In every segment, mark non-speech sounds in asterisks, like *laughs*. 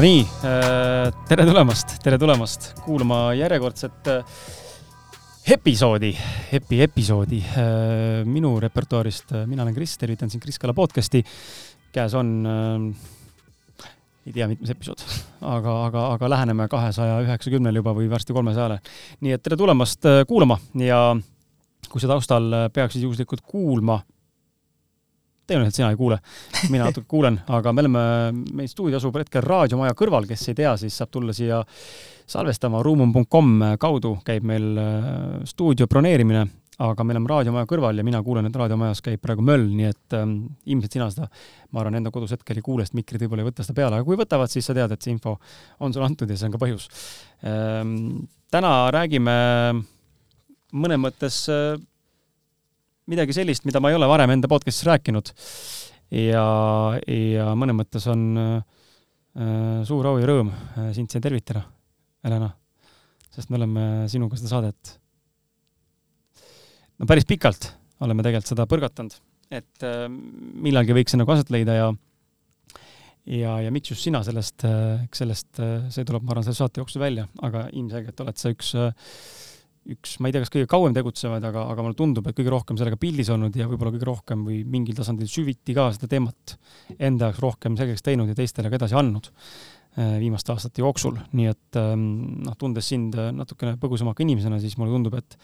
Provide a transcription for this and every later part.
Nonii, tere tulemast, tere tulemast kuulama järjekordset episoodi, epi episoodi minu repertuaarist. mina olen Kris, tervitan sind Kris Kala podcasti. käes on, ei tea, mitmes episood, aga, aga, aga läheneme kahesaja üheksakümnele juba või varsti kolmesajale. nii et tere tulemast kuulama ja kui sa taustal peaksid juhuslikult kuulma tõenäoliselt sina ei kuule, mina natuke kuulen, aga me oleme, meie stuudio asub hetkel raadiomaja kõrval, kes ei tea, siis saab tulla siia salvestama, ruumum.com kaudu käib meil äh, stuudio broneerimine, aga me oleme raadiomaja kõrval ja mina kuulen, et raadiomajas käib praegu möll, nii et ähm, ilmselt sina seda, ma arvan, enda kodus hetkel ei kuule, sest mikrid võib-olla ei võta seda peale, aga kui võtavad, siis sa tead, et see info on sulle antud ja see on ka põhjus ähm,. täna räägime mõnes mõttes äh, midagi sellist, mida ma ei ole varem enda podcast'is rääkinud. ja, ja mõnes mõttes on äh, suur au ja rõõm äh, sind siia tervitada, Helena. sest me oleme sinuga seda saadet no päris pikalt oleme tegelikult seda põrgatanud, et äh, millalgi võiks see nagu aset leida ja ja, ja miks just sina sellest, äh, sellest, äh, see tuleb, ma arvan, selle saate jooksul välja, aga ilmselgelt oled sa üks äh, üks, ma ei tea, kas kõige kauem tegutsevaid, aga, aga mulle tundub, et kõige rohkem sellega pildis olnud ja võib-olla kõige rohkem või mingil tasandil süviti ka seda teemat enda jaoks rohkem selgeks teinud ja teistele ka edasi andnud äh, viimaste aastate jooksul, nii et ähm, noh, tundes sind äh, natukene põgusama inimesena, siis mulle tundub, et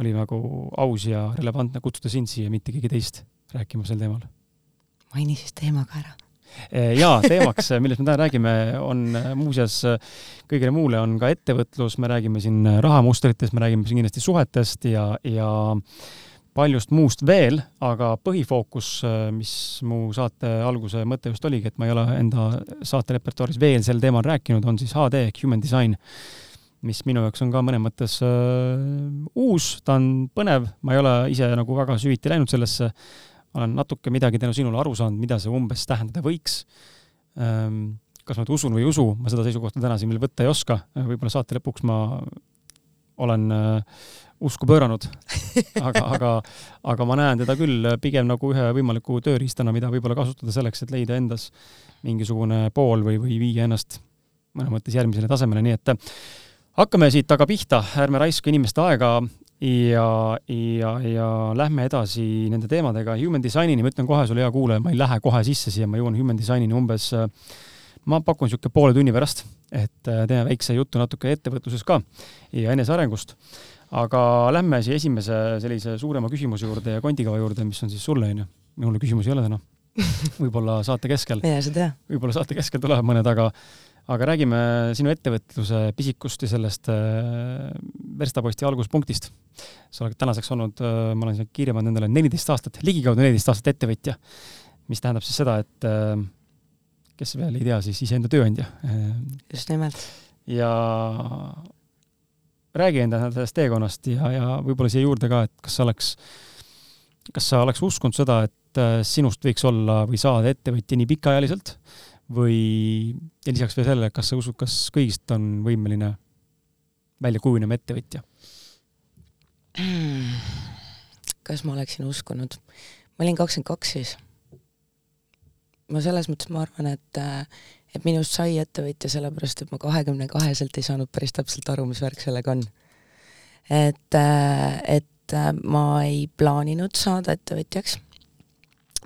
oli nagu aus ja relevantne kutsuda sind siia, mitte keegi teist rääkima sel teemal. maini siis teema ka ära jaa, teemaks, *laughs* millest me täna räägime, on eh, muuseas kõigele muule on ka ettevõtlus, me räägime siin rahamustritest, me räägime siin kindlasti suhetest ja, ja paljust muust veel, aga põhifookus, eh, mis mu saate alguse mõte just oligi, et ma ei ole enda saate repertuaaris veel sel teemal rääkinud, on siis HD ehk Human Design, mis minu jaoks on ka mõnes mõttes uh, uus, ta on põnev, ma ei ole ise nagu väga süviti läinud sellesse olen natuke midagi tänu sinule aru saanud, mida see umbes tähendada võiks. Ehm, kas ma nüüd usun või ei usu, ma seda seisukohta täna siin veel võtta ei oska, võib-olla saate lõpuks ma olen äh, usku pööranud. Aga, aga, aga ma näen teda küll pigem nagu ühe võimaliku tööriistana, mida võib-olla kasutada selleks, et leida endas mingisugune pool või, või viia ennast mõnes mõttes järgmisele tasemele, nii et hakkame siit aga pihta, ärme raiska inimeste aega ja, ja, ja lähme edasi nende teemadega. Human Designini, ma ütlen kohe sulle, hea kuulaja, ma ei lähe kohe sisse siia, ma jõuan Human Designini umbes, ma pakun niisugune poole tunni pärast, et äh, teeme väikse jutu natuke ettevõtlusest ka ja enesearengust. aga lähme siia esimese sellise suurema küsimuse juurde ja kondikava juurde, mis on siis sulle, onju. minul küsimusi ei ole täna. *laughs* võib-olla saate keskel. mine sa tea. võib-olla saate keskel tulevad mõned, aga aga räägime sinu ettevõtluse pisikust ja sellest äh, verstaposti alguspunktist. sa oled tänaseks olnud, äh, ma olen siia kirja pannud endale neliteist aastat, ligikaudu neliteist aastat ettevõtja, mis tähendab siis seda, et äh, kes veel ei tea, siis iseenda tööandja. just nimelt. ja räägi enda sellest teekonnast ja, ja võib-olla siia juurde ka, et kas sa oleks, kas sa oleks uskunud seda, et sinust võiks olla või saada ettevõtja nii pikaajaliselt või, ja lisaks veel sellele, kas sa usud, kas kõigist on võimeline välja kujunema ettevõtja? kas ma oleksin uskunud? ma olin kakskümmend kaks siis. ma selles mõttes, ma arvan, et et minust sai ettevõtja sellepärast, et ma kahekümne kaheselt ei saanud päris täpselt aru, mis värk sellega on. et, et ma ei plaaninud saada ettevõtjaks.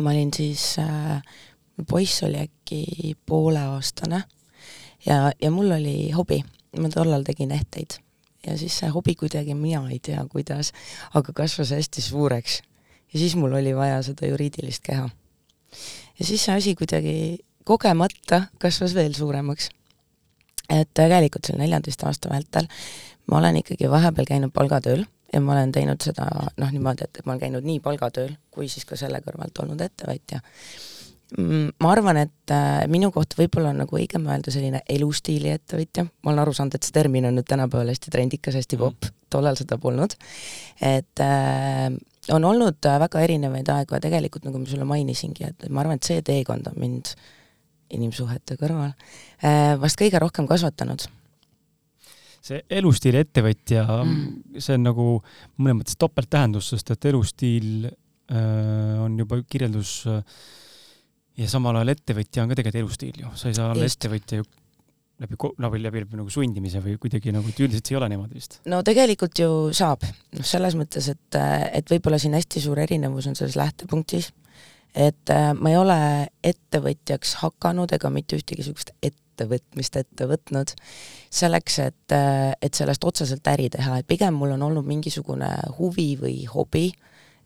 ma olin siis äh, poiss oli äkki pooleaastane ja, ja mul oli hobi, ma tollal tegin ehteid ja siis see hobi kuidagi, mina ei tea, kuidas, aga kasvas hästi suureks. ja siis mul oli vaja seda juriidilist keha. ja siis see asi kuidagi kogemata kasvas veel suuremaks. et tegelikult selle neljateist aasta vältel ma olen ikkagi vahepeal käinud palgatööl ja ma olen teinud seda noh, niimoodi, et ma olen käinud nii palgatööl kui siis ka selle kõrvalt olnud ettevõtja Mm, ma arvan, et äh, minu kohta võib-olla on nagu õigem öelda selline elustiili ettevõtja, ma olen aru saanud, et see termin on nüüd tänapäeval hästi trendikas, hästi popp mm., tollal seda polnud. et äh, on olnud äh, väga erinevaid aegu ja tegelikult nagu ma sulle mainisingi, et ma arvan, et see teekond on mind inimsuhete kõrval äh, vast kõige rohkem kasvatanud see elustiili ettevõtja mm., see on nagu mõnes mõttes topelttähendus, sest et elustiil äh, on juba kirjeldus äh, ja samal ajal ettevõtja on ka tegelikult elustiil ju, sa ei saa olla ettevõtja ju läbi, läbi, läbi, läbi nagu sundimise või kuidagi nagu, et üldiselt see ei ole niimoodi vist. no tegelikult ju saab, noh selles mõttes, et, et võib-olla siin hästi suur erinevus on selles lähtepunktis, et äh, ma ei ole ettevõtjaks hakanud ega mitte ühtegi niisugust ettevõtmist ette võtnud selleks, et, et sellest otseselt äri teha, et pigem mul on olnud mingisugune huvi või hobi,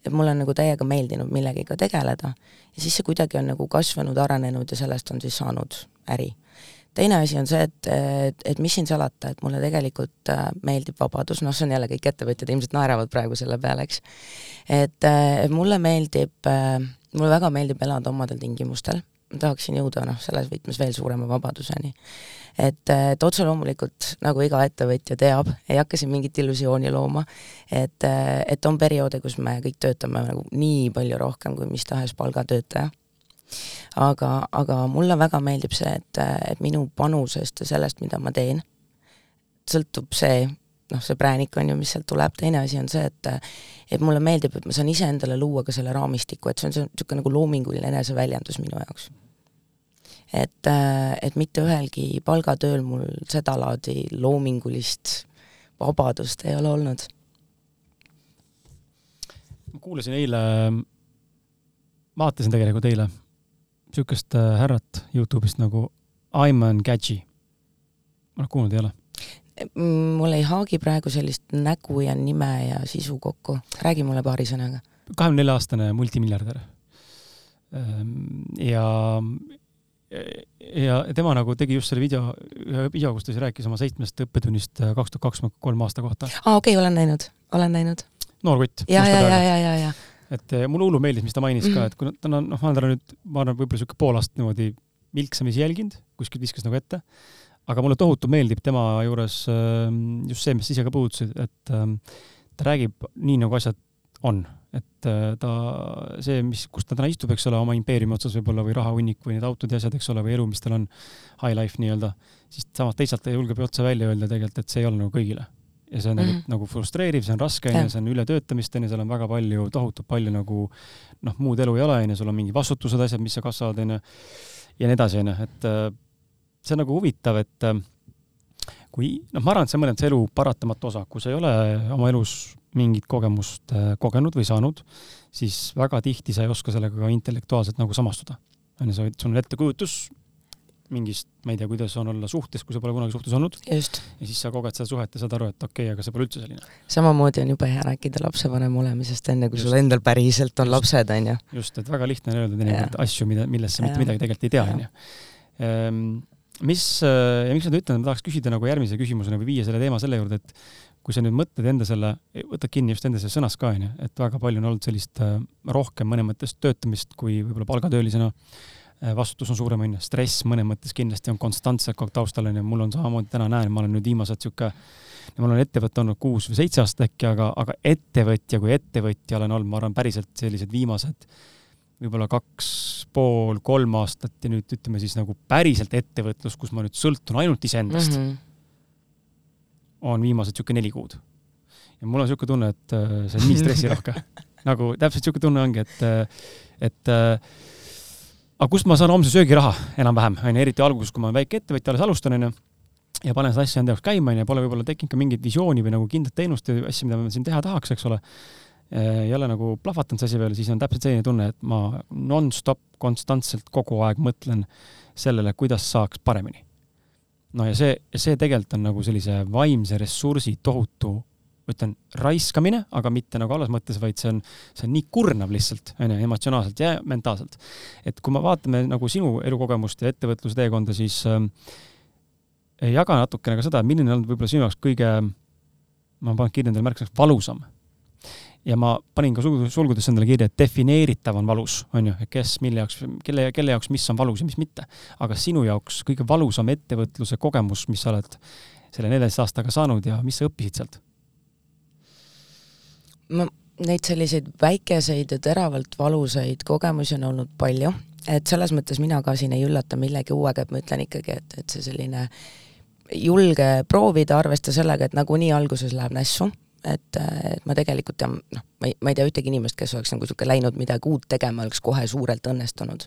et mulle on nagu täiega meeldinud millegagi tegeleda ja siis see kuidagi on nagu kasvanud, arenenud ja sellest on siis saanud äri teine asi on see, et, et, et mis siin salata, et mulle tegelikult äh, meeldib vabadus, noh, see on jälle kõik ettevõtjad ilmselt naeravad praegu selle peale, eks. et, et mulle meeldib, mulle väga meeldib elada omadel tingimustel, ma tahaksin jõuda noh, selles võtmes veel suurema vabaduseni. Et, et otse loomulikult, nagu iga ettevõtja teab, ei hakka siin mingit illusiooni looma, et, et on perioode, kus me kõik töötame nagu nii palju rohkem kui mis tahes palgatöötaja. Aga, aga mulle väga meeldib see, et, et minu panusest ja sellest, mida ma teen, sõltub see, noh, see präänik on ju, mis sealt tuleb, teine asi on see, et et mulle meeldib, et ma saan iseendale luua ka selle raamistiku, et see on niisugune nagu loominguline eneseväljendus minu jaoks. Et, et mitte ühelgi palgatööl mul sedalaadi loomingulist vabadust ei ole olnud. ma kuulasin eile, vaatasin tegelikult eile niisugust äh, härrat Youtube'ist nagu Ayman Gadži. noh, kuulnud ei ole? Mm, mul ei haagi praegu sellist nägu ja nime ja sisu kokku, räägi mulle paari sõnaga. kahekümne nelja aastane multimiljardär. Ehm, ja, ja tema nagu tegi just selle video, ühe video, kus ta siis rääkis oma seitsmest õppetunnist äh, kaks tuhat kakskümmend kolm aasta kohta. aa, okei okay,, olen näinud, olen näinud. noor kutt. ja, ja, ja, ja, ja, ja et eh, mulle hullu meeldis, mis ta mainis mm -hmm. ka, et kui ta on, noh, ma olen teda nüüd, ma arvan, võib-olla niisugune pool aastat niimoodi vilksamisi jälginud, kuskilt viskas nagu ette, aga mulle tohutu meeldib tema juures ehm, just see, mis sa ise ka puudutasid, et ehm, ta räägib nii, nagu asjad on. Et eh, ta, see, mis, kus ta täna istub, eks ole, oma impeeriumi otsas võib-olla või rahahunnik või need autod ja asjad, eks ole, või elu, mis tal on, high life nii-öelda, siis samas teisalt ta julgeb ju otse välja öelda tegelikult, et see ei ole nagu kõigile ja see on mm -hmm. nagu, frustreeriv, see on raske, onju, see on ületöötamist, onju, seal on väga palju, tohutult palju nagu noh, muud elu ei ole, onju, sul on mingid vastutused, asjad, mis sa kasvavad, onju, ja nii edasi, onju, et äh, see on nagu huvitav, et äh, kui noh, ma arvan, et see on mõnes elu paratamatu osa, kui sa ei ole oma elus mingit kogemust äh, kogenud või saanud, siis väga tihti sa ei oska sellega ka intellektuaalselt nagu samastuda. onju, sa võid, sul on ettekujutus, mingist, ma ei tea, kuidas on olla suhtes, kui sa pole kunagi suhtes olnud. ja siis sa koged seda suhet ja saad aru, et okei okay,, aga see pole üldse selline. samamoodi on jube hea rääkida lapsevanem olemisest, enne kui just. sul endal päriselt on just. lapsed, onju. just, et väga lihtne on öelda teinekord asju, mida, millest sa mitte midagi tegelikult ei tea, onju. Ehm, mis, ja miks ma seda ütlen, ma tahaks küsida nagu järgmise küsimusena või viia selle teema selle juurde, et kui sa nüüd mõtled enda selle, võtad kinni just enda sellest sõnast ka, onju, et väga palju on olnud sellist äh, rohkem mõnes mõttes töötamist kui võib-olla palgatöölisena. Äh, vastutus on suurem, on ju, stress mõnes mõttes kindlasti on konstantselt kogu aeg taustal, on ju, mul on samamoodi, täna näen, ma olen nüüd viimased sihuke, mul on ettevõte olnud kuus või seitse aastat äkki, aga, aga ettevõtja kui ettevõtja olen olnud, ma arvan, päriselt sellised viimased võib-olla kaks pool, kolm aastat ja nüüd ütleme siis nagu päriselt ettevõtlus, kus ma nüüd sõltun ainult iseendast. Mm, -hmm. On viimased niisugune neli kuud. ja mul on niisugune tunne, et äh, see on nii stressirohke *laughs* nagu täpselt niisugune tunne ongi, et, äh, et aga kust ma saan homse söögiraha enam-vähem, onju, eriti alguses, kui ma väike ettevõtja alles alustan, onju, ja panen seda asja enda jaoks käima, onju, pole võib-olla tekkinud ka mingit visiooni või nagu kindlat teenust või asja, mida ma siin teha tahaks, eks ole. ole nagu plahvatanud see asi veel, siis on täpselt selline tunne, et ma nonstop konstantselt kogu aeg mõtlen sellele, kuidas saaks paremini. No ja see, see tegelikult on nagu sellise vaimse ressursi tohutu ma ütlen, raiskamine, aga mitte nagu halvas mõttes, vaid see on, see on nii kurnav lihtsalt, onju, emotsionaalselt ja mentaalselt. et kui me vaatame nagu sinu elukogemust ja ettevõtlusteekonda, siis äh, jaga natukene ka seda, milline on võib-olla sinu jaoks kõige, ma panen kirja endale märksõnaks, valusam. Ja ma panin ka sulgudesse endale kirja, et defineeritav on valus, on ju, kes, mille jaoks, kelle, kelle jaoks, mis on valus ja mis mitte. aga sinu jaoks kõige valusam ettevõtluse kogemus, mis sa oled selle neljateist aastaga saanud ja mis sa õppisid sealt? ma, neid selliseid väikeseid ja teravalt valusaid kogemusi on olnud palju, et selles mõttes mina ka siin ei üllata millegi uuega, et ma ütlen ikkagi, et, et see selline julge proovida, arvesta sellega, et nagunii alguses läheb nässu, et, et ma tegelikult tean, noh, ma ei, ma ei tea ühtegi inimest, kes oleks nagu niisugune läinud midagi uut tegema, oleks kohe suurelt õnnestunud.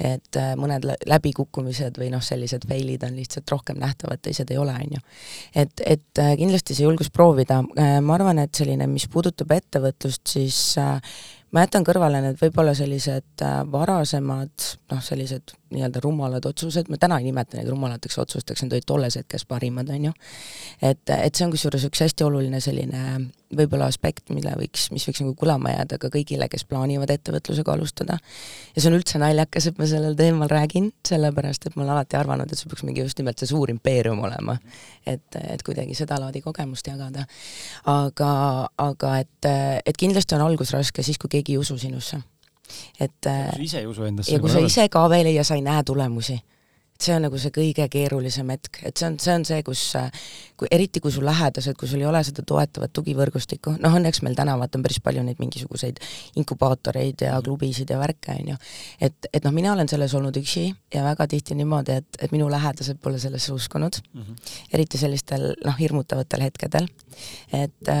et äh, mõned läbikukkumised või noh, sellised fail'id on lihtsalt rohkem nähtavad, teised ei ole, on ju. et, et äh, kindlasti see julgus proovida, ma arvan, et selline, mis puudutab ettevõtlust, siis ma jätan kõrvale need võib-olla sellised varasemad noh, sellised nii-öelda rumalad otsused, ma täna ei nimeta neid rumalateks otsusteks, need olid tolles hetkes parimad, on ju. et, et see on kusjuures üks hästi oluline selline võib-olla aspekt, mille võiks, mis võiks nagu kõlama jääda ka kõigile, kes plaanivad ettevõtlusega alustada. ja see on üldse naljakas, et ma sellel teemal räägin, sellepärast et ma olen alati arvanud, et see peaks mingi just nimelt see suur impeerium olema. et, et kuidagi sedalaadi kogemust jagada. aga, aga et, et kindlasti on algus raske siis, kui keegi ei usu sinusse et kui sa ise ei usu endasse. ja kui sa ise ka veel ja sa ei näe tulemusi see on nagu see kõige keerulisem hetk, et see on, see on see, kus kui eriti, kui su lähedased, kui sul ei ole seda toetavat tugivõrgustikku, noh õnneks meil täna vaata on päris palju neid mingisuguseid inkubaatoreid ja klubisid ja värke, on ju. et, et noh, mina olen selles olnud üksi ja väga tihti niimoodi, et, et minu lähedased pole sellesse uskunud mm, -hmm. eriti sellistel noh, hirmutavatel hetkedel. et,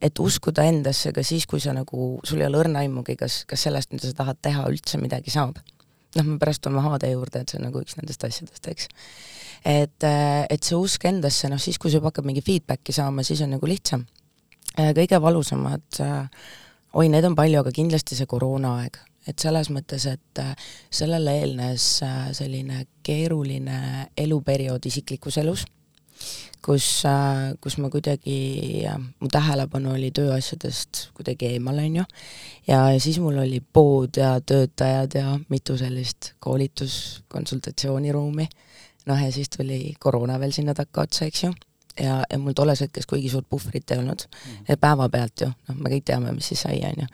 et uskuda endasse ka siis, kui sa nagu, sul ei ole õrna aimugi, kas, kas sellest, mida sa tahad teha, üldse midagi saab noh, me pärast tuleme HD juurde, et see on nagu üks nendest asjadest, eks. et, äh, et see usk endasse, noh siis, kui sa juba hakkad mingi feedback'i saama, siis on nagu lihtsam. Äh, kõige valusamad, äh, oi, neid on palju, aga kindlasti see koroonaaeg, et selles mõttes, et sellele eelnes selline keeruline eluperiood isiklikus elus kus, kus ma kuidagi, mu tähelepanu oli tööasjadest kuidagi eemal, on ju, ja, ja siis mul oli pood ja töötajad ja mitu sellist koolitus, konsultatsiooniruumi, noh ja siis tuli koroona veel sinna takkaotsa, eks ju, ja, ja mul tolles hetkes kuigi suurt puhvrit ei olnud. Mm, -hmm. päevapealt ju, noh, me kõik teame, mis siis sai, on ju.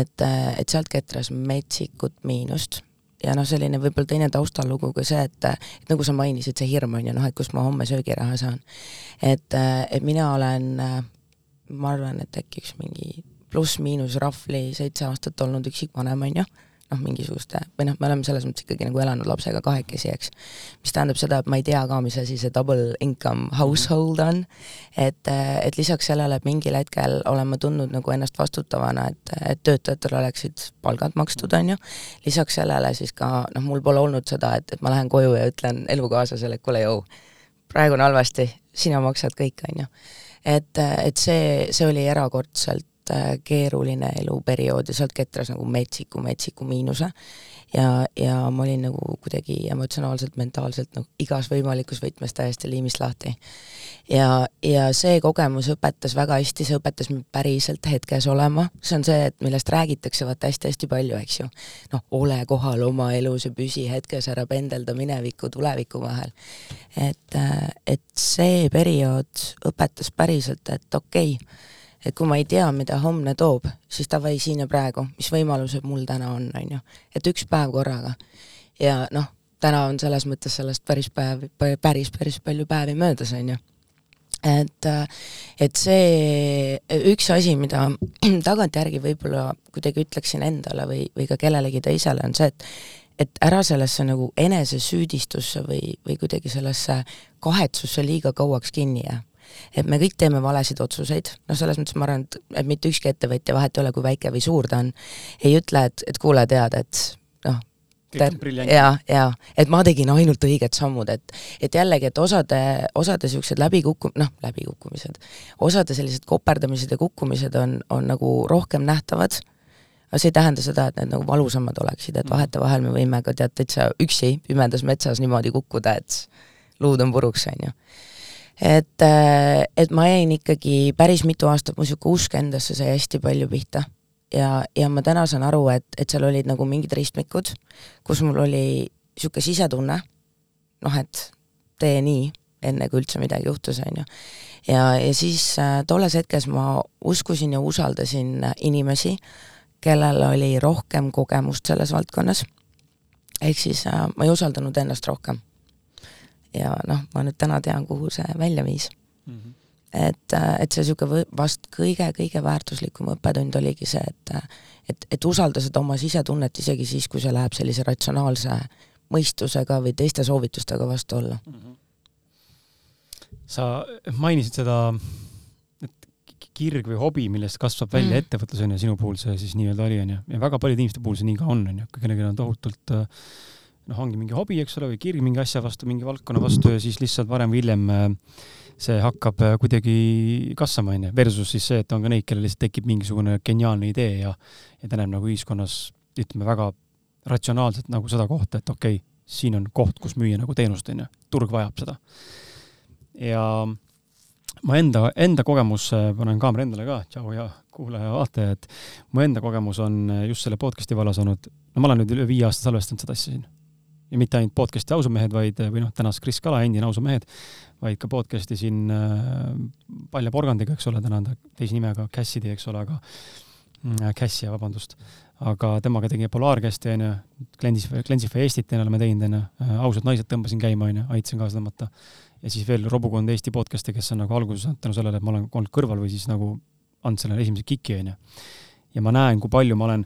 et, et sealt ketras metsikut miinust ja noh, selline võib-olla teine taustalugu ka see, et, et nagu sa mainisid, see hirm on ju noh, et kust ma homme söögiraha saan. et, et mina olen, ma arvan, et äkki üks mingi pluss-miinus rahvli seitse aastat olnud üksikvanem, on ju noh, mingisuguste, või noh, me oleme selles mõttes ikkagi nagu elanud lapsega kahekesi, eks. mis tähendab seda, et ma ei tea ka, mis asi see double income household on, et, et lisaks sellele, et mingil hetkel olen ma tundnud nagu ennast vastutavana, et, et töötajatele oleksid palgad makstud, on ju, lisaks sellele siis ka noh, mul pole olnud seda, et, et ma lähen koju ja ütlen elukaaslasele, et kuule, jõu, praegu on halvasti, sina maksad kõik, on ju. et, et see, see oli erakordselt keeruline eluperiood ja sealt ketras nagu metsiku, metsiku miinuse. ja, ja ma olin nagu kuidagi emotsionaalselt, mentaalselt nagu igas võimalikus võtmes täiesti liimist lahti. ja, ja see kogemus õpetas väga hästi, see õpetas mind päriselt hetkes olema, see on see, et millest räägitakse vaata hästi-hästi palju, eks ju. noh, ole kohal oma elus ja püsi hetkes, ära pendelda mineviku, tuleviku vahel. et, äh, et see periood õpetas päriselt, et okei okay,, et kui ma ei tea, mida homne toob, siis davai siin ja praegu, mis võimalused mul täna on, on ju. et üks päev korraga. ja noh, täna on selles mõttes sellest päris päev, päris, päris palju päevi möödas, on ju. et, et see üks asi, mida *clears throat* tagantjärgi võib-olla kuidagi ütleksin endale või, või ka kellelegi teisele, on see, et et ära sellesse nagu enesesüüdistusse või, või kuidagi sellesse kahetsusse liiga kauaks kinni jää et me kõik teeme valesid otsuseid, noh, selles mõttes ma arvan, et, et mitte ükski ettevõtja, vahet ei ole, kui väike või suur ta on, ei ütle, et, et kuule, tead, et noh, ja, ja et ma tegin ainult õiged sammud, et et jällegi, et osade, osade niisugused läbikukku-, noh, läbikukkumised, osade sellised koperdamised ja kukkumised on, on nagu rohkem nähtavad, aga see ei tähenda seda, et need nagu valusamad oleksid, et mm. vahetevahel me võime ka tead täitsa üksi pimedas metsas niimoodi kukkuda, et luud on puruks, on ju et, äh, et ma jäin ikkagi päris mitu aastat, mu niisugune usk endasse sai hästi palju pihta. ja, ja ma täna saan aru, et, et seal olid nagu mingid ristmikud, kus mul oli niisugune sisetunne, noh et tee nii, enne kui üldse midagi juhtus, on ju. ja, ja siis äh, tolles hetkes ma uskusin ja usaldasin inimesi, kellel oli rohkem kogemust selles valdkonnas, ehk siis äh, ma ei usaldanud ennast rohkem ja noh, ma nüüd täna tean, kuhu see välja viis mm. -hmm. et, et see niisugune vast kõige-kõige väärtuslikum õppetund oligi see, et et, et usalda seda oma sisetunnet isegi siis, kui see läheb sellise ratsionaalse mõistusega või teiste soovitustega vastu olla mm. -hmm. sa mainisid seda, et kirg või hobi, millest kasvab välja mm. ettevõtlus, on ju, sinu puhul see siis nii-öelda oli, on ju, ja väga paljude inimeste puhul see nii ka on, on ju, kui kellelgi on tohutult noh, ongi mingi hobi, eks ole, või kirg mingi asja vastu, mingi valdkonna vastu ja siis lihtsalt varem või hiljem see hakkab kuidagi kasvama, on ju, versus siis see, et on ka neid, kellel lihtsalt tekib mingisugune geniaalne idee ja ja ta näeb nagu ühiskonnas, ütleme, väga ratsionaalselt nagu seda kohta, et okei okay,, siin on koht, kus müüa nagu teenust, on ju, turg vajab seda. ja ma enda, enda kogemus, panen kaamera endale ka, tšau ja kuulaja-vaataja, et mu enda kogemus on just selle podcast'i vallas olnud, no ma olen nüüd üle viie aasta salvestanud seda asja siin. Ja mitte ainult podcast'i Ausamehed, vaid, või noh, tänase Kris Kala, endine Ausamehed, vaid ka podcast'i siin äh, Palja Porgandiga, eks ole, täna on ta teise nimega Cassidy, eks ole, aga äh, Cassia, vabandust aga temaga tegin Polaarkästi, onju, Glensify, Glensify Eestit oleme teinud, onju, äh, ausad naised tõmbasin käima, onju, aitasin kaasa tõmmata. ja siis veel robukond Eesti podcast'e, kes on nagu alguses saanud tänu sellele, et ma olen olnud kõrval või siis nagu andnud sellele esimese kiki, onju. ja ma näen, kui palju ma olen,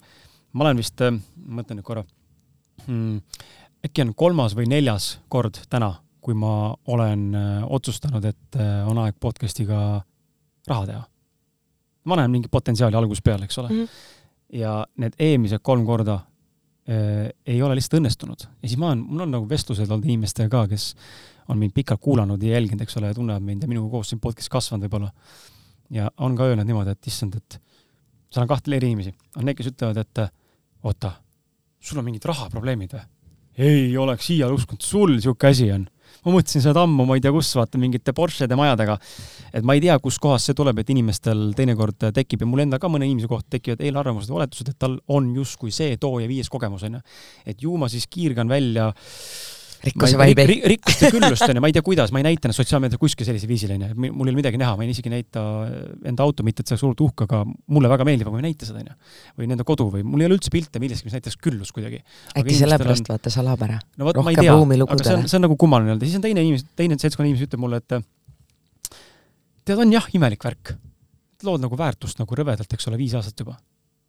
ma olen vist, mõtlen nüüd korra hmm,, äkki on kolmas või neljas kord täna, kui ma olen äh, otsustanud, et äh, on aeg podcast'iga raha teha. ma näen mingi potentsiaali algusest peale, eks ole mm. -hmm ja need eelmised kolm korda äh, ei ole lihtsalt õnnestunud. ja siis ma olen, mul on nagu vestlused olnud inimestega ka, kes on mind pikalt kuulanud ja jälginud, eks ole, ja tunnevad mind ja minuga koos siin podcast'is kasvanud võib-olla. ja on ka öelnud niimoodi, et issand, et seal on kahte eri inimesi. on need, kes ütlevad, et oota, sul on mingid rahaprobleemid või? Ei oleks iial uskunud, sul niisugune asi on ma mõtlesin seda ammu, ma ei tea kus, vaata mingite Porschede majadega. et ma ei tea, kuskohast see tuleb, et inimestel teinekord tekib ja mul endal ka mõne inimese kohta tekivad eelarvamused ja oletused, et tal on justkui see too ja viies kogemus, onju. et ju ma siis kiirgan välja rikkuse vaibi. rikkuste küllust onju, ma ei tea, kuidas, ma ei näita ennast sotsiaalmeedias kuskil sellisel viisil onju, mul ei ole midagi näha, ma ei isegi näita enda auto, mitte et see oleks hullult uhke, aga mulle väga meeldib, aga ma ei näita seda onju. või nende kodu või mul ei ole üldse pilte millestki, mis näitaks küllust kuidagi. äkki sellepärast on... vaata salapära no,? rohkem ruumi lugudele. see on, see on nagu kummaline öelda, siis on teine inimene, teine seltskonna inimesi ütleb mulle, et tead, on jah, imelik värk. lood nagu väärtust nagu rõvedalt, eks ole, viis aastat juba.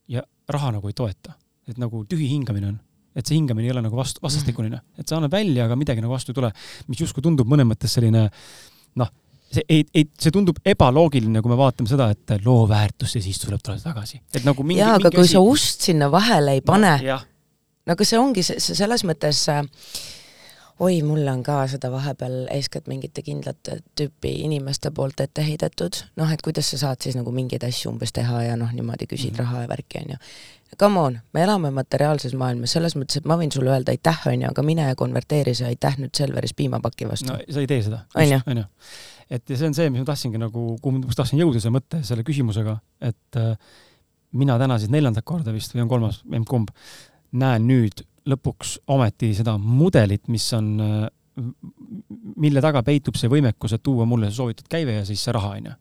ja raha nagu ei toeta. et nagu tühi hingamine on et see hingamine ei ole nagu vastu, vastastikuline, et sa annad välja, aga midagi nagu vastu ei tule, mis justkui tundub mõnes mõttes selline noh, see ei, ei, see tundub ebaloogiline, kui me vaatame seda, et loo väärtus ja siis tuleb talle tagasi. et nagu mingi jaa, aga kui asi... sa ust sinna vahele ei pane no,, no aga see ongi see, see selles mõttes äh, oi, mulle on ka seda vahepeal eeskätt mingite kindlate tüüpi inimeste poolt ette heidetud, noh, et kuidas sa saad siis nagu mingeid asju umbes teha ja noh, niimoodi küsid mm -hmm. raha ja värki, on ju come on, me elame materiaalses maailmas, selles mõttes, et ma võin sulle öelda aitäh, on ju, aga mine ja konverteeri see aitäh nüüd Selveris piimapaki vastu. no sa ei tee seda. on ju? et ja see on see, mis ma tahtsingi nagu, kuhu ma tahtsin jõuda selle mõtte, selle küsimusega, et äh, mina täna siis neljandat korda vist või on kolmas, emb-kumb, näen nüüd lõpuks ometi seda mudelit, mis on äh,, mille taga peitub see võimekus, et tuua mulle see soovitud käive ja siis see raha, on ju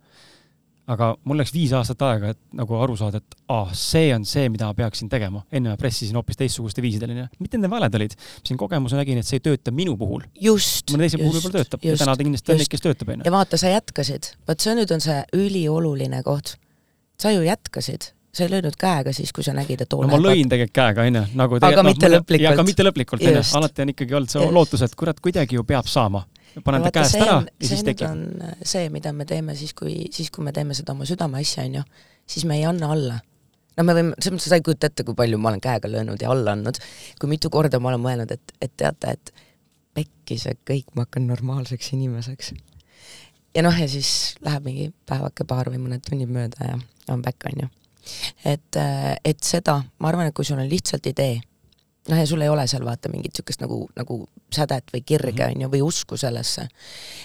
aga mul läks viis aastat aega, et nagu aru saada, et aa see on see, mida ma peaksin tegema. enne ma pressisin hoopis teistsuguste viisidel, onju. mitte need valed olid. siin kogemuse nägin, et see ei tööta minu puhul. mõne teise puhul võib-olla töötab just, ja täna ta kindlasti on neid, kes töötab, onju. ja vaata, sa jätkasid. vot see nüüd on see ülioluline koht. sa ju jätkasid sa ei löönud käega siis, kui sa nägid, et oo no ma lõin tegelikult käega, onju, nagu aga no, mitte lõplikult. aga mitte lõplikult, onju. alati on ikkagi olnud see lootus, et kurat, kuidagi ju peab saama panen ta käest ära ja siis tekib. Äh, see, mida me teeme siis, kui, siis kui me teeme seda oma südameasja, on ju, siis me ei anna alla. no me võime, selles mõttes sa ei kujuta ette, kui palju ma olen käega löönud ja alla andnud, kui mitu korda ma olen mõelnud, et, et teate, et pekki see kõik, ma hakkan normaalseks inimeseks. ja noh, ja siis läheb mingi päevake, paar või mõned tunnid mööda ja on back, on ju. Et, äh, et seda, ma arvan, et kui sul on lihtsalt idee noh, ja sul ei ole seal vaata mingit niisugust nagu, nagu sädet või kirge, mhm. on ju, või usku sellesse.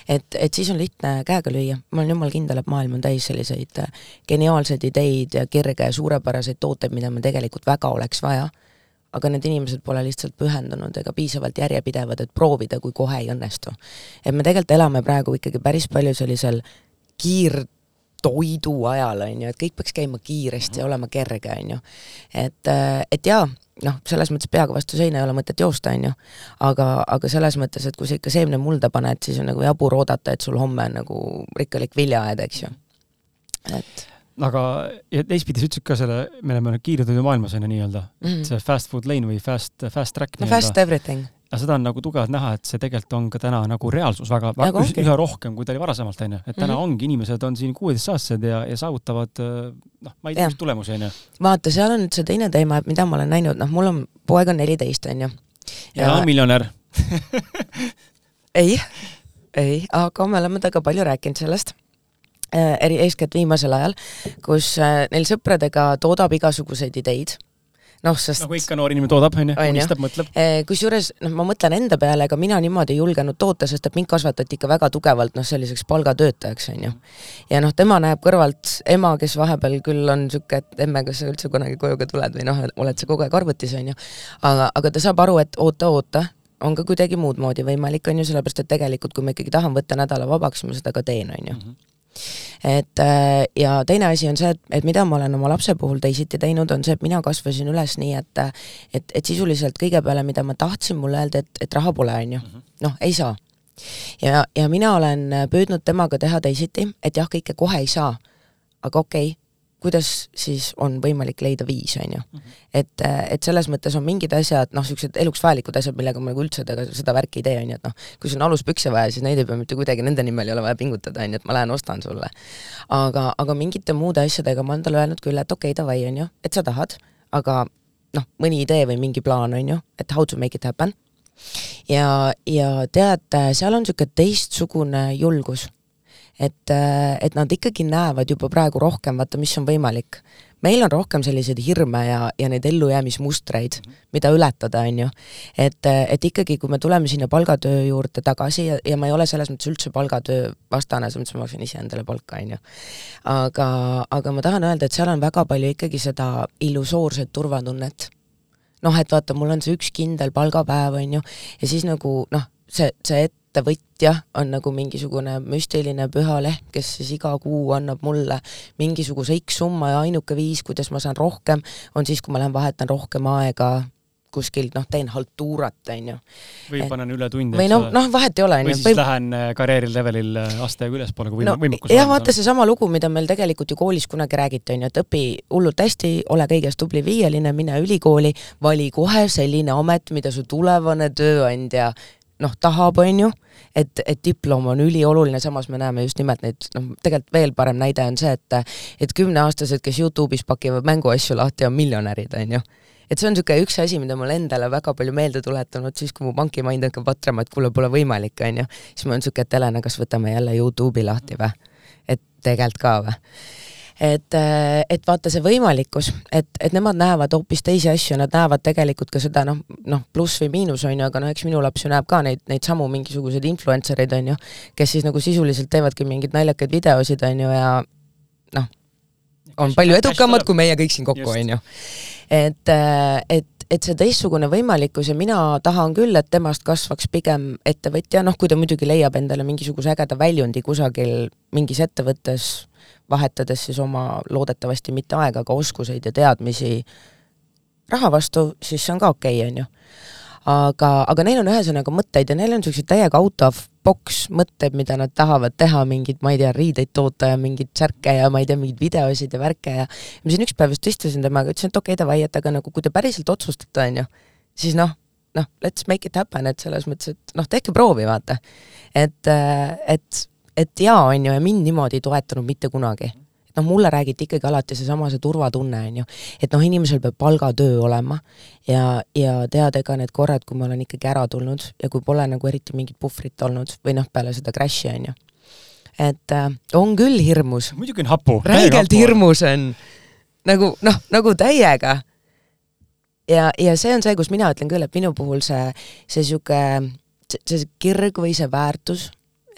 et, et siis on lihtne käega lüüa, ma olen jumala kindel, et maailm on täis selliseid äh, geniaalseid ideid ja kirge ja suurepäraseid tooteid, mida meil tegelikult väga oleks vaja, aga need inimesed pole lihtsalt pühendunud ega piisavalt järjepidevad, et proovida, kui kohe ei õnnestu. et me tegelikult elame praegu ikkagi päris palju sellisel kiir- toidu ajal, on ju, et kõik peaks käima kiiresti ja olema kerge, on ju. et, äh, et jaa, noh, selles mõttes peaga vastu seina ei ole mõtet joosta, on ju, aga, aga selles mõttes, et kui sa ikka seemne mulda paned, siis on nagu jabur oodata, et sul homme on nagu rikkalik viljaaed, eks ju. et aga ja teistpidi sa ütlesid ka selle, me oleme kiirtoidu maailmas on ju nii-öelda mm, -hmm. see fast food lane või fast, fast track no fast everything. Aga seda on nagu tugevalt näha, et see tegelikult on ka täna nagu reaalsus väga, väga, üha rohkem, kui ta oli varasemalt, onju. et täna mm -hmm. ongi, inimesed on siin kuueteistaastased ja, ja saavutavad noh, ma ei tea, mis tulemusi, onju. vaata, seal on nüüd see teine teema, et mida ma olen näinud, noh, mul on, poeg on neliteist, onju. ja, ja miljonär ei, ei, aga me oleme temaga palju rääkinud sellest äh, eri, eeskätt viimasel ajal, kus äh, neil sõpradega toodab igasuguseid ideid noh, sest nagu ikka noor inimene toodab, onju, unistab, mõtleb. Eh, kusjuures noh, ma mõtlen enda peale, ega mina niimoodi ei julgenud toota, sest et mind kasvatati ikka väga tugevalt noh, selliseks palgatöötajaks, onju. ja noh, tema näeb kõrvalt ema, kes vahepeal küll on sihuke, et emme, kas sa üldse kunagi koju ka tuled või noh, oled sa kogu aeg arvutis, onju. aga, aga ta saab aru, et oota, oota, on ka kuidagi muud moodi võimalik, on ju, sellepärast et tegelikult kui ma ikkagi tahan võtta nädala vabaks, ma seda ka teen, on ju mhm et äh, ja teine asi on see, et, et mida ma olen oma lapse puhul teisiti teinud, on see, et mina kasvasin üles nii, et et, et sisuliselt kõige peale, mida ma tahtsin, mulle öeldi, et, et raha pole, on ju. Mhm. noh, ei saa. ja, ja mina olen püüdnud temaga teha teisiti, et jah, kõike kohe ei saa, aga okei okay,, kuidas siis on võimalik leida viis, on ju. Mhm. et, et selles mõttes on mingid asjad, noh, niisugused eluks vajalikud asjad, millega ma nagu üldse tega, seda värki ei tee, on ju, et noh, kui sul on aluspükse vaja, siis neid ei pea mitte kuidagi, nende nimel ei ole vaja pingutada, on ju, et ma lähen ostan sulle. aga, aga mingite muude asjadega ma olen talle öelnud küll, et okei okay,, davai, on ju, et sa tahad, aga noh, mõni idee või mingi plaan, on ju, et how to make it happen. ja, ja tead, seal on niisugune teistsugune julgus et, äh, et nad ikkagi näevad juba praegu rohkem, vaata, mis on võimalik. meil on rohkem selliseid hirme ja, ja neid ellujäämismustreid, mida ületada, on ju. et, et ikkagi, kui me tuleme sinna palgatöö juurde tagasi ja, ja ma ei ole selles mõttes üldse palgatöö vastane, selles mõttes ma maksan iseendale palka, on ju. aga, aga ma tahan öelda, et seal on väga palju ikkagi seda illusoorset turvatunnet noh, et vaata, mul on see üks kindel palgapäev, on ju, ja siis nagu noh, see, see ettevõtja on nagu mingisugune müstiline püha leht, kes siis iga kuu annab mulle mingisuguse X summa ja ainuke viis, kuidas ma saan rohkem, on siis, kui ma lähen vahetan rohkem aega kuskilt noh, teen haltuurat, on ju. või panen üle tunde. või noh, noh vahet ei ole, on ju. või siis või... lähen äh, karjääri levelil äh, astmega ülespoole, kui võim-, no, võimekus jah, vaata seesama lugu, mida meil tegelikult ju koolis kunagi räägiti, on ju, et õpi hullult hästi, ole kõiges tubli viieline, mine ülikooli, vali kohe selline amet, mida su tulevane tööandja noh, tahab, on ju, et, et diplom on ülioluline, samas me näeme just nimelt neid, noh, tegelikult veel parem näide on see, et et kümneaastased, kes Youtube'is pakivad mänguasju lahti, on miljonärid, on ju et see on niisugune üks asi, mida ma olen endale väga palju meelde tuletanud, siis kui mu pankimaid hakkab vatrama, et kuule, pole võimalik, on ju, siis mul on niisugune, et Helena, kas võtame jälle Youtube'i lahti või? et tegelikult ka või? Et, et vaata see võimalikkus, et, et nemad näevad hoopis teisi asju, nad näevad tegelikult ka seda noh, noh pluss või miinus on ju, aga noh, eks minu laps ju näeb ka neid, neid samu mingisuguseid influencer eid on ju, kes siis nagu sisuliselt teevadki mingeid naljakaid videosid on ju ja noh, on palju edukamad kui meie kõik siin kokku, on ju. et, et et see teistsugune võimalikkus ja mina tahan küll, et temast kasvaks pigem ettevõtja, noh, kui ta muidugi leiab endale mingisuguse ägeda väljundi kusagil mingis ettevõttes vahetades siis oma loodetavasti mitte aega, aga oskuseid ja teadmisi raha vastu, siis see on ka okei okay,, on ju. aga, aga neil on ühesõnaga mõtteid ja neil on niisuguseid täiega out of box mõtteid, mida nad tahavad teha, mingeid, ma ei tea, riideid toota ja mingeid särke ja ma ei tea, mingeid videosid ja värke ja ma siin üks päev just istusin temaga, ütlesin, et okei okay,, davai, et aga nagu kui te päriselt otsustate, on ju, siis noh, noh, let's make it happen, et selles mõttes, et noh, tehke proovi, vaata. et, et et jaa, on ju, ja mind niimoodi ei toetanud mitte kunagi. et noh, mulle räägiti ikkagi alati seesama, see turvatunne, on ju, et noh, inimesel peab palgatöö olema ja, ja tead, ega need korrad, kui ma olen ikkagi ära tulnud ja kui pole nagu eriti mingit puhvrit olnud või noh, peale seda crash'i, on ju, et äh, on küll hirmus. muidugi on hapu. räigelt hirmus on. nagu noh, nagu täiega ja, ja see on see, kus mina ütlen küll, et minu puhul see, see niisugune, see kirg või see väärtus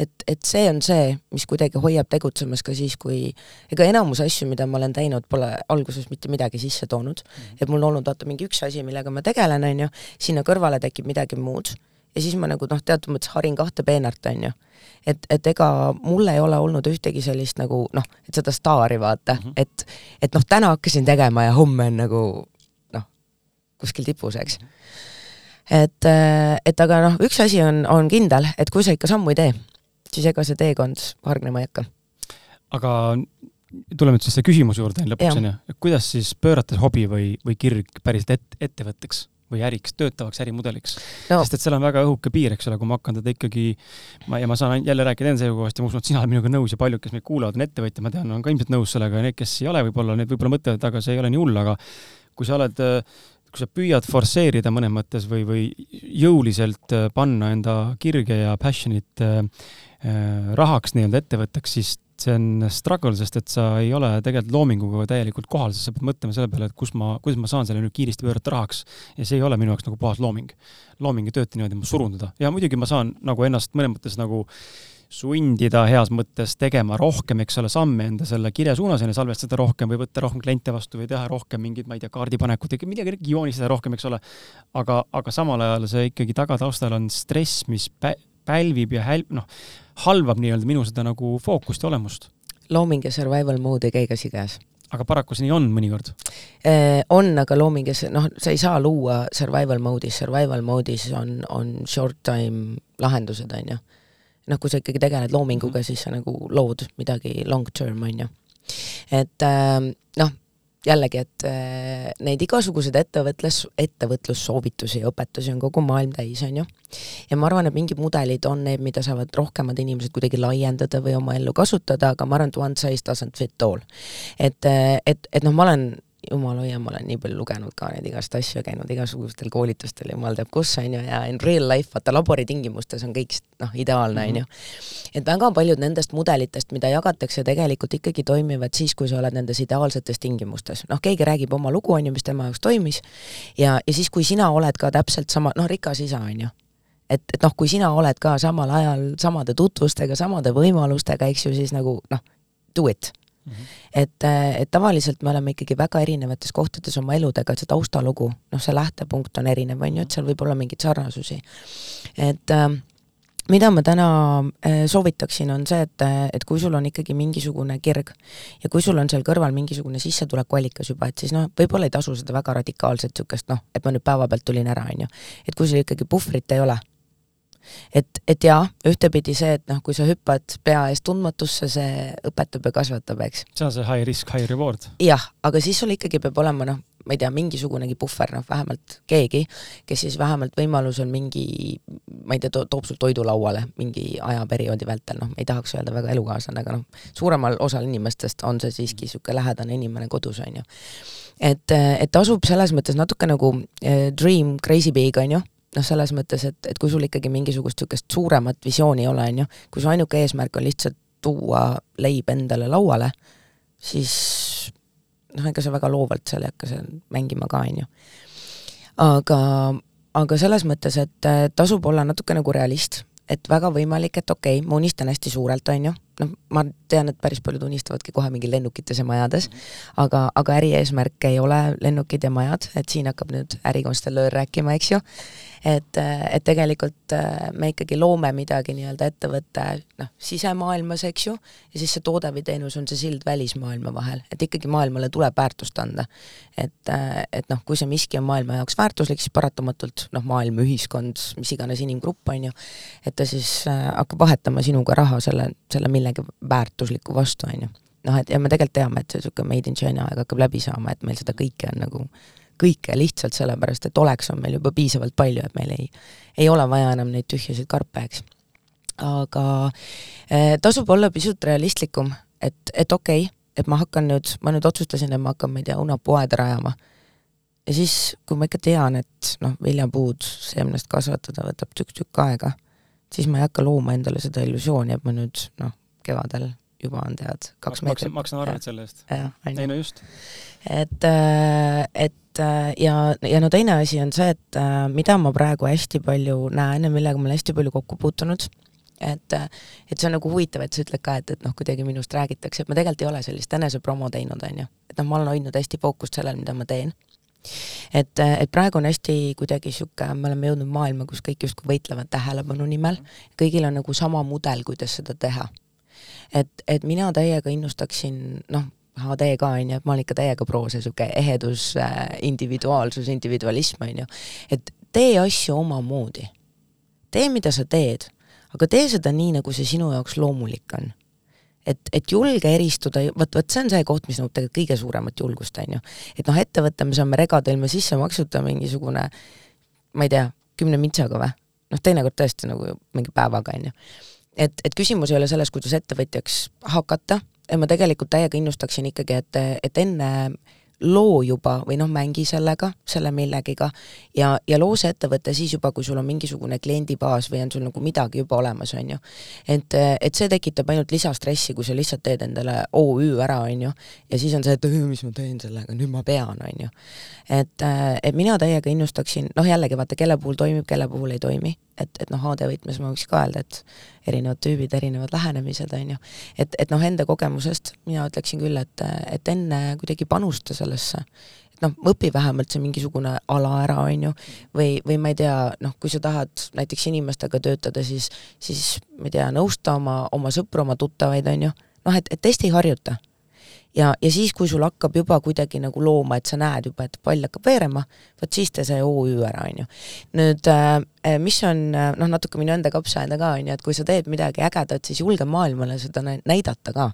et, et see on see, mis kuidagi hoiab tegutsemas ka siis, kui ega enamus asju, mida ma olen teinud, pole alguses mitte midagi sisse toonud mm. -hmm. et mul on olnud vaata mingi üks asi, millega ma tegelen, on ju, sinna kõrvale tekib midagi muud ja siis ma nagu noh, teatud mõttes harin kahte peenart, on ju. et, et ega mul ei ole olnud ühtegi sellist nagu noh, et seda staari vaata mm, -hmm. et, et noh, täna hakkasin tegema ja homme on nagu noh, kuskil tipus, eks mm. -hmm. et, et aga noh, üks asi on, on kindel, et kui sa ikka sammu ei tee, siis ega see teekond hargnema ei hakka. aga tuleme nüüd siis selle küsimuse juurde lõpuks onju, kuidas siis pöörata hobi või, või kirg päriselt et, ettevõtteks või äriks, töötavaks ärimudeliks? No.. sest et seal on väga õhuke piir, eks ole, kui ma hakkan teda ikkagi, ma, ja ma saan jälle rääkida enda seisukohast ja ma usun, et sina oled minuga nõus ja paljud, kes meid kuulavad, on ettevõtjad, ma tean, on ka ilmselt nõus sellega ja need, kes ei ole võib-olla, need võib-olla mõtlevad, aga see ei ole nii hull, aga kui sa oled kui sa püüad forsseerida mõnes mõttes või, või jõuliselt panna enda kirge ja passion'it äh, rahaks nii-öelda ettevõtteks, siis see on struggle, sest et sa ei ole tegelikult loominguga täielikult kohal, sest sa pead mõtlema selle peale, et kus ma, kuidas ma saan selle nüüd kiiresti pöörata rahaks. ja see ei ole minu jaoks nagu puhas looming. looming ei tööta niimoodi, ma surun teda. ja muidugi ma saan nagu ennast mõnes mõttes nagu sundida heas mõttes tegema rohkem, eks ole, samme enda selle kirja suunas, on ju, salvestada rohkem või võtta rohkem kliente vastu või teha rohkem mingeid, ma ei tea, kaardipanekut, midagi joonistada rohkem, eks ole. aga, aga samal ajal see ikkagi tagataustal on stress, mis pä pälvib ja häl-, noh, halvab nii-öelda minu seda nagu fookust ja olemust. looming ja survival mode ei käi käsikäes aga paraku see nii on mõnikord eh,? On, aga loomingus, noh, sa ei saa luua survival mode'is, survival mode'is on, on short time lahendused, on ju. noh, kui sa ikkagi tegeled loominguga mm, -hmm. siis sa nagu lood midagi long term, on ju. et äh, noh, jällegi, et äh, neid igasuguseid ettevõtlus, ettevõtlussoovitusi ja õpetusi on kogu maailm täis, on ju. ja ma arvan, et mingid mudelid on need, mida saavad rohkemad inimesed kuidagi laiendada või oma ellu kasutada, aga ma arvan, et one size doesn't fit all. et, äh, et, et noh, ma olen jumal hoia, ma olen nii palju lugenud ka neid igast asju, käinud igasugustel koolitustel, jumal teab kus, on ju, ja in real life, vaata laboritingimustes on kõik noh, ideaalne, on ju. Mhm. et väga paljud nendest mudelitest, mida jagatakse, tegelikult ikkagi toimivad siis, kui sa oled nendes ideaalsetes tingimustes. noh, keegi räägib oma lugu, on ju, mis tema jaoks toimis, ja, ja siis, kui sina oled ka täpselt sama, noh, rikas isa, on ju et, et noh, kui sina oled ka samal ajal samade tutvustega, samade võimalustega, eks ju, siis nagu noh, do it Mm -hmm. et, et tavaliselt me oleme ikkagi väga erinevates kohtades oma eludega, et see taustalugu, noh, see lähtepunkt on erinev, on ju, et seal võib olla mingeid sarnasusi. et äh, mida ma täna äh, soovitaksin, on see, et, et kui sul on ikkagi mingisugune kirg ja kui sul on seal kõrval mingisugune sissetulekuallikas juba, et siis noh, võib-olla ei tasu seda väga radikaalset niisugust noh, et ma nüüd päevapealt tulin ära, on ju. et kui sul ikkagi puhvrit ei ole et, et jaa, ühtepidi see, et noh, kui sa hüppad pea ees tundmatusse, see õpetab ja kasvatab, eks. see on see high risk, high reward. jah, aga siis sul ikkagi peab olema noh, ma ei tea, mingisugunegi puhver, noh vähemalt keegi, kes siis vähemalt võimalusel mingi, ma ei tea to, toob sul toidu lauale mingi ajaperioodi vältel, noh, ei tahaks öelda väga elukaaslane, aga noh, suuremal osal inimestest on see siiski niisugune lähedane inimene kodus, on ju. et, et tasub selles mõttes natuke nagu eh, dream crazy big, on ju noh, selles mõttes, et, et kui sul ikkagi mingisugust niisugust suuremat visiooni ei ole, on ju, kui su ainuke eesmärk on lihtsalt tuua leib endale lauale, siis noh, ega sa väga loovalt seal ei hakka seal mängima ka, on ju. aga, aga selles mõttes, et tasub olla natuke nagu realist, et väga võimalik, et okei okay,, ma unistan hästi suurelt, on ju, noh, ma tean, et päris paljud unistavadki kohe mingi lennukites ja majades, aga, aga ärieesmärk ei ole lennukid ja majad, et siin hakkab nüüd ärikonstellöör rääkima, eks ju, et, et tegelikult äh, me ikkagi loome midagi nii-öelda ettevõtte noh, sisemaailmas, eks ju, ja siis see toode või teenus on see sild välismaailma vahel, et ikkagi maailmale tuleb väärtust anda. et, äh, et noh, kui see miski on maailma jaoks väärtuslik, siis paratamatult noh, maailm, ühiskond, mis iganes inimgrupp, on ju, et ta siis äh, hakkab vahetama sinuga raha selle, selle millegi väärtusliku vastu, on ju noh, et ja me tegelikult teame, et see niisugune made in China aeg hakkab läbi saama, et meil seda kõike on nagu kõike lihtsalt sellepärast, et oleks on meil juba piisavalt palju, et meil ei, ei ole vaja enam neid tühjasid karpe, eks. aga eh, tasub olla pisut realistlikum, et, et okei okay,, et ma hakkan nüüd, ma nüüd otsustasin, et ma hakkan, ma ei tea, õunapuuaeda rajama. ja siis, kui ma ikka tean, et noh, viljapuud seemnest kasvatada võtab tükk-tükk aega, siis ma ei hakka looma endale seda illusiooni, et ma nüüd noh, kevadel juba on tead kaks meetrit. maksan arvet selle eest. ei no just. et, äh, et äh, ja, ja no teine asi on see, et äh, mida ma praegu hästi palju näen ja millega ma olen hästi palju kokku puutunud, et, et see on nagu huvitav, et sa ütled ka, et, et noh, kuidagi minust räägitakse, et ma tegelikult ei ole sellist enesepromo teinud, on ju. et noh, ma olen hoidnud hästi fookust sellel, mida ma teen. et, et praegu on hästi kuidagi niisugune, me oleme jõudnud maailma, kus kõik justkui võitlevad tähelepanu nimel, kõigil on nagu sama mudel, kuidas seda teha et, et mina täiega innustaksin, noh, HD ka, on ju, et ma olen ikka täiega pro see niisugune ehedus äh,, individuaalsus, individualism, on ju. et tee asju omamoodi. tee, mida sa teed, aga tee seda nii, nagu see sinu jaoks loomulik on. et, et julge eristuda, vot, vot see on see koht, mis nõuab tegelikult kõige suuremat julgust, on ju. et noh, ettevõtte me saame regada ilma sissemaksuta mingisugune ma ei tea, kümne mintsaga või? noh, teinekord tõesti nagu mingi päevaga, on ju. Et, et küsimus ei ole selles, kuidas ettevõtjaks hakata, ma tegelikult täiega innustaksin ikkagi, et, et enne loo juba või noh, mängi sellega, selle millegiga. Ja, ja loo see ettevõte siis juba, kui sul on mingisugune kliendibaas või on sul nagu midagi juba olemas, on ju. et, et see tekitab ainult lisastressi, kui sa lihtsalt teed endale OÜ ära, on ju, ja siis on see, et mis ma teen sellega, nüüd ma pean, on ju. et, et mina täiega innustaksin, noh jällegi vaata, kelle puhul toimib, kelle puhul ei toimi, et, et noh, AD võtmes ma võiks ka öelda, et erinevad tüübid, erinevad lähenemised, on ju. et, et noh, enda kogemusest mina ütleksin küll, et, et enne kuidagi panusta sellesse, et noh, õpi vähemalt see mingisugune ala ära, on ju, või, või ma ei tea, noh, kui sa tahad näiteks inimestega töötada, siis, siis ma ei tea, nõusta oma, oma sõpru, oma tuttavaid, on ju, noh, et, et testi harjuta ja, ja siis, kui sul hakkab juba kuidagi nagu looma, et sa näed juba, et pall hakkab veerema, vot siis tee see OÜ ära, on ju. nüüd äh, mis on noh, natuke minu enda kapsaaeda ka, on ju, et kui sa teed midagi ägedat, siis julge maailmale seda näidata ka.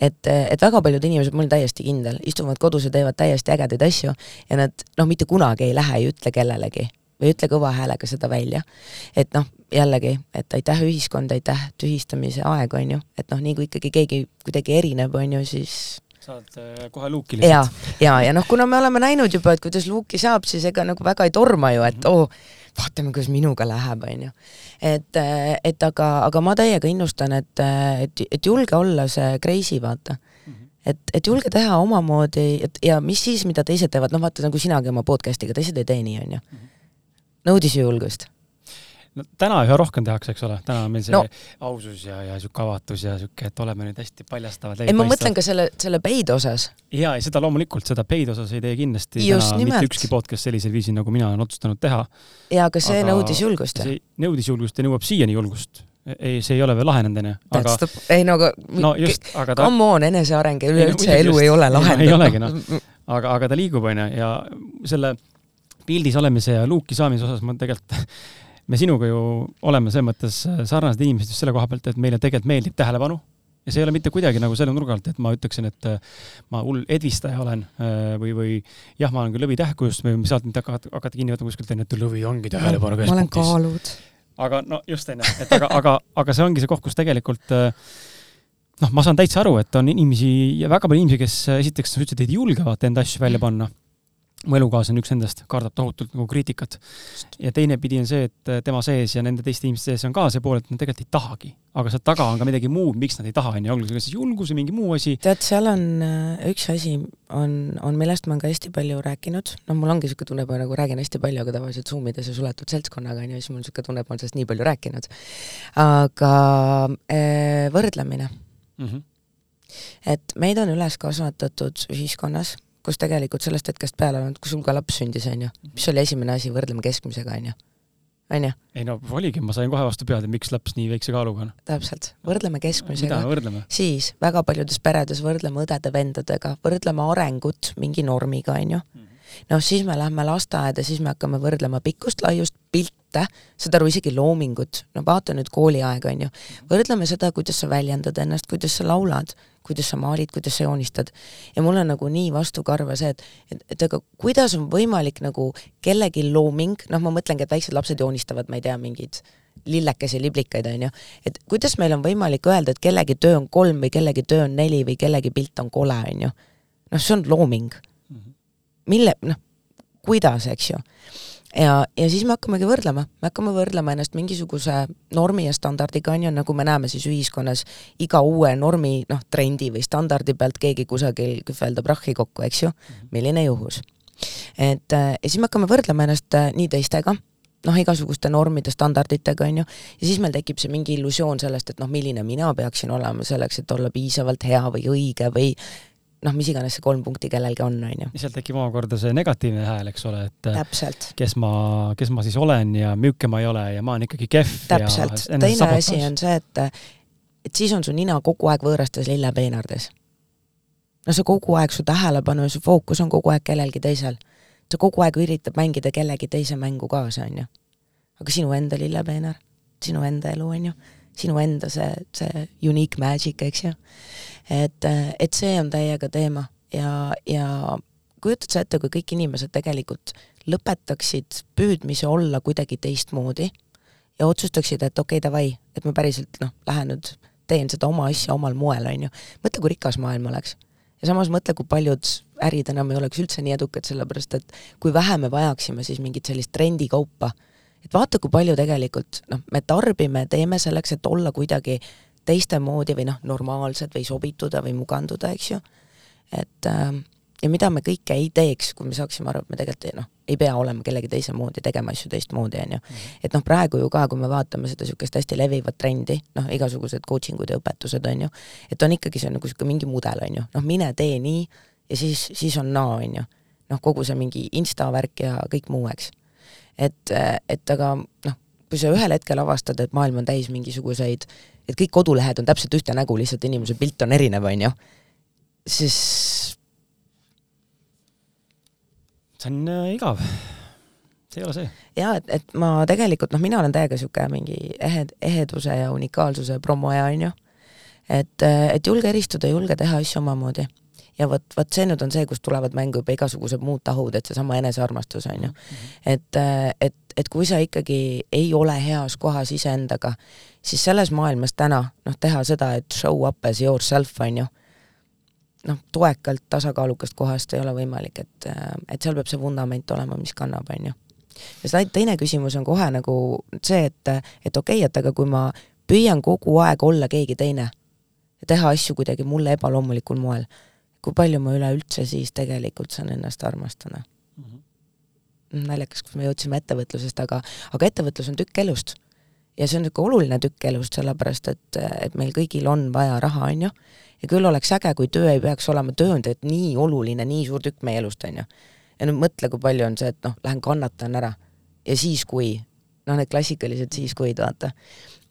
et, et väga paljud inimesed, ma olen täiesti kindel, istuvad kodus ja teevad täiesti ägedaid asju ja nad noh, mitte kunagi ei lähe ja ütle kellelegi või ütle kõva häälega seda välja. et noh, jällegi, et aitäh ühiskond, aitäh tühistamise aeg, on ju, et noh, nii kui ikkagi keegi kuidagi erineb, on ju, siis saad äh, kohe luuki lihtsalt. ja, ja, ja noh, kuna me oleme näinud juba, et kuidas luuki saab, siis ega nagu väga ei torma ju, et oo oh,, vaatame, kuidas minuga läheb, on ju. et, äh, et aga, aga ma täiega innustan, et, et, et julge olla see crazy, vaata mhm. et, et julge teha omamoodi, et ja mis siis, mida teised teevad, noh vaata nagu sinagi oma podcast'iga, teised ei tee nii, on ju. Mhm. nõudis ju julgust no täna üha rohkem tehakse, eks ole, täna on meil see no. ausus ja, ja sihuke avatus ja sihuke, et oleme nüüd hästi paljastavad. ei, ma mõtlen ka selle, selle paid osas. ja, ja seda loomulikult, seda paid osas ei tee kindlasti Just täna nimelt. mitte ükski podcast sellisel viisil, nagu mina olen otsustanud teha. ja, aga see aga nõudis julgust. see nõudis julgust ja nõuab siiani julgust ei, see ei ole veel lahenenud, onju. aga ei no aga no just, aga ta come on, eneseareng ja üleüldse elu just, ei ole lahendatud. ei olegi noh, aga, aga ta liigub, onju, ja selle pildis olemise ja luuki saamise osas ma tegelikult me sinuga ju oleme selles mõttes äh, sarnased inimesed just selle koha pealt, et meile tegelikult meeldib tähelepanu ja see ei ole mitte kuidagi nagu selle nurga alt, et ma ütleksin, et äh, ma hull edvistaja olen äh, või, või jah, ma olen küll Lõvi tähkujust või sealt mind hakata, hakata kinni võtma kuskilt, onju, et Lõvi ongi tähelepanu keskpunktis. ma olen kaalud. aga no just, onju, et aga, aga, aga see ongi see koht, kus tegelikult noh, ma saan täitsa aru, et on inimesi ja väga palju inimesi, kes esiteks, sa ütlesid, et ei julge vaata enda asju välja panna mu elukaaslane, üks nendest, kardab tohutult nagu kriitikat. ja teine pidi on see, et tema sees ja nende teiste inimeste sees on ka see pool, et nad tegelikult ei tahagi. aga seal taga on ka midagi muud, miks nad ei taha, on ju, olgu see kas siis julgus või mingi muu asi. tead, seal on äh, üks asi, on, on, millest ma olen ka hästi palju rääkinud, noh, mul ongi niisugune tunne, ma nagu räägin hästi palju, aga tavaliselt Zoom ides ja suletud seltskonnaga, on ju, siis mul niisugune tunne, et ma olen sellest nii palju rääkinud. aga äh, võrdlemine mm. -hmm. et meid on üles kasvatatud ühiskonnas kus tegelikult sellest hetkest peale, kui sul ka laps sündis, on ju, mis oli esimene asi, võrdleme keskmisega, on ju on ju? ei no oligi, ma sain kohe vastu pead, et miks laps nii väikse kaaluga on. täpselt, võrdleme keskmisega. siis väga paljudes peredes võrdleme õdede-vendadega, võrdleme arengut mingi normiga, on ju. Mhm. noh, siis me lähme lasteaeda, siis me hakkame võrdlema pikkust, laiust, pilte, saad aru, isegi loomingut, no vaata nüüd kooliaega, on ju. võrdleme seda, kuidas sa väljendad ennast, kuidas sa laulad, kuidas sa maalid, kuidas sa joonistad. ja mul on nagu nii vastukarva see, et, et, et aga kuidas on võimalik nagu kellegi looming, noh, ma mõtlengi, et väiksed lapsed joonistavad, ma ei tea, mingeid lillekesi, liblikaid, on ju, et kuidas meil on võimalik öelda, et kellegi töö on kolm või kellegi töö on neli või kellegi pilt on kole, on ju. noh, see on looming. Mhm. mille, noh, kuidas, eks ju ja, ja siis me hakkamegi võrdlema, me hakkame võrdlema ennast mingisuguse normi ja standardiga, on ju, nagu me näeme siis ühiskonnas iga uue normi, noh, trendi või standardi pealt keegi kusagil kühveldab rahhi kokku, eks ju, mhm. milline juhus. et äh, ja siis me hakkame võrdlema ennast äh, nii teistega, noh, igasuguste normide, standarditega, on ju, ja siis meil tekib see mingi illusioon sellest, et noh, milline mina peaksin olema selleks, et olla piisavalt hea või õige või noh, mis iganes see kolm punkti kellelgi on, on ju. ja sealt tekib omakorda see negatiivne hääl, eks ole, et täpselt. kes ma, kes ma siis olen ja milline ma ei ole ja ma olen ikkagi kehv. täpselt, teine asi on see, et et siis on su nina kogu aeg võõrastes lillepeenardes. no see kogu aeg, su tähelepanu ja su fookus on kogu aeg kellelgi teisel. sa kogu aeg üritad mängida kellegi teise mängu kaasa, on ju. aga sinu enda lillepeenar, sinu enda elu, on ju sinu enda see, see unique magic, eks ju. Et, et see on täiega teema ja, ja kujutad sa ette, kui kõik inimesed tegelikult lõpetaksid püüdmise olla kuidagi teistmoodi ja otsustaksid, et okei okay,, davai, et ma päriselt noh, lähen nüüd teen seda oma asja omal moel, on ju. mõtle, kui rikas maailm oleks. ja samas mõtle, kui paljud ärid enam ei oleks üldse nii edukad, sellepärast et kui vähe me vajaksime siis mingit sellist trendikaupa. et vaata, kui palju tegelikult noh, me tarbime, teeme selleks, et olla kuidagi teiste moodi või noh, normaalsed või sobituda või muganduda, eks ju. et äh, ja mida me kõike ei teeks, kui me saaksime aru, et me tegelikult noh, ei pea olema kellegi teise moodi, tegema asju teistmoodi, on ju. Mhm. et noh, praegu ju ka, kui me vaatame seda niisugust hästi levivat trendi, noh, igasugused coaching ud ja õpetused, on ju, et on ikkagi see nagu niisugune mingi mudel, on ju, noh, mine tee nii ja siis, siis on naa, on ju. noh, kogu see mingi insta värk ja kõik muu, eks. et, et aga noh, kui sa ühel hetkel avastad, et maailm on täis mingisuguseid, et kõik kodulehed on täpselt ühte nägu, lihtsalt inimese pilt on erinev, on ju, siis see on äh, igav. see ei ole see. jaa, et, et ma tegelikult, noh, mina olen täiega niisugune mingi ehed, eheduse ja unikaalsuse promoja, on ju. et, äh, et julge eristuda, julge teha asju omamoodi. Ja vot, vot see nüüd on see, kust tulevad mängu juba igasugused muud tahud, et seesama enesearmastus, on ju. Et, äh, et, et kui sa ikkagi ei ole heas kohas iseendaga, siis selles maailmas täna, noh, teha seda, et show up as yourself, on ju noh, toekalt tasakaalukast kohast ei ole võimalik, et, et seal peab see vundament olema, mis kannab, on ju. ja seda teine küsimus on kohe nagu see, et, et okei okay,, et aga kui ma püüan kogu aeg olla keegi teine ja teha asju kuidagi mulle ebaloomulikul moel, kui palju ma üleüldse siis tegelikult saan ennast armastada mm? -hmm. naljakas, kus me jõudsime ettevõtlusest, aga, aga ettevõtlus on tükk elust. ja see on niisugune oluline tükk elust, sellepärast et, et meil kõigil on vaja raha, on ju, ja küll oleks äge, kui töö ei peaks olema, töö on tegelikult nii oluline, nii suur tükk meie elust, on ju. ja nüüd mõtle, kui palju on see, et noh, lähen kannatan ära ja siis kui, noh, need klassikalised siis kuid, vaata.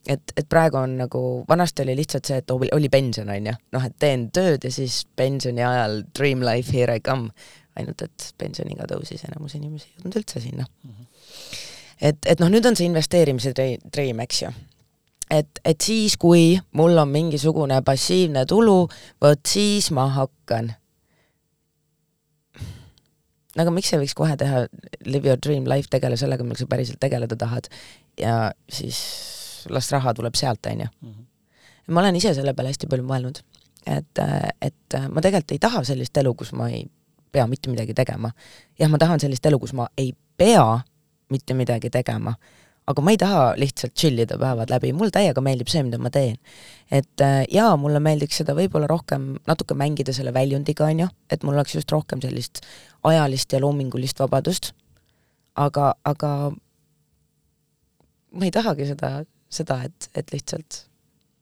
Et, et praegu on nagu, vanasti oli lihtsalt see, et oli, oli pension, on ju, noh, et teen tööd ja siis pensioni ajal dream life, here I come. ainult et pensioniga tõusis, enamus inimesi ei jõudnud üldse sinna mm. -hmm. et, et noh, nüüd on see investeerimise dream, eks ju et, et siis, kui mul on mingisugune passiivne tulu, vot siis ma hakkan. aga miks ei võiks kohe teha live your dream life, tegele sellega, millega sa päriselt tegeleda tahad ja siis las raha tuleb sealt, on ju. Mhm. ma olen ise selle peale hästi palju mõelnud, et, et ma tegelikult ei taha sellist elu, kus ma ei pea mitte midagi tegema. jah, ma tahan sellist elu, kus ma ei pea mitte midagi tegema aga ma ei taha lihtsalt chill ida päevad läbi, mul täiega meeldib see, mida ma teen. et jaa, mulle meeldiks seda võib-olla rohkem natuke mängida selle väljundiga, on ju, et mul oleks just rohkem sellist ajalist ja loomingulist vabadust, aga, aga ma ei tahagi seda, seda, et, et lihtsalt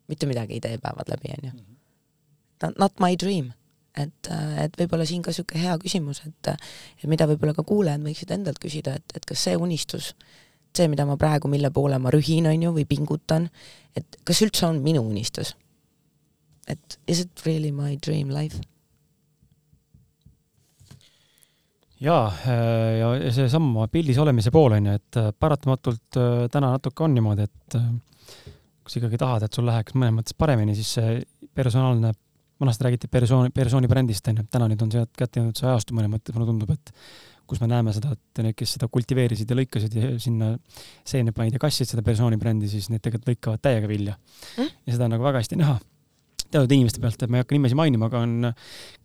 mitte midagi ei tee päevad läbi, on ju. Not my dream et, äh, et võib-olla siin ka niisugune hea küsimus, et et mida võib-olla ka kuulajad võiksid endalt küsida, et, et kas see unistus see, mida ma praegu, mille poole ma rühin, on ju, või pingutan, et kas üldse on minu unistus? et is it really my dream life? Jaa, äh, ja seesama pildis olemise pool, on ju, et äh, paratamatult äh, täna natuke on niimoodi, et kui sa ikkagi tahad, et sul läheks mõnes mõttes paremini, siis see personaalne, vanasti räägiti persooni, persooni brändist, on ju, täna nüüd on see kätte jõudnud see ajastu mõnes mõttes, mulle tundub, et kus me näeme seda, et need, kes seda kultiveerisid ja lõikasid ja sinna seene panid ja kassid seda persooni brändi, siis need tegelikult lõikavad täiega vilja. Mm.. ja seda on nagu väga hästi näha teatud inimeste pealt, et ma ei hakka nimesi mainima, aga on,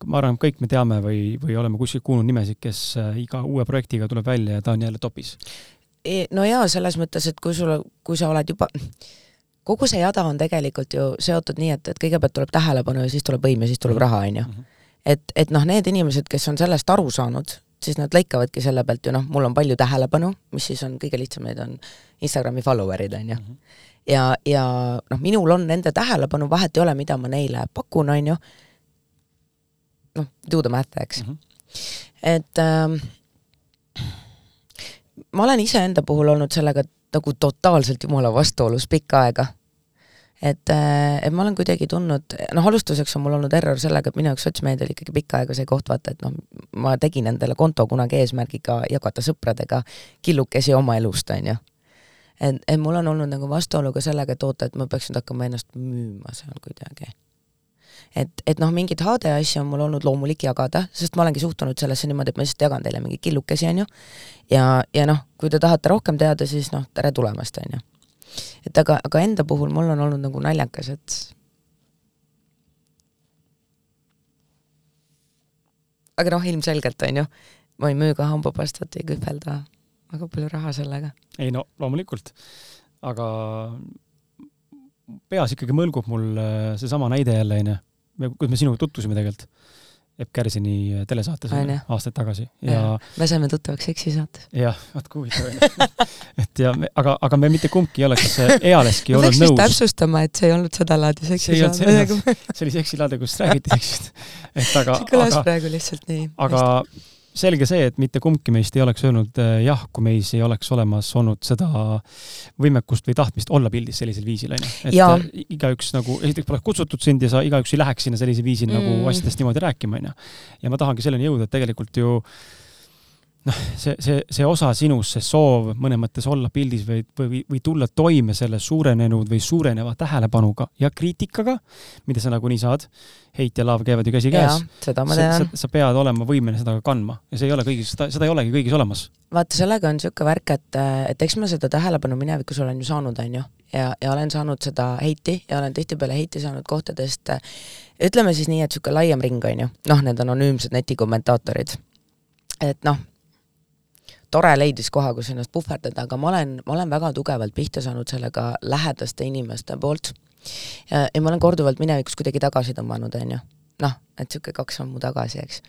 ma arvan, kõik me teame või, või oleme kuskilt kuulnud nimesid, kes äh, iga uue projektiga tuleb välja ja ta on jälle topis. E, no jaa, selles mõttes, et kui sul, kui sa oled juba kogu see jada on tegelikult ju seotud nii, et, et kõigepealt tuleb tähelepanu ja siis tuleb võim ja siis tuleb raha, on ju. Mhm. et, et noh, need inimesed, kes on sellest aru saanud, siis nad lõikavadki selle pealt ju noh, mul on palju tähelepanu, mis siis on kõige lihtsam, need on Instagrami follower'id, on ju. Mhm. Ja, ja noh, minul on nende tähelepanu, vahet ei ole, mida ma neile pakun, on ju, noh, do the math, eks mm. -hmm. et ähm, ma olen iseenda puhul olnud sellega nagu totaalselt jumala vastuolus pikka aega et, äh, et ma olen kuidagi tundnud, noh, alustuseks on mul olnud error sellega, et minu jaoks sotsmeedia oli ikkagi pikka aega see koht, vaata, et noh, ma tegin endale konto kunagi eesmärgiga jagada sõpradega killukesi oma elust, on ju. Et, et mul on olnud nagu vastuolu ka sellega, et oota, et ma peaks nüüd hakkama ennast müüma seal kuidagi. et, et noh, mingeid HD asju on mul olnud loomulik jagada, sest ma olengi suhtunud sellesse niimoodi, et ma lihtsalt jagan teile mingeid killukesi, on ju, ja, ja noh, kui te tahate rohkem teada, siis noh, tere tulemast, on ju. et aga, aga enda puhul mul on olnud nagu naljakas, et aga noh, ilmselgelt on ju, ma ei müü ka hambapastat, ei kühvelda väga palju raha sellega. ei no loomulikult, aga peas ikkagi mõlgub mul äh, seesama näide jälle, onju, kuidas me sinuga tutvusime tegelikult Epp Kärsini äh, telesaates jah. aastaid tagasi ja me saime tuttavaks seksisaates. jah, vaat kui huvitav onju. *laughs* et ja, aga, aga me mitte kumbki ei oleks äh, ealeski olnud nõus. täpsustama, et see ei olnud sedalaadi See ei olnud seksisaade, nagu see oli seksilaade, kus räägiti seksist. et aga, *laughs* see kõlas aga, praegu lihtsalt nii. aga selge see, et mitte kumbki meist ei oleks öelnud äh, jah, kui meis ei oleks olemas olnud seda võimekust või tahtmist olla pildis sellisel viisil, onju. et Jaa. äh, igaüks nagu, esiteks poleks kutsutud sind ja sa igaüks ei läheks sinna sellisel viisil mm. nagu Mm. asjadest niimoodi rääkima, onju. ja ma tahangi selleni jõuda, et tegelikult ju noh, see, see, see osa sinust, see soov mõnes mõttes olla pildis või, või, või tulla toime selle suurenenud või suureneva tähelepanuga ja kriitikaga, mida sa nagunii saad, heit ja laav käivad ju käsikäes seda ma tean. sa, pead olema võimeline seda ka kandma ja see ei ole kõigis, seda ei olegi kõigis olemas. vaata, sellega on niisugune värk, et, et eks ma seda tähelepanu minevikus olen ju saanud, on ju, ja, ja olen saanud seda heiti ja olen tihtipeale heiti saanud kohtadest, ütleme siis nii, et niisugune laiem ring, on ju, noh, need anonüümsed netikommentaatorid. et noh, tore leidis koha, kus ennast puhverdada, aga ma olen, ma olen väga tugevalt pihta saanud sellega lähedaste inimeste poolt. ja, ma olen korduvalt minevikus kuidagi tagasi tõmmanud, on ju. noh, et niisugune kaks sammu tagasi, eks.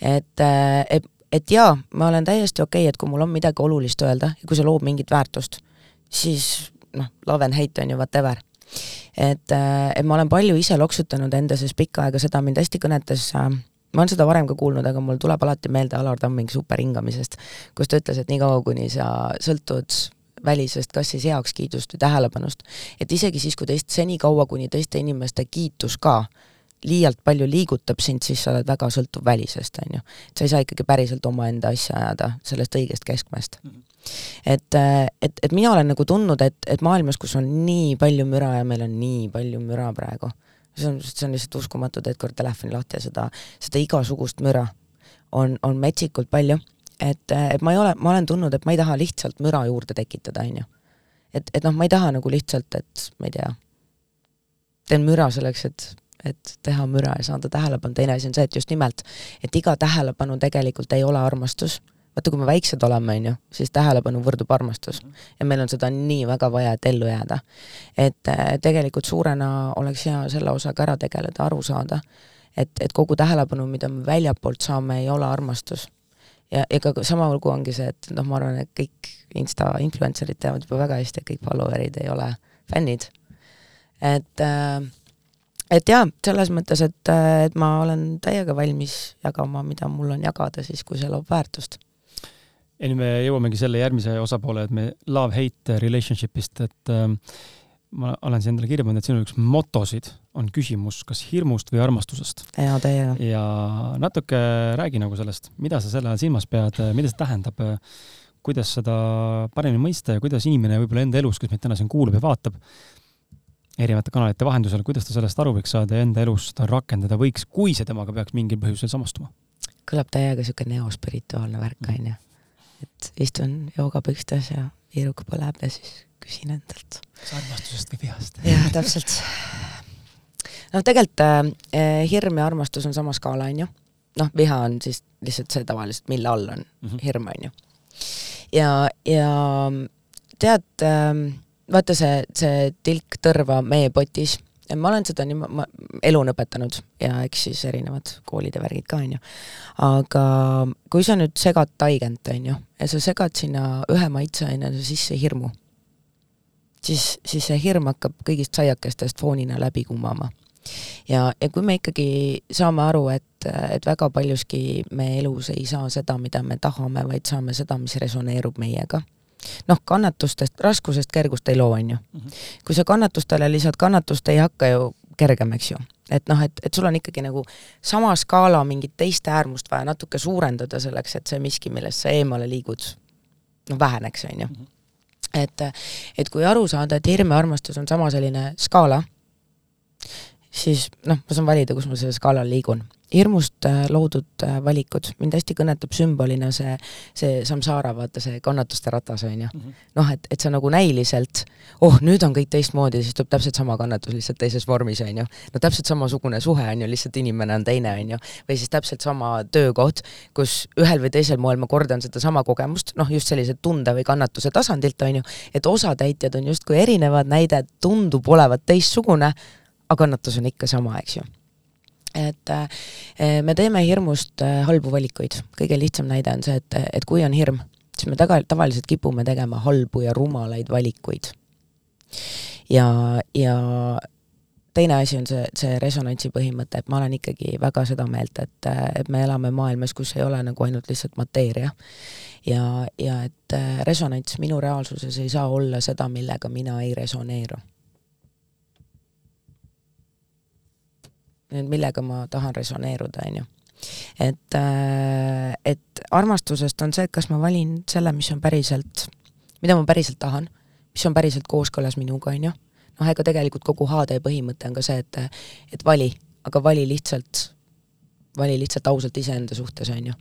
et, et et jaa, ma olen täiesti okei okay,, et kui mul on midagi olulist öelda ja kui see loob mingit väärtust, siis noh, love and hate on ju whatever. et, et ma olen palju ise loksutanud enda sees pikka aega, seda mind hästi kõnetas äh, ma olen seda varem ka kuulnud, aga mul tuleb alati meelde Alar Tammingi superhingamisest, kus ta ütles, et niikaua, kuni sa sõltud välisest kas siis heakskiidust või tähelepanust, et isegi siis, kui teist, senikaua, kuni teiste inimeste kiitus ka liialt palju liigutab sind, siis sa oled väga sõltuv välisest, on ju. sa ei saa ikkagi päriselt omaenda asja ajada sellest õigest keskmest. et, et, et mina olen nagu tundnud, et, et maailmas, kus on nii palju müra ja meil on nii palju müra praegu, see on, see on lihtsalt uskumatu, teed kord telefoni lahti ja seda, seda igasugust müra on, on metsikult palju, et, et ma ei ole, ma olen tundnud, et ma ei taha lihtsalt müra juurde tekitada, on ju. et, et noh, ma ei taha nagu lihtsalt, et ma ei tea, teen müra selleks, et et teha müra ja saada tähelepanu, teine asi on see, et just nimelt, et iga tähelepanu tegelikult ei ole armastus. Vaata, kui me väiksed oleme, on ju, siis tähelepanu võrdub armastus. ja meil on seda nii väga vaja, et ellu jääda. et äh, tegelikult suurena oleks hea selle osaga ära tegeleda, aru saada, et, et kogu tähelepanu, mida me väljapoolt saame, ei ole armastus. ja ega sama lugu ongi see, et noh, ma arvan, et kõik insta influencer'id teavad juba väga hästi, et kõik follower'id ei ole fännid. et äh, et jaa, selles mõttes, et, et ma olen täiega valmis jagama, mida mul on jagada siis, kui see loob väärtust. Ja nüüd me jõuamegi selle järgmise osapoole, et me love-hate relationship'ist, et ähm, ma olen siia endale kirja pannud, et sinu üks motosid on küsimus kas hirmust või armastusest. jaa, täiega. ja natuke räägi nagu sellest, mida sa selle all silmas pead, mida see tähendab, kuidas seda paremini mõista ja kuidas inimene võib-olla enda elus, kes meid täna siin kuulab ja vaatab, erinevate kanalite vahendusel, kuidas ta sellest aru võiks saada ja enda elus seda rakendada võiks, kui see temaga peaks mingil põhjusel samastuma? kõlab täiega niisugune neospirituaalne värk, Mhm. on ju. Et istun joogapükstes ja viiruk põleb ja siis küsin endalt. kas armastusest või vihast? jah, täpselt. noh, tegelikult äh, hirm ja armastus on sama skaala, on ju. noh, viha on siis lihtsalt see tavaliselt, mille all on Mhm. hirm, on ju. ja, ja tead äh,, vaata see, see tilk tõrva meepotis, ma olen seda nii, ma elu on õpetanud ja eks siis erinevad koolid ja värgid ka, on ju. aga kui sa nüüd segad taigent, on ju, ja sa segad sinna ühe maitseainena sisse hirmu, siis, siis see hirm hakkab kõigist saiakestest foonina läbi kumama. ja, ja kui me ikkagi saame aru, et, et väga paljuski me elus ei saa seda, mida me tahame, vaid saame seda, mis resoneerub meiega noh, kannatustest, raskusest kergust ei loo, on ju. kui sa kannatustele lisad kannatust, ei hakka ju kergem, eks ju. et noh, et, et sul on ikkagi nagu sama skaala mingit teist äärmust vaja natuke suurendada selleks, et see miski, millest sa eemale liigud, noh, väheneks, on ju. et, et kui aru saada, et hirm ja armastus on sama selline skaala, siis noh, ma saan valida, kus ma sellel skaalal liigun hirmust äh, loodud äh, valikud, mind hästi kõnetab sümbolina see, see samsaara, vaata see kannatuste ratas, on ju. Mhm. noh, et, et sa nagu näiliselt, oh, nüüd on kõik teistmoodi, siis tuleb täpselt sama kannatus, lihtsalt teises vormis, on ju. no täpselt samasugune suhe on ju, lihtsalt inimene on teine, on ju. või siis täpselt sama töökoht, kus ühel või teisel moel ma kordan sedasama kogemust, noh, just sellise tunde või kannatuse tasandilt, on ju, et osatäitjad on justkui erinevad, näide tundub olevat teistsugune, aga kannatus on ikka sama, eks ju et äh, me teeme hirmust äh, halbu valikuid, kõige lihtsam näide on see, et, et kui on hirm, siis me taga, tavaliselt kipume tegema halbu ja rumalaid valikuid. ja, ja teine asi on see, see resonantsi põhimõte, et ma olen ikkagi väga seda meelt, et, et me elame maailmas, kus ei ole nagu ainult lihtsalt mateeria. ja, ja et äh, resonants minu reaalsuses ei saa olla seda, millega mina ei resoneeru nüüd millega ma tahan resoneeruda, on ju. et, äh, et armastusest on see, et kas ma valin selle, mis on päriselt, mida ma päriselt tahan, mis on päriselt kooskõlas minuga, on ju. noh, ega tegelikult kogu HD põhimõte on ka see, et, et vali, aga vali lihtsalt, vali lihtsalt ausalt iseenda suhtes, on ju.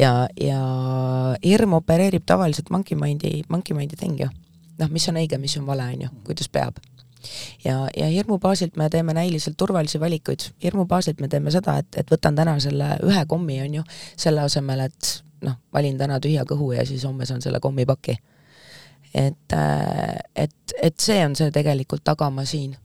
ja, ja hirm opereerib tavaliselt monkey mind'i, monkey mind'i thing ju. noh, mis on õige, mis on vale, on ju, kuidas peab ja, ja hirmu baasilt me teeme näiliselt turvalisi valikuid, hirmu baasilt me teeme seda, et, et võtan täna selle ühe kommi, on ju, selle asemel, et noh, valin täna tühja kõhu ja siis homme saan selle kommipaki. et, äh, et, et see on see tegelikult tagamaa siin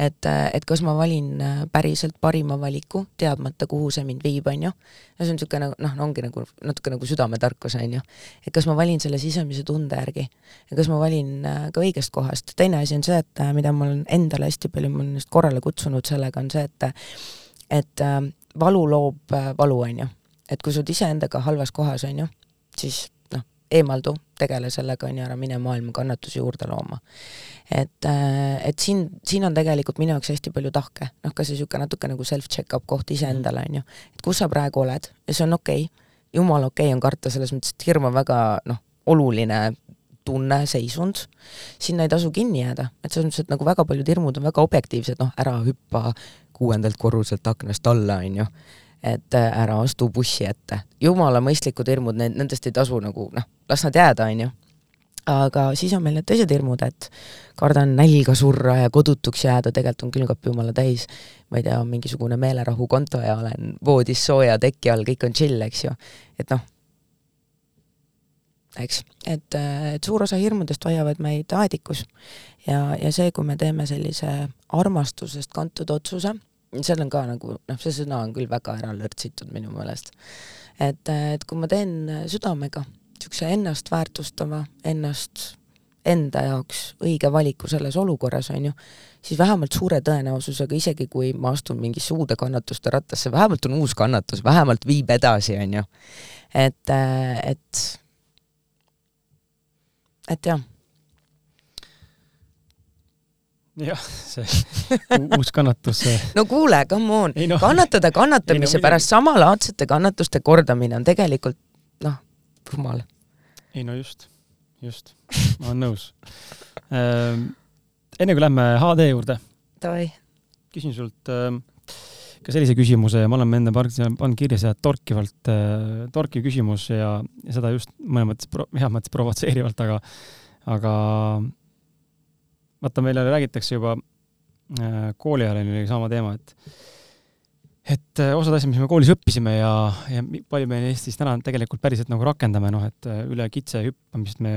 et, et kas ma valin äh, päriselt parima valiku, teadmata, kuhu see mind viib, on ju. no see on niisugune noh, ongi nagu natuke nagu südametarkus, on ju. et kas ma valin selle sisemise tunde järgi ja kas ma valin äh, ka õigest kohast. teine asi on see, et äh, mida ma olen endale hästi palju, ma olen just korrale kutsunud sellega, on see, et et valu loob valu, on ju. et kui sa oled iseendaga halvas kohas, on ju, siis eemaldu, tegele sellega, on ju, ära mine maailma kannatusi juurde looma. et, äh, et siin, siin on tegelikult minu jaoks hästi palju tahke, noh, ka see niisugune natuke nagu self-check-up koht iseendale, on ju, et kus sa praegu oled? Ja see on okei. Okay., jumala okei okay on karta, selles mõttes, et hirm on väga noh, oluline tunne, seisund, sinna ei tasu kinni jääda, et selles mõttes, et nagu väga paljud hirmud on väga objektiivsed, noh, ära hüppa kuuendalt korruselt aknast alla, on ju et äh, ära astu bussi ette. jumala mõistlikud hirmud, need, nendest ei tasu nagu noh, las nad jääda, on ju. aga siis on meil need teised hirmud, et kardan nälga surra ja kodutuks jääda, tegelikult on külmkapp jumala täis. ma ei tea, mingisugune meelerahukonto ja olen voodis sooja teki all, kõik on chill, eks ju. et noh, eks, et, äh, et suur osa hirmudest hoiavad meid aedikus ja, ja see, kui me teeme sellise armastusest kantud otsuse seal on ka nagu noh, see sõna on küll väga ära lörtsitud minu meelest. et, et kui ma teen südamega niisuguse ennast väärtustava, ennast enda jaoks õige valiku selles olukorras, on ju, siis vähemalt suure tõenäosusega, isegi kui ma astun mingisse uude kannatuste rattasse, vähemalt on uus kannatus, vähemalt viib edasi, on ju. et, et, et jah jah, see uus kannatus. no kuule, come on, no, kannatada kannatamise no, pärast samalaadsete kannatuste kordamine on tegelikult noh, rumal. ei no just, just, ma olen nõus ähm,. enne kui lähme HD juurde, küsin sult äh, ka sellise küsimuse ja me oleme enda pannud kirja seda torkivalt äh,, torkiv küsimus ja, ja seda just mõnes mõttes, heas mõttes provotseerivalt, aga, aga vaata, meile räägitakse juba äh, kooli ajal oli sama teema, et et äh, osad asjad, mis me koolis õppisime ja, ja palju me Eestis täna tegelikult päriselt nagu rakendame, noh, et äh, üle kitse hüppamist me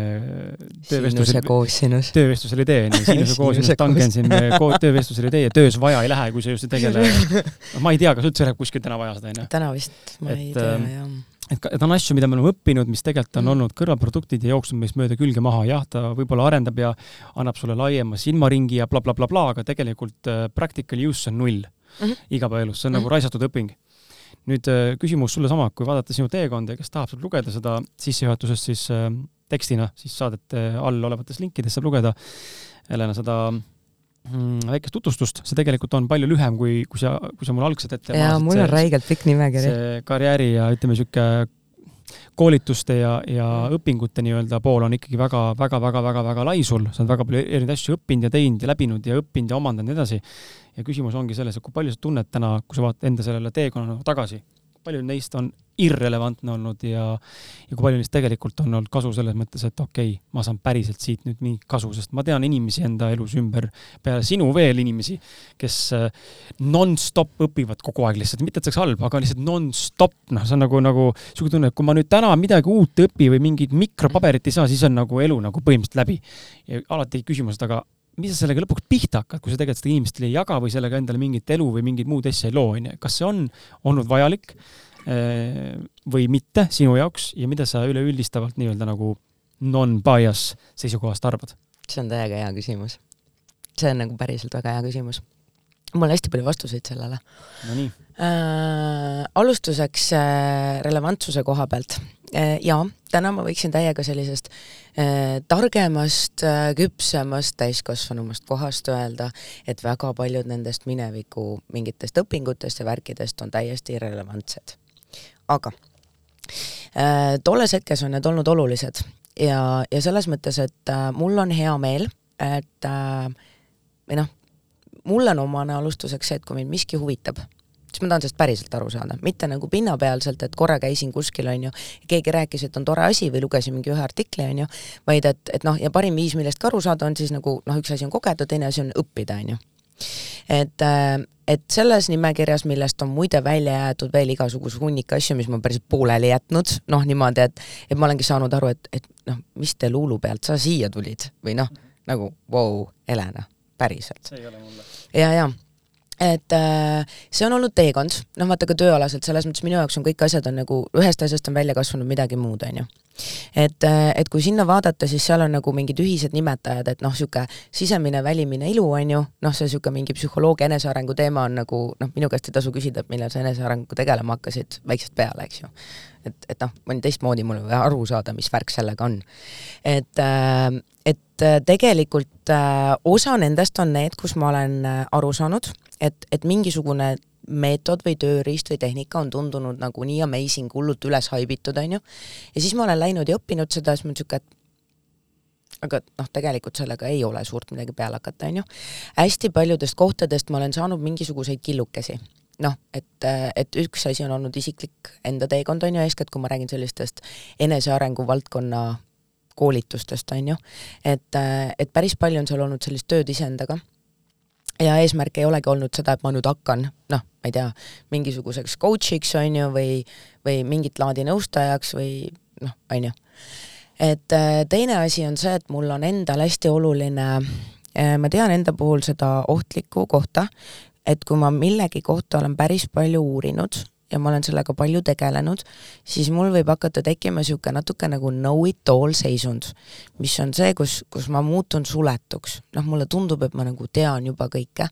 töövestlusel, töövestlusel ei tee, nii *laughs* siinuse koosinus, tangensin me töövestlusel ei tee ja töös vaja ei lähe, kui sa just ei tegele, *laughs* noh, ma ei tea, kas üldse läheb kuskil täna vaja seda, onju. täna vist, ma et, ei tea, jah et, et on asju, mida me oleme õppinud, mis tegelikult on mm. olnud kõrvalproduktid ja jooksnud meist mööda külge maha, jah, ta võib-olla arendab ja annab sulle laiema silmaringi ja blablabla bla, bla, bla, aga tegelikult äh, practical use on null mm -hmm. igapäevaelus, see on mm -hmm. nagu raisatud õping. nüüd äh, küsimus sulle sama, kui vaadata sinu teekonda ja kes tahab, saab lugeda seda sissejuhatusest siis äh, tekstina, siis saadete all olevatest linkidest saab lugeda Helena seda väikest tutvustust, see tegelikult on palju lühem, kui, kui sa, kui sa mulle algselt ette jaa, mul on räigelt pikk nimekiri. see karjääri ja ütleme, niisugune koolituste ja, ja õpingute nii-öelda pool on ikkagi väga, väga, väga, väga, väga lai sul, sa oled väga palju erinevaid asju õppinud ja teinud ja läbinud ja õppinud ja omandanud ja nii edasi. ja küsimus ongi selles, et kui palju sa tunned täna, kui sa vaatad enda sellele teekonnale tagasi, palju neist on irrelevantne olnud ja, ja kui palju neist tegelikult on olnud kasu selles mõttes, et okei okay,, ma saan päriselt siit nüüd mingit kasu, sest ma tean inimesi enda elus ümber, peale sinu veel inimesi, kes äh, nonstop õpivad kogu aeg lihtsalt, mitte et see oleks halb, aga lihtsalt nonstop, noh, see on nagu, nagu niisugune tunne, et kui ma nüüd täna midagi uut ei õpi või mingit mikropaberit ei saa, siis on nagu elu nagu põhimõtteliselt läbi. ja alati küsimus, et aga mis sa sellega lõpuks pihta hakkad, kui sa tegelikult seda inimestele ei jaga või sellega endale mingit elu või mingit muud asja ei loo, onju. kas see on olnud vajalik? Äh, või mitte sinu jaoks ja mida sa üleüldistavalt nii-öelda nagu non-bias seisukohast arvad? see on täiega hea küsimus. see on nagu päriselt väga hea küsimus. mul on hästi palju vastuseid sellele. Nonii äh,. alustuseks äh, relevantsuse koha pealt äh,. jaa, täna ma võiksin täiega sellisest äh, targemast äh,, küpsemast, täiskasvanumast kohast öelda, et väga paljud nendest mineviku mingitest õpingutest ja värkidest on täiesti irrelevantsed aga äh, tolles hetkes on need olnud olulised ja, ja selles mõttes, et äh, mul on hea meel, et äh, või noh, mul on omane alustuseks see, et kui mind miski huvitab, siis ma tahan sellest päriselt aru saada, mitte nagu pinnapealselt, et korra käisin kuskil, on ju, keegi rääkis, et on tore asi või lugesin mingi ühe artikli, on ju, vaid et, et noh, ja parim viis, millest ka aru saada, on siis nagu noh, üks asi on kogeda, teine asi on õppida, on ju et, äh, et selles nimekirjas, millest on muide välja jäetud veel igasuguse hunnik asju, mis ma päriselt pooleli jätnud, noh niimoodi, et et ma olengi saanud aru, et, et noh, mis te luulu pealt sa siia tulid või noh, nagu vau wow,, Helena, päriselt. see ei ole mulle. ja, ja et äh, see on olnud teekond, noh vaata ka tööalaselt, selles mõttes minu jaoks on kõik asjad on nagu, ühest asjast on välja kasvanud midagi muud, on ju. et, äh, et kui sinna vaadata, siis seal on nagu mingid ühised nimetajad, et noh, niisugune sisemine, välimine ilu, on ju, noh, see niisugune mingi psühholoogia enesearengu teema on nagu noh, minu käest ei tasu küsida, et millal sa enesearenguga tegelema hakkasid, väiksest peale, eks ju. et, et noh, mõni teistmoodi mul on vaja aru saada, mis värk sellega on. et äh, et äh, tegelikult äh, osa nendest on need, kus ma olen äh, aru saanud, et, et mingisugune meetod või tööriist või tehnika on tundunud nagu nii amazing, hullult üles haibitud, on ju, ja siis ma olen läinud ja õppinud seda, siis ma niisugune, et aga noh, tegelikult sellega ei ole suurt midagi peale hakata, on ju. hästi paljudest kohtadest ma olen saanud mingisuguseid killukesi. noh, et, et üks asi on olnud isiklik enda teekond, on ju, eeskätt kui ma räägin sellistest enesearengu valdkonna koolitustest, on ju, et, et päris palju on seal olnud sellist tööd iseendaga ja eesmärk ei olegi olnud seda, et ma nüüd hakkan noh, ma ei tea, mingisuguseks coach'iks on ju, või, või mingit laadi nõustajaks või noh, on ju. et äh, teine asi on see, et mul on endal hästi oluline, äh, ma tean enda puhul seda ohtlikku kohta, et kui ma millegi kohta olen päris palju uurinud ja ma olen sellega palju tegelenud, siis mul võib hakata tekkima niisugune natuke nagu know it all seisund, mis on see, kus, kus ma muutun suletuks. noh, mulle tundub, et ma nagu tean juba kõike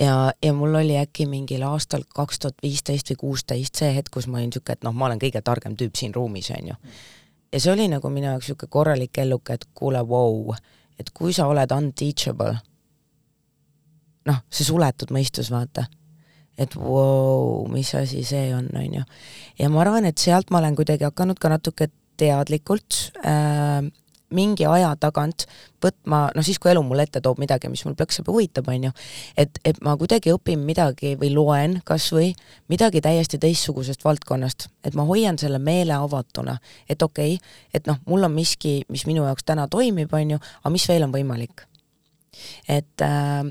ja, ja mul oli äkki mingil aastal kaks tuhat viisteist või kuusteist see hetk, kus ma olin niisugune, et noh, ma olen kõige targem tüüp siin ruumis, on ju. ja see oli nagu minu jaoks niisugune korralik kelluke, et kuule, vau, et kui sa oled unteachable, noh, see suletud mõistus, vaata et vau wow,, mis asi see on, on ju. ja ma arvan, et sealt ma olen kuidagi hakanud ka natuke teadlikult äh, mingi aja tagant võtma, noh siis, kui elu mulle ette toob midagi, mis mul plõksab ja huvitab, on ju, et, et ma kuidagi õpin midagi või loen kas või midagi täiesti teistsugusest valdkonnast, et ma hoian selle meele avatuna, et okei okay,, et noh, mul on miski, mis minu jaoks täna toimib, on ju, aga mis veel on võimalik. et äh,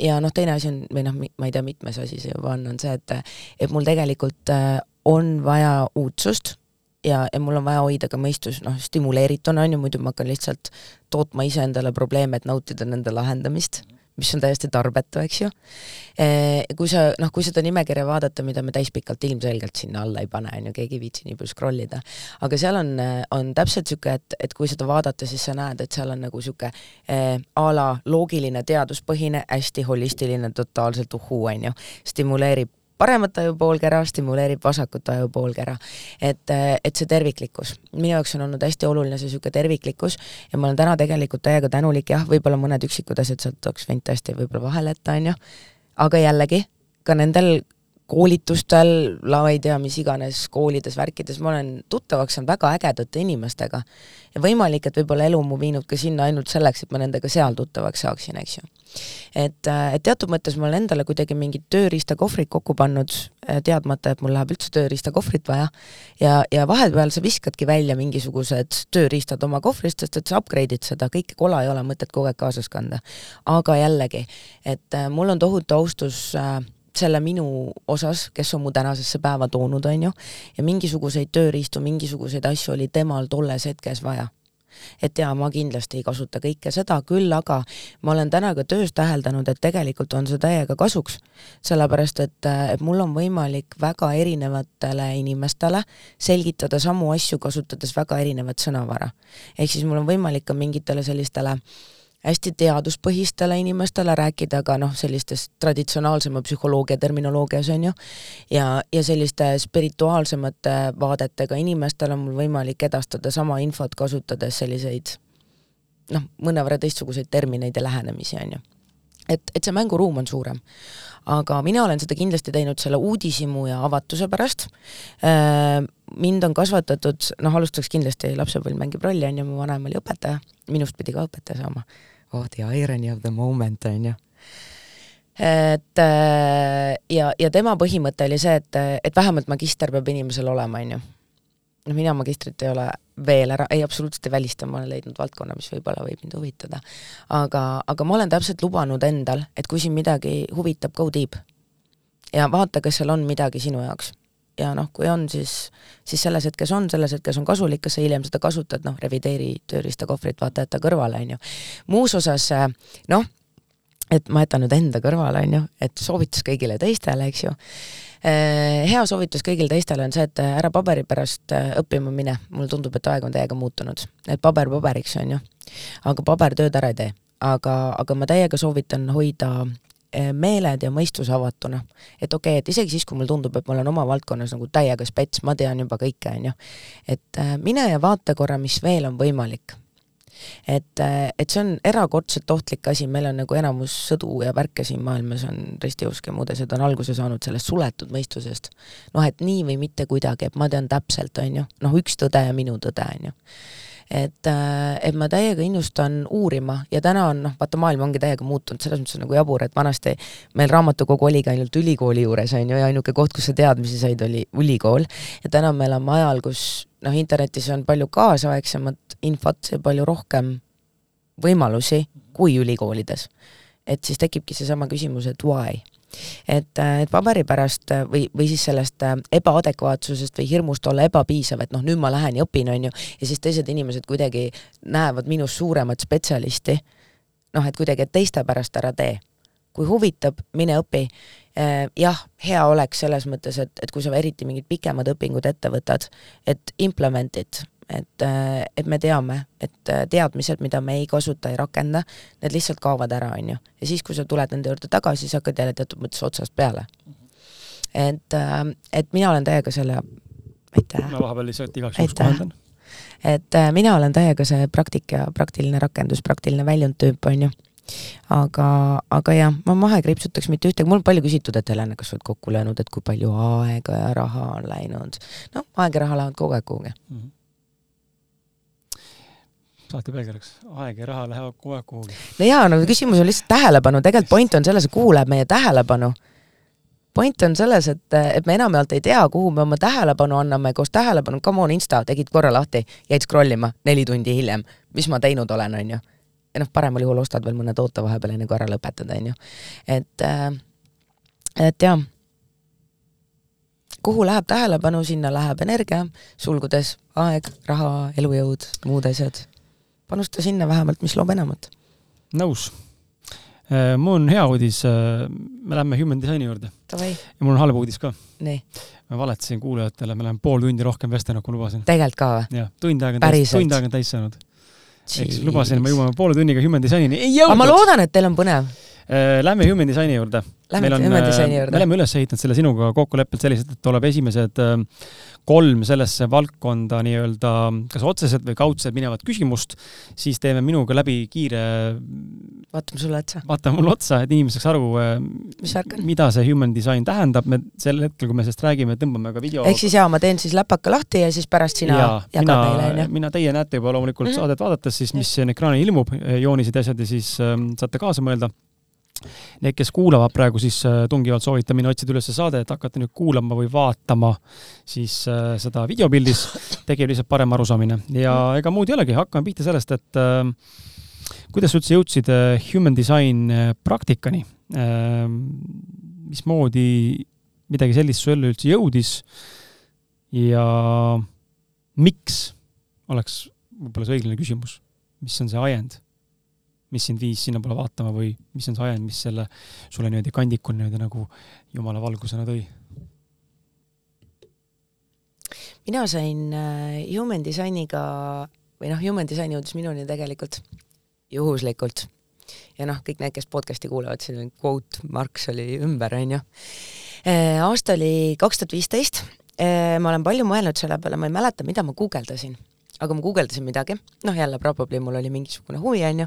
ja noh, teine asi on, või noh, ma ei tea, mitmes asi see juba on, on see, et et mul tegelikult äh, on vaja uudsust ja, ja mul on vaja hoida ka mõistus noh, stimuleerituna, on ju, muidu ma hakkan lihtsalt tootma iseendale probleeme, et nautida nende lahendamist. mm mis on täiesti tarbetu, eks ju. Kui sa, noh, kui seda nimekirja vaadata, mida me täispikalt ilmselgelt sinna alla ei pane, on ju, keegi ei viitsi nii palju scroll ida, aga seal on, on täpselt niisugune, et, et kui seda vaadata, siis sa näed, et seal on nagu niisugune eh, a la loogiline, teaduspõhine, hästi holistiline, totaalselt uhuu, on ju, stimuleerib paremat ajupoolkera, stimuleerib vasakut ajupoolkera. et, et see terviklikkus, minu jaoks on olnud hästi oluline see niisugune terviklikkus ja ma olen täna tegelikult täiega tänulik, jah, võib-olla mõned üksikud asjad sealt oleks võinud tõesti võib-olla vahele jätta, on ju, aga jällegi, ka nendel koolitustel, ma ei tea, mis iganes koolides, värkides, ma olen tuttavaks saanud väga ägedate inimestega. Ja võimalik, et võib-olla elu mu viinud ka sinna ainult selleks, et ma nendega seal tuttavaks saaksin, eks ju. et, äh, et teatud mõttes ma olen endale kuidagi mingid tööriistakohvrid kokku pannud, äh, teadmata, et mul läheb üldse tööriistakohvrit vaja, ja, ja vahepeal sa viskadki välja mingisugused tööriistad oma kohvrist, sest et sa upgrade'id seda, kõike kola ei ole mõtet kogu aeg kaasas kanda. aga jällegi, et äh, mul on tohutu austus äh, selle minu osas, kes on mu tänasesse päeva toonud, on ju, ja mingisuguseid tööriistu, mingisuguseid asju oli temal tolles hetkes vaja. et jaa, ma kindlasti ei kasuta kõike seda, küll aga ma olen täna ka töös täheldanud, et tegelikult on see täiega kasuks, sellepärast et, et mul on võimalik väga erinevatele inimestele selgitada samu asju, kasutades väga erinevat sõnavara. ehk siis mul on võimalik ka mingitele sellistele äh, hästi teaduspõhistele inimestele rääkida ka noh, sellistest traditsionaalsema psühholoogia terminoloogias on ju, ja, ja selliste spirituaalsemate vaadetega inimestele on mul võimalik edastada sama infot, kasutades selliseid noh, mõnevõrra teistsuguseid termineid ja lähenemisi, on ju. et, et see mänguruum on suurem. Aga mina olen seda kindlasti teinud selle uudishimu ja avatuse pärast. Äh,, mind on kasvatatud, noh, alustaks kindlasti lapsepõlv mängib rolli, on ju, mu vanaema oli õpetaja, minust pidi ka õpetaja saama. Oh the irony of the moment, on ju. Et äh, ja, ja tema põhimõte oli see, et, et vähemalt magister peab inimesel olema, on ju. Noh, mina magistrit ei ole veel ära, ei absoluutselt ei välista, ma olen leidnud valdkonna, mis võib-olla võib mind huvitada. aga, aga ma olen täpselt lubanud endal, et kui sind midagi huvitab, go deep. ja vaata, kas seal on midagi sinu jaoks ja noh, kui on, siis, siis selles hetkes on, selles hetkes on kasulik, kas sa hiljem seda kasutad, noh, revideeri tööriistakohvrit, vaata, jäta kõrvale, on ju. muus osas noh, et ma jätan nüüd enda kõrvale, on ju, et soovitus kõigile teistele, eks ju. Äh, hea soovitus kõigile teistele on see, et ära paberi pärast äh, õppima mine, mulle tundub, et aeg on täiega muutunud, et paber paberiks, on ju. aga paber tööd ära ei tee. aga, aga ma täiega soovitan hoida meeled ja mõistus avatuna. et okei okay,, et isegi siis, kui mulle tundub, et ma olen oma valdkonnas nagu täiega spets, ma tean juba kõike, on ju, et äh, mine ja vaata korra, mis veel on võimalik. Et, äh, et see on erakordselt ohtlik asi, meil on nagu enamus sõdu ja värke siin maailmas on ristiusk ja muud asjad on alguse saanud sellest suletud mõistusest. noh, et nii või mitte kuidagi, et ma tean täpselt, on ju, noh, üks tõde ja minu tõde, on ju et, äh, et ma täiega innustan uurima ja täna on noh, vaata maailm ongi täiega muutunud, selles mõttes on nagu jabur, et vanasti meil raamatukogu oligi ainult ülikooli juures, on ju, ja ainuke koht, kus sa teadmisi said, oli ülikool. ja täna me elame ajal, kus noh, internetis on palju kaasaegsemat infot ja palju rohkem võimalusi kui ülikoolides. et siis tekibki seesama küsimus, et why et, äh, et paberi pärast äh, või, või siis sellest äh, ebaadekvaatsusest või hirmust olla ebapiisav, et noh, nüüd ma lähen ja õpin, on ju, ja siis teised inimesed kuidagi näevad minus suuremat spetsialisti, noh, et kuidagi, et teiste pärast ära tee. Kui huvitab, mine õpi. jah, hea oleks selles mõttes, et, et kui sa eriti mingid pikemad õpingud ette võtad, et implement it, et, et me teame, et teadmised, mida me ei kasuta, ei rakenda, need lihtsalt kaovad ära, on ju. ja siis, kui sa tuled nende juurde tagasi, siis hakkad jälle teatud mõttes otsast peale. et, et mina olen täiega selle, aitäh. ma vahepeal lihtsalt igaks juhuks kohendan. et äh, mina olen täiega see praktika, praktiline rakendus, praktiline väljund tüüp, on ju aga, aga jah, ma maha ei kriipsutaks mitte ühtegi, mul on palju küsitud, et Helena, kas sa oled kokku löönud, et kui palju aega ja raha on läinud. noh, aeg ja raha lähevad kogu aeg kuhugi mm. -hmm saate pealkirjaks, aeg ja raha lähevad kogu aeg kuhugi. no jaa, no küsimus on lihtsalt tähelepanu, tegelikult point on selles, et kuhu läheb meie tähelepanu. point on selles, et, et me enamjaolt ei tea, kuhu me oma tähelepanu anname, koos tähelepanu, come on, Insta, tegid korra lahti, jäid scroll ima neli tundi hiljem, mis ma teinud olen, on ju. Ja noh, paremal juhul ostad veel mõne toote vahepeal, enne kui ära lõpetad, on ju. et, äh, et jah kuhu läheb tähelepanu, sinna läheb energia, sulgudes aeg, raha, elujõud, muud asjad panusta sinna vähemalt, mis loob enamat. nõus. Äh, mul on hea uudis, äh, me läheme Human Designi juurde. ja mul on halb uudis ka. ma valetasin kuulajatele, me oleme pool tundi rohkem vestelnud, kui lubasin. tegelikult ka või? jah, tund aega on täis, tund aega on täis saanud. Ehk siis lubasin, me jõuame poole tunniga Human Designini, ei jõudnud! aga ma loodan, et teil on põnev lähme Human Designi juurde. Lähme Human äh, Designi juurde. me oleme üles ehitanud selle sinuga kokkuleppelt selliselt, et tuleb esimesed äh, kolm sellesse valdkonda nii-öelda kas otseselt või kaudselt minevat küsimust, siis teeme minuga läbi kiire vaatame sulle otsa. vaatame mulle otsa, et inimesed saaks aru, mida see human design tähendab, me sel hetkel, kui me sellest räägime, tõmbame ka video ehk siis jaa, ma teen siis läpaka lahti ja siis pärast sina ja, jagad mina, meile, onju? mina, teie näete juba loomulikult mm -hmm. saadet vaadates siis, mis siin ekraanil ilmub, joonised ja asjad ja siis ähm, saate kaasa mõelda. Need, kes kuulavad praegu, siis äh, tungivalt soovitan minna otsida üles saade, et hakata nüüd kuulama või vaatama siis äh, seda videopildis, tekib lihtsalt parem arusaamine. Ja ega muud ei olegi, hakkame pihta sellest, et äh, kuidas sa üldse jõudsid human design praktikani? Ähm, mismoodi midagi sellist su ellu üldse jõudis? Ja miks, oleks võib-olla see õiglane küsimus, mis on see ajend, mis sind viis sinnapoole vaatama või mis on see ajend, mis selle sulle niimoodi kandikul niimoodi nagu jumala valgusena tõi? mina sain äh, Human Designiga või noh, Human Design jõudis minuni tegelikult juhuslikult. ja noh, kõik need, kes podcast'i kuulavad, siin quote Marx oli ümber, onju. Äh, aasta oli kaks tuhat viisteist. Äh, ma olen palju mõelnud selle peale, ma ei mäleta, mida ma guugeldasin aga ma guugeldasin midagi, noh jälle probably mul oli mingisugune huvi, onju.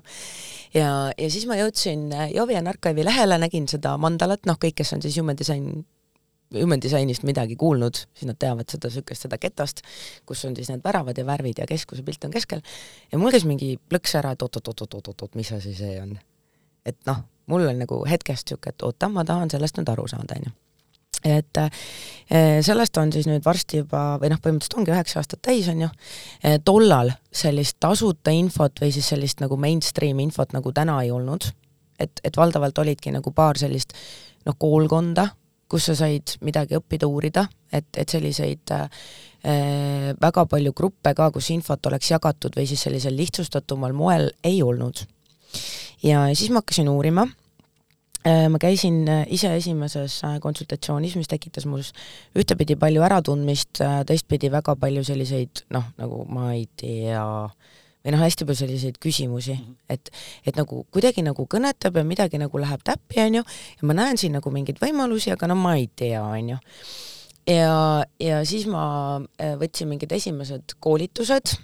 ja, ja siis ma jõudsin äh, Jovian Archive'i lehele, nägin seda mandalat, noh kõik, kes on siis human design human disainist midagi kuulnud, siis nad teavad seda niisugust, seda ketast, kus on siis need väravad ja värvid ja keskuse pilt on keskel. ja mul käis mingi plõks ära, et oot-oot-oot-oot-oot, mis asi see on. et noh, mul oli nagu hetkest niisugune, et oota, ma tahan sellest nüüd aru saada, onju et eh, sellest on siis nüüd varsti juba, või noh, põhimõtteliselt ongi üheksa aastat täis, on ju, eh, tollal sellist tasuta infot või siis sellist nagu mainstream infot nagu täna ei olnud, et, et valdavalt olidki nagu paar sellist noh, koolkonda, kus sa said midagi õppida, uurida, et, et selliseid äh, väga palju gruppe ka, kus infot oleks jagatud või siis sellisel lihtsustatumal moel ei olnud. ja siis ma hakkasin uurima ma käisin äh, ise esimeses äh, konsultatsioonis, mis tekitas mul ühtepidi palju äratundmist, äh, teistpidi väga palju selliseid noh, nagu ma ei tea äh,, või noh, hästi palju selliseid küsimusi -hmm. et, et nagu kuidagi nagu kõnetab ja midagi nagu läheb täppi, onju, ja ma näen siin nagu mingeid võimalusi, aga no ma ei tea, onju. ja, ja siis ma äh, võtsin mingid esimesed koolitused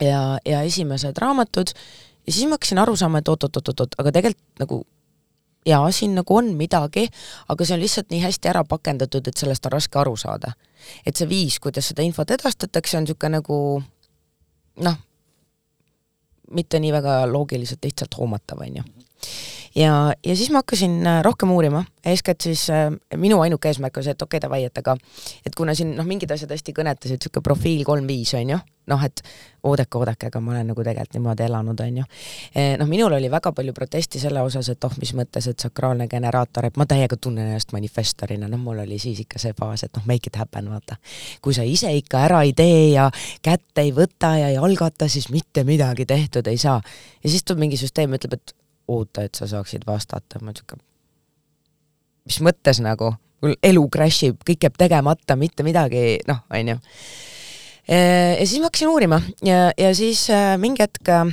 ja, ja esimesed raamatud ja siis ma hakkasin aru saama, et oot-oot-oot-oot, aga tegelikult nagu jaa, siin nagu on midagi, aga see on lihtsalt nii hästi ära pakendatud, et sellest on raske aru saada. et see viis, kuidas seda infot edastatakse, on niisugune nagu noh, mitte nii väga loogiliselt lihtsalt hoomatav, on ju. Ja, ja siis ma hakkasin äh, rohkem uurima, eeskätt siis äh, minu ainuke eesmärk oli see, et okei okay,, davai, et aga et kuna siin noh, mingid asjad hästi kõnetasid, niisugune profiil kolm-viis, on ju, noh, et oodake, oodake, aga ma olen nagu tegelikult niimoodi elanud, on ju. E, noh, minul oli väga palju protesti selle osas, et oh, mis mõttes, et sakraalne generaator, et ma täiega tunnen ennast manifestorina, noh, mul oli siis ikka see faas, et noh, make it happen, vaata. kui sa ise ikka ära ei tee ja kätt ei võta ja ei algata, siis mitte midagi tehtud ei saa. ja siis tuleb mingi süsteem, ütleb, et oota, et sa saaksid vastata, ma siuke, mis mõttes nagu, mul elu crash ib, kõik jääb tegemata, mitte midagi, noh, onju ja siis ma hakkasin uurima ja, ja siis äh, mingi hetk äh,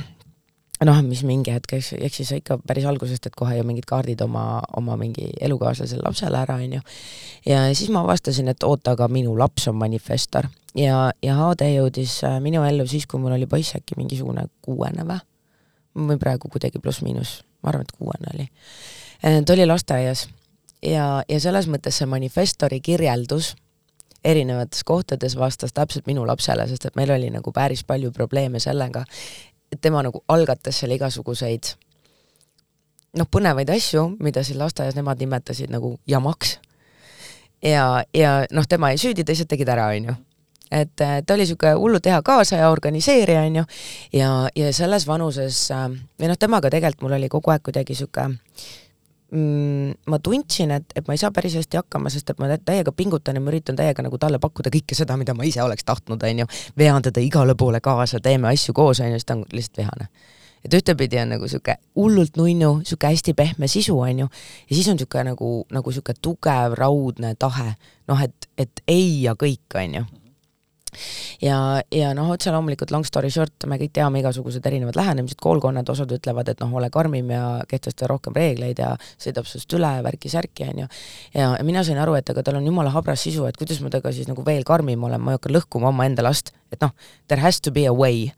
noh, mis mingi hetk, eks, eks siis ikka päris algusest, et kohe ju mingid kaardid oma, oma mingi elukaaslasele lapsele ära, onju. ja siis ma avastasin, et oota, aga minu laps on manifestor ja, ja HD jõudis äh, minu ellu siis, kui mul oli poiss äkki mingisugune kuuene või? Või praegu kuidagi pluss-miinus, ma arvan, et kuuene oli. ta oli lasteaias ja, ja selles mõttes see manifestori kirjeldus erinevates kohtades vastas täpselt minu lapsele, sest et meil oli nagu päris palju probleeme sellega, et tema nagu algatas seal igasuguseid noh, põnevaid asju, mida siin lasteaias nemad nimetasid nagu jamaks. ja, ja noh, tema ei süüdi, lihtsalt tegid ära, onju. Et ta oli niisugune hullu teha kaasa ja organiseerija, onju, ja, ja selles vanuses äh, või noh, temaga tegelikult mul oli kogu aeg kuidagi niisugune mm, ma tundsin, et, et ma ei saa päris hästi hakkama, sest et ma täiega pingutan ja ma üritan täiega nagu talle pakkuda kõike seda, mida ma ise oleks tahtnud, onju. vean teda igale poole kaasa, teeme asju koos, onju, siis ta on lihtsalt vihane. et ühtepidi on nagu sihuke hullult nunnu, sihuke hästi pehme sisu, onju, ja siis on sihuke nagu, nagu sihuke tugev raudne tahe, noh, et, et ei ja kõik, onju ja, ja noh, otse loomulikult long story short, me kõik teame igasugused erinevad lähenemised, koolkonnad, osad ütlevad, et noh, ole karmim ja kehtesta rohkem reegleid ja sõidab sinust üle, värki-särki, on ju. ja mina sain aru, et aga tal on jumala habras sisu, et kuidas ma temaga siis nagu veel karmim olen, ma ei hakka lõhkuma omaenda last, et noh, there has to be a way.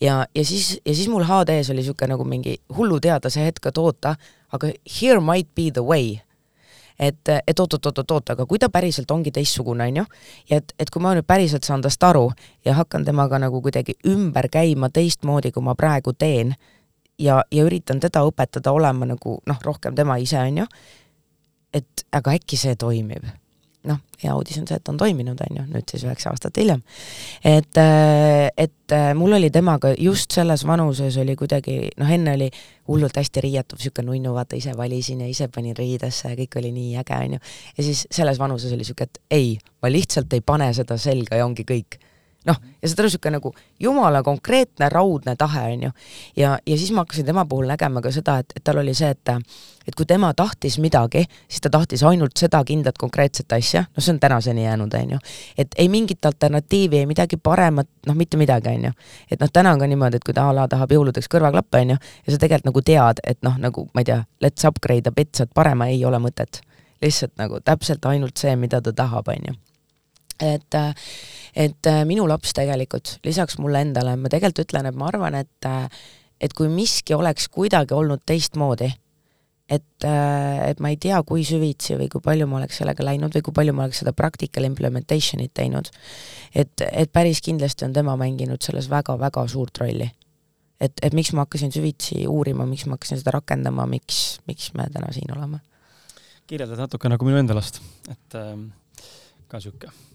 ja, ja siis, ja siis mul HD-s oli niisugune nagu mingi hullu teada see hetk, et oota, aga here might be the way et, et oot-oot-oot-oot, aga kui ta päriselt ongi teistsugune, on ju, ja et, et kui ma nüüd päriselt saan tast aru ja hakkan temaga nagu kuidagi ümber käima teistmoodi, kui ma praegu teen, ja, ja üritan teda õpetada olema nagu noh, rohkem tema ise, on ju, et aga äkki see toimib noh, hea uudis on see, et on toiminud, on ju, nüüd siis üheksa aastat hiljem. et, äh, et äh, mul oli temaga just selles vanuses oli kuidagi, noh, enne oli hullult hästi riietuv, niisugune nunnu, vaata ise valisin ja ise panin riidesse ja kõik oli nii äge, on ju. ja siis selles vanuses oli niisugune, et ei, ma lihtsalt ei pane seda selga ja ongi kõik noh, ja saad aru, niisugune nagu jumala konkreetne raudne tahe, on ju. ja, ja siis ma hakkasin tema puhul nägema ka seda, et, et tal oli see, et et kui tema tahtis midagi, siis ta tahtis ainult seda kindlat konkreetset asja, noh, see on tänaseni jäänud, on ju. et ei mingit alternatiivi, ei midagi paremat, noh, mitte midagi, on ju. et noh, täna on ka niimoodi, et kui ta a la tahab jõuludeks kõrvaklappe, on ju, ja sa tegelikult nagu tead, et noh, nagu ma ei tea, let's upgrade a bit, saad parema, ei ole mõtet. lihtsalt nagu täpselt ainult see, mida ta tahab, on ju et, et äh, minu laps tegelikult, lisaks mulle endale, ma tegelikult ütlen, et ma arvan, et äh, et kui miski oleks kuidagi olnud teistmoodi, et, äh, et ma ei tea, kui süvitsi või kui palju ma oleks sellega läinud või kui palju ma oleks seda practical implementation'it teinud, et, et päris kindlasti on tema mänginud selles väga-väga suurt rolli. et, et miks ma hakkasin süvitsi uurima, miks ma hakkasin seda rakendama, miks, miks me täna siin oleme? kirjeldad natuke nagu minu enda last, et äh, ka niisugune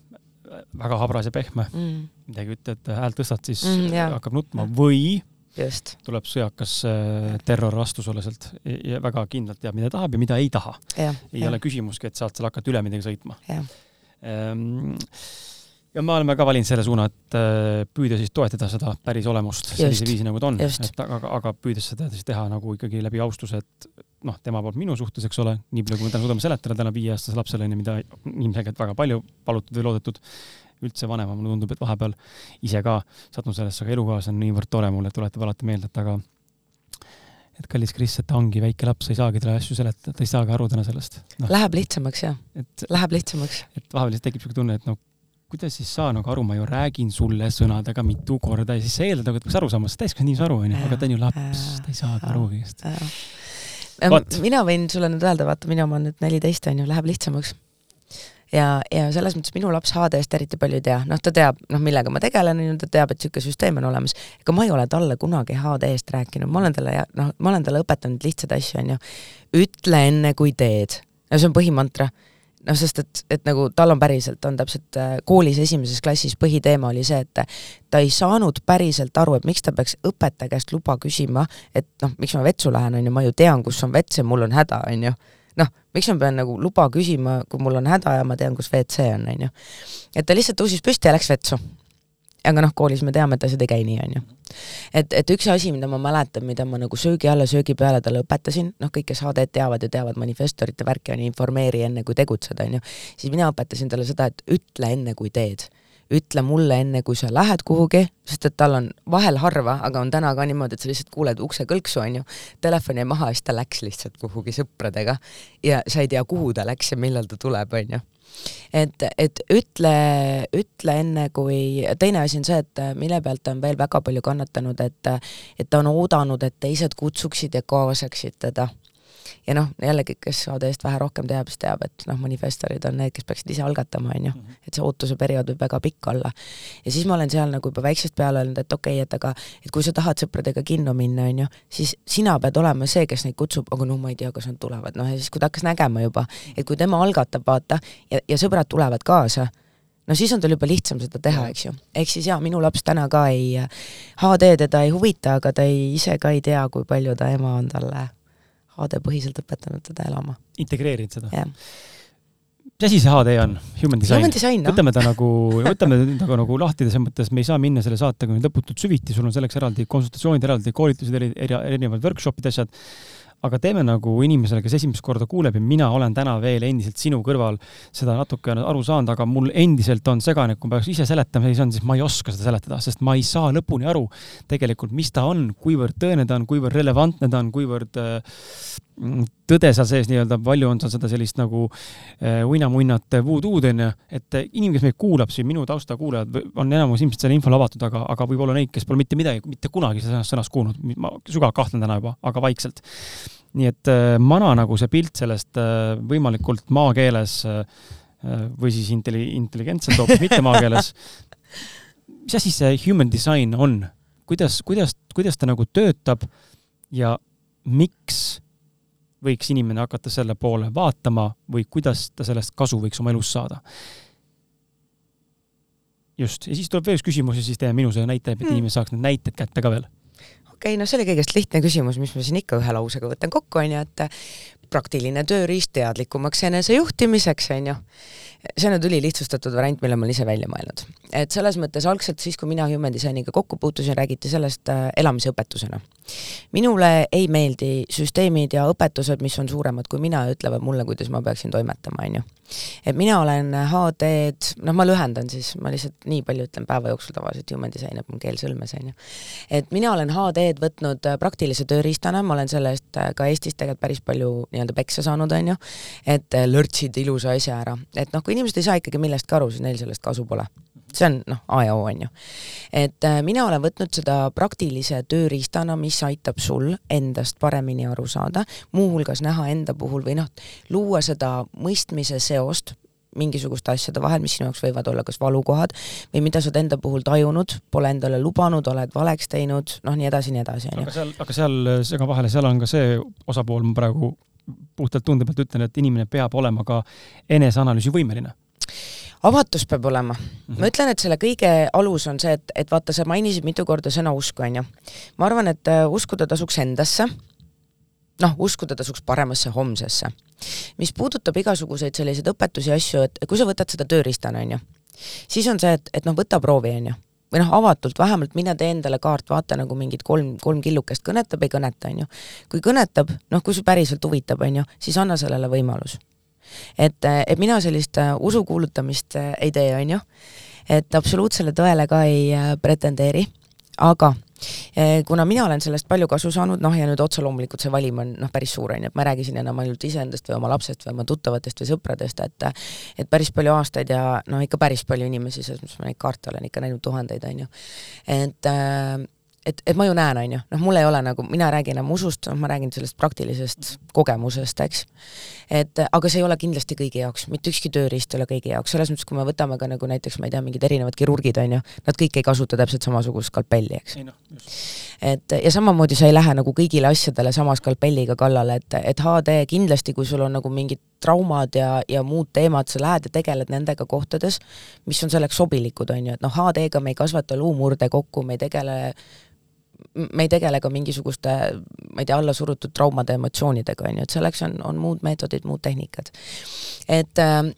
väga habras ja pehme mm., midagi ütled, häält tõstad, siis mm, yeah. hakkab nutma või Just. tuleb sõjakas äh, terror vastu sulle sealt ja väga kindlalt teab, mida tahab ja mida ei taha. ei ja. ole küsimuski, et saad seal hakata üle midagi sõitma. Ehm, ja me oleme ka valinud selle suuna, et äh, püüda siis toetada seda päris olemust sellise viisi, nagu ta on, et aga, aga püüdes seda siis teha nagu ikkagi läbi austuse, et noh, tema poolt minu suhtes, eks ole, nii palju, kui me täna suudame seletada täna viieaastase lapsele, onju, mida ilmselgelt väga palju palutud või loodetud, üldse vanema, mulle tundub, et vahepeal ise ka sattunud sellesse, aga elukaaslane on niivõrd tore mulle, tuletab alati meelde, et aga et kallis Kris, et ta ongi väike laps, ei saagi talle asju seletada, ta ei saagi aru täna sellest no.. Läheb lihtsamaks, jah. Läheb lihtsamaks. et vahepeal lihtsalt tekib niisugune tunne, et noh, kuidas siis saa nagu aru, ma ju räägin sulle sõnadega mitu korda ja siis sa eeldad nagu, et peaks aru saama, sest täiskasvanu inimese aru, onju, aga ta on ju laps, ta ei saagi aru kõigest. Mina võin sulle nüüd öelda, vaata, minu oma on nüüd neliteist, onju, läheb lihtsamaks ja, ja selles mõttes minu laps HD-st eriti palju ei tea, noh, ta teab, noh, millega ma tegelen, on ju, ta teab, et niisugune süsteem on olemas. ega ma ei ole talle kunagi HD-st rääkinud, ma olen talle, noh, ma olen talle õpetanud lihtsaid asju, on ju. ütle enne, kui teed. no see on põhimantra noh, sest et, et nagu tal on päriselt, on täpselt äh, koolis esimeses klassis põhiteema oli see, et ta ei saanud päriselt aru, et miks ta peaks õpetaja käest luba küsima, et noh, miks ma vetsu lähen, on ju, ma ju tean, kus on vets ja mul on häda, on ju noh, miks ma pean nagu luba küsima, kui mul on häda ja ma tean, kus WC on, on ju. et ta lihtsalt tõusis püsti ja läks vetsu. Aga noh, koolis me teame, et asjad ei käi nii, on ju. et, et üks asi, mida ma mäletan, mida ma nagu söögi alla, söögi peale talle õpetasin, noh, kõik, kes HD-d teavad ja teavad manifestorite värki, on ju, informeeri enne, kui tegutsed, on ju, siis mina õpetasin talle seda, et ütle enne, kui teed. Ütle mulle enne, kui sa lähed kuhugi, sest et tal on vahel harva, aga on täna ka niimoodi, et sa lihtsalt kuuled ukse kõlksu, on ju, telefon jäi maha siis ta läks lihtsalt kuhugi sõpradega. Ja sa ei tea, kuhu ta läks ja millal ta tuleb, on ju et, et ütle, ütle enne, kui, teine asi on see, et mille pealt on veel väga palju kannatanud, et et ta on oodanud, et teised kutsuksid ja kaasaksid teda ja noh, jällegi, kes AD-st vähe rohkem teab, siis teab, et noh, manifestorid on need, kes peaksid ise algatama, on ju, mhm. et see ootuse periood võib väga pikk olla. ja siis ma olen seal nagu juba väiksest peale öelnud, et okei okay,, et aga et kui sa tahad sõpradega kinno minna, on ju, siis sina pead olema see, kes neid kutsub, aga no ma ei tea, kas nad tulevad, noh ja siis, kui ta hakkas nägema juba, et kui tema algatab, vaata, ja, ja sõbrad tulevad kaasa, no siis on tal juba lihtsam seda teha, eks ju. ehk siis jaa, minu laps täna ka ei, HD teda ei huvita, aga ta ei, ise ka ei tea, kui palju ta ema on talle HD-põhiselt õpetanud teda elama. integreerinud seda? jah mis asi see HD on, human design? Human design, noh. võtame ta nagu, võtame nagu, nagu lahti selles mõttes, me ei saa minna selle saatega nüüd lõputult süviti, sul on selleks eraldi konsultatsioonid, eraldi koolitused, eri, eri, erinevad workshop'id, asjad. Aga teeme nagu inimesele, kes esimest korda kuuleb ja mina olen täna veel endiselt sinu kõrval seda natukene aru saanud, aga mul endiselt on segane, kui ma peaks ise seletama, siis ma ei oska seda seletada, sest ma ei saa lõpuni aru tegelikult, mis ta on, kuivõrd tõene ta on, kuivõrd relevantne ta on, kuivõrd äh, tõde seal sees nii-öelda, palju on seal seda sellist nagu äh, uinamunnat voodoo'd onju, et inimene, kes meid kuulab siin, minu tausta kuulajad, on enamus ilmselt selle infole avatud, aga, aga võib olla neid, kes pole mitte midagi, mitte kunagi sellest sõnast kuulnud, ma sügavalt kahtlen täna juba, aga vaikselt. nii et äh, mana nagu see pilt sellest äh, võimalikult maakeeles äh, või siis intelli-, intelligentselt hoopis mitte maakeeles, *laughs* mis asi see human design on? kuidas, kuidas, kuidas ta nagu töötab ja miks võiks inimene hakata selle poole vaatama või kuidas ta sellest kasu võiks oma elus saada? just, ja siis tuleb veel üks küsimus ja siis teeme minu selle näite, et mm. inimene saaks need näited kätte ka veel. okei okay,, no see oli kõigest lihtne küsimus, mis ma siin ikka ühe lausega võtan kokku, onju, et praktiline tööriist teadlikumaks enesejuhtimiseks, onju see on nüüd ülilihtsustatud variant, mille ma olen ise välja mõelnud. et selles mõttes algselt siis, kui mina Human Designiga kokku puutusin, räägiti sellest äh, elamise õpetusena. minule ei meeldi süsteemid ja õpetused, mis on suuremad kui mina ja ütlevad mulle, kuidas ma peaksin toimetama, on ju. Et mina olen HD-d, noh, ma lühendan siis, ma lihtsalt nii palju ütlen päeva jooksul tavaliselt Human Design, mul keel sõlmes, on ju. et mina olen HD-d võtnud äh, praktilise tööriistana, ma olen selle eest äh, ka Eestis tegelikult päris palju nii-öelda peksa saanud, on ju, et lörtsid ilusa asja ära, et noh, kui inimesed ei saa ikkagi millestki aru, siis neil sellest kasu pole. See on noh, A ja O on ju. et äh, mina olen võtnud seda praktilise tööriistana, mis aitab sul endast paremini aru saada, muuhulgas näha enda puhul või noh, luua seda mõistmise seost mingisuguste asjade vahel, mis sinu jaoks võivad olla kas valukohad või mida sa oled enda puhul tajunud, pole endale lubanud, oled valeks teinud, noh, nii edasi, nii edasi, onju. aga seal, aga seal, segan vahele, seal on ka see osapool, ma praegu puhtalt tunde pealt ütlen, et inimene peab olema ka eneseanalüüsi võimeline avatus peab olema mm. -hmm. ma ütlen, et selle kõige alus on see, et, et vaata, sa mainisid mitu korda sõna usku, onju. ma arvan, et äh, uskuda tasuks endasse, noh, uskuda tasuks paremasse homsesse. mis puudutab igasuguseid selliseid õpetusi ja asju, et kui sa võtad seda tööriistana, onju, siis on see, et, et noh, võta proovi, onju või noh, avatult vähemalt mine tee endale kaart, vaata nagu mingid kolm, kolm killukest kõnetab, ei kõneta, on ju. kui kõnetab, noh, kui see päriselt huvitab, on ju, siis anna sellele võimalus. Et, et mina sellist äh, usu kuulutamist äh, ei tee, on ju, et absoluutsele tõele ka ei pretendeeri, aga Eh, kuna mina olen sellest palju kasu saanud, noh ja nüüd otse loomulikult see valim on noh, päris suur on ju, et ma ei räägi siin enam ainult iseendast või oma lapsest või oma tuttavatest või sõpradest, et et päris palju aastaid ja no ikka päris palju inimesi, selles mõttes ma neid kaarte olen ikka näinud tuhandeid, on ju. et et, et ma ju näen, on ju, noh, mul ei ole nagu, mina ei räägi enam usust, noh, ma räägin sellest praktilisest kogemusest, eks. et aga see ei ole kindlasti kõigi jaoks, mitte ükski tööriist ei ole kõigi jaoks, selles mõttes, kui me võtame ka nagu näiteks, ma ei tea, mingid erinevad kirurgid, on ju, nad kõik ei kasuta täpselt samasugust skalpelli, eks. No, et ja samamoodi sa ei lähe nagu kõigile asjadele sama skalpelliga kallale, et, et HD kindlasti, kui sul on nagu mingid traumad ja, ja muud teemad, sa lähed ja tegeled nendega kohtades, mis on selleks sobilikud, on ju, et noh, HD-ga me ei kasvata luumurde kokku, me ei tegele me ei tegele ka mingisuguste, ma ei tea, allasurutud traumade, emotsioonidega, on ju, et selleks on, on muud meetodid, muud tehnikad. et äh,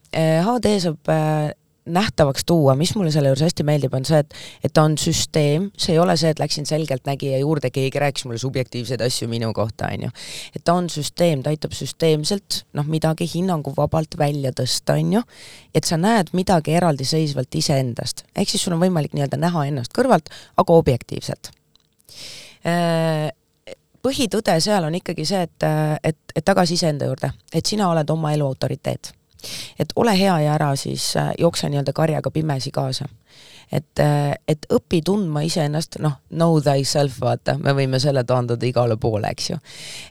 HD saab äh, nähtavaks tuua, mis mulle selle juures hästi meeldib, on see, et et ta on süsteem, see ei ole see, et läksin selgeltnägija juurde, keegi rääkis mulle subjektiivseid asju minu kohta, on ju. et ta on süsteem, ta aitab süsteemselt noh, midagi hinnanguvabalt välja tõsta, on ju, et sa näed midagi eraldiseisvalt iseendast. ehk siis sul on võimalik nii-öelda näha ennast kõrvalt, aga objektiivselt põhitõde seal on ikkagi see, et, et, et tagasi iseenda juurde, et sina oled oma elu autoriteet. et ole hea ja ära siis äh, jookse nii-öelda karjaga pimesi kaasa. et, äh, et õpi tundma iseennast, noh, know thyself, vaata, me võime selle taandada igale poole, eks ju.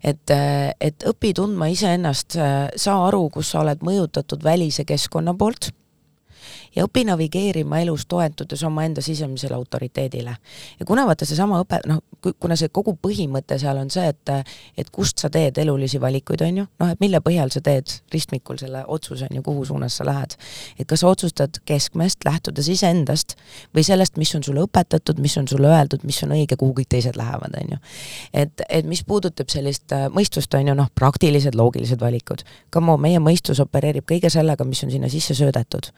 et, et õpi tundma iseennast, saa aru, kus sa oled mõjutatud välise keskkonna poolt ja õpi navigeerima elus toetudes omaenda sisemisele autoriteedile. ja kuna vaata seesama õpe, noh, kuna see kogu põhimõte seal on see, et et kust sa teed elulisi valikuid, on ju, noh, et mille põhjal sa teed ristmikul selle otsuse, on ju, kuhu suunas sa lähed. et kas sa otsustad keskmest, lähtudes iseendast või sellest, mis on sulle õpetatud, mis on sulle öeldud, mis on õige, kuhu kõik teised lähevad, on ju. et, et mis puudutab sellist äh, mõistust, on ju, noh, praktilised loogilised valikud. Come on, meie mõistus opereerib kõige sellega, mis on sinna sisse söödetud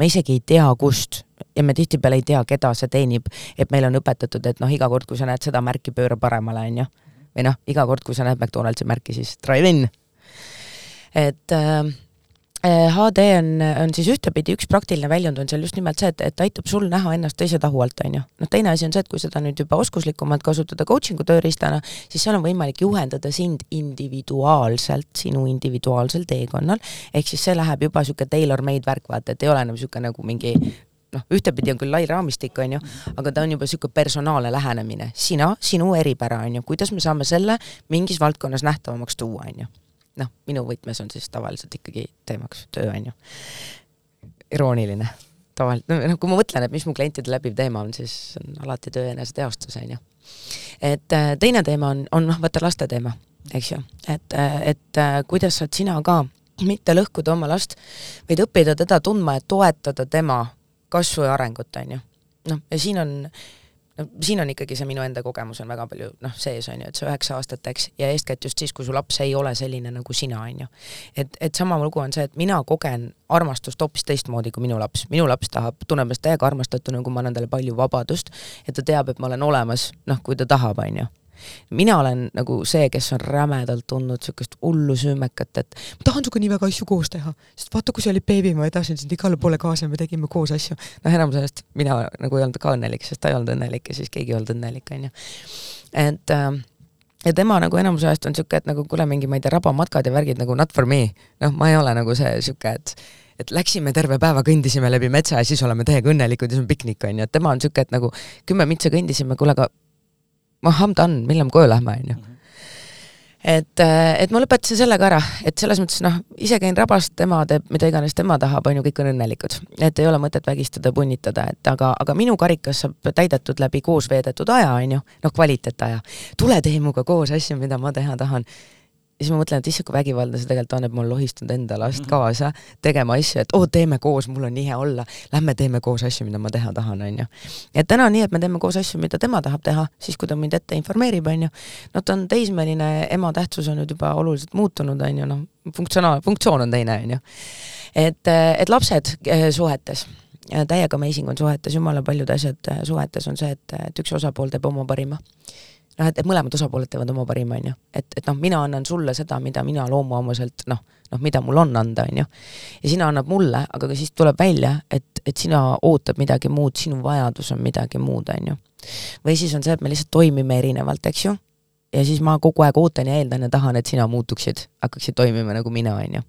me isegi ei tea, kust ja me tihtipeale ei tea, keda see teenib, et meil on õpetatud, et noh, iga kord, kui sa näed seda märki, pööra paremale, on ju. või noh, iga kord, kui sa näed McDonaldsi märki, siis drive-in. et äh, HD eh, on, on siis ühtepidi üks praktiline väljund on seal just nimelt see, et, et aitab sul näha ennast teise tahu alt, on ju. noh, teine asi on see, et kui seda nüüd juba oskuslikumalt kasutada coaching'u tööriistana, siis seal on võimalik juhendada sind individuaalselt, sinu individuaalsel teekonnal, ehk siis see läheb juba niisugune tailor-made värk, vaata, et ei ole enam niisugune nagu mingi noh, ühtepidi on küll lai raamistik, on ju, aga ta on juba niisugune personaalne lähenemine, sina, sinu eripära, on ju, kuidas me saame selle mingis valdkonnas nähtavamaks tuua, on ju noh, minu võtmes on siis tavaliselt ikkagi teemaks töö, on ju. irooniline, tavaliselt, noh, kui ma mõtlen, et mis mu klientide läbiv teema on, siis on alati töö eneseteostus, on ju. et äh, teine teema on, on noh, vaata laste teema, eks ju, et, äh, et äh, kuidas saad sina ka mitte lõhkuda oma last, vaid õppida teda tundma ja toetada tema kasvu ja arengut, on ju. noh, ja siin on no siin on ikkagi see minu enda kogemus on väga palju noh, sees on ju, et see üheksa aastat, eks, ja eeskätt just siis, kui su laps ei ole selline nagu sina, on ju. et, et sama lugu on see, et mina kogen armastust hoopis teistmoodi kui minu laps. minu laps tahab, tunneb ennast täiega armastatuna, kui ma annan talle palju vabadust, et ta teab, et ma olen olemas, noh, kui ta tahab, on ju mina olen nagu see, kes on rämedalt tundnud niisugust hullu süümekat, et ma tahan sinuga nii väga asju koos teha, sest vaata, kui sa olid beebi, ma vedasin sind igale poole kaasa ja me tegime koos asju. noh, enamus ajast mina nagu ei olnud ka õnnelik, sest ta ei olnud õnnelik ja siis keegi ei olnud õnnelik, onju. et äh, ja tema nagu enamus ajast on niisugune, et nagu kuule, mingi ma ei tea, rabamatkad ja värgid nagu not for me. noh, ma ei ole nagu see niisugune, et et läksime terve päeva, kõndisime läbi metsa ja siis oleme täiega õnnelikud ja see on piknik, on ju, et tema on niisugune, et nagu kümme mitsa kõndisime, kuule aga ma I m done, millal me koju lähme, on ju mhm. et, äh, et ma lõpetasin sellega ära, et selles mõttes noh, ise käin rabast, tema teeb mida iganes tema tahab, on ju, kõik on õnnelikud. et ei ole mõtet vägistada, punnitada, et aga, aga minu karikas saab täidetud läbi koos veedetud aja, on ju, noh, kvaliteetaja. tule tee minuga koos asju, mida ma teha tahan ja siis ma mõtlen, et issand, kui vägivaldne see tegelikult on, et ma olen lohistanud enda last mhm. kaasa tegema asju, et oo, teeme koos, mul on nii hea olla, lähme teeme koos asju, mida ma teha tahan, onju. et täna on nii, et me teeme koos asju, mida tema tahab teha, siis kui ta mind ette informeerib, onju. no ta on teismeline, ema tähtsus on nüüd juba oluliselt muutunud, onju, noh, funktsionaal, funktsioon on teine, onju. et, et lapsed eh, suhetes täiega amazing on suhetes, jumala paljud asjad eh, suhetes on see, et, et üks osapool teeb oma parima noh, et, et mõlemad osapooled teevad oma parima, on ju. et, et noh, mina annan sulle seda, mida mina loomuomaselt noh, noh, mida mul on anda, on ju. ja sina annad mulle, aga ka siis tuleb välja, et, et sina ootad midagi muud, sinu vajadus on midagi muud, on ju. või siis on see, et me lihtsalt toimime erinevalt, eks ju, ja siis ma kogu aeg ootan ja eeldan ja tahan, et sina muutuksid, hakkaksid toimima nagu mina, on ju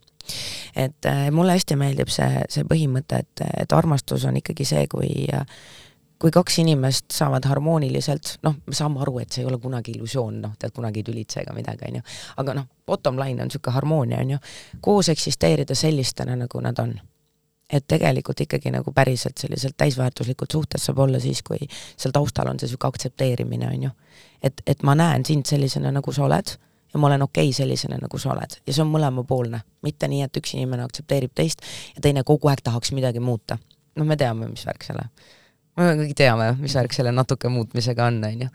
et äh, mulle hästi meeldib see, see põhimõte, et, et armastus on ikkagi see, kui kui kaks inimest saavad harmooniliselt, noh, me saame aru, et see ei ole kunagi illusioon, noh, tead, kunagi ei tülitse ega midagi, on ju, aga noh, bottom line on niisugune harmoonia, on ju, koos eksisteerida sellistena, nagu nad on. et tegelikult ikkagi nagu päriselt selliselt täisväärtuslikult suhtes saab olla siis, kui seal taustal on see niisugune aktsepteerimine, on ju. et, et ma näen sind sellisena, nagu sa oled ja ma olen okei okay sellisena, nagu sa oled ja see on mõlemapoolne, mitte nii, et üks inimene aktsepteerib teist ja teine kogu aeg tahaks midagi muuta. noh, me teame, mis värk selle me kõik teame, mis värk selle natuke muutmisega on, on ju.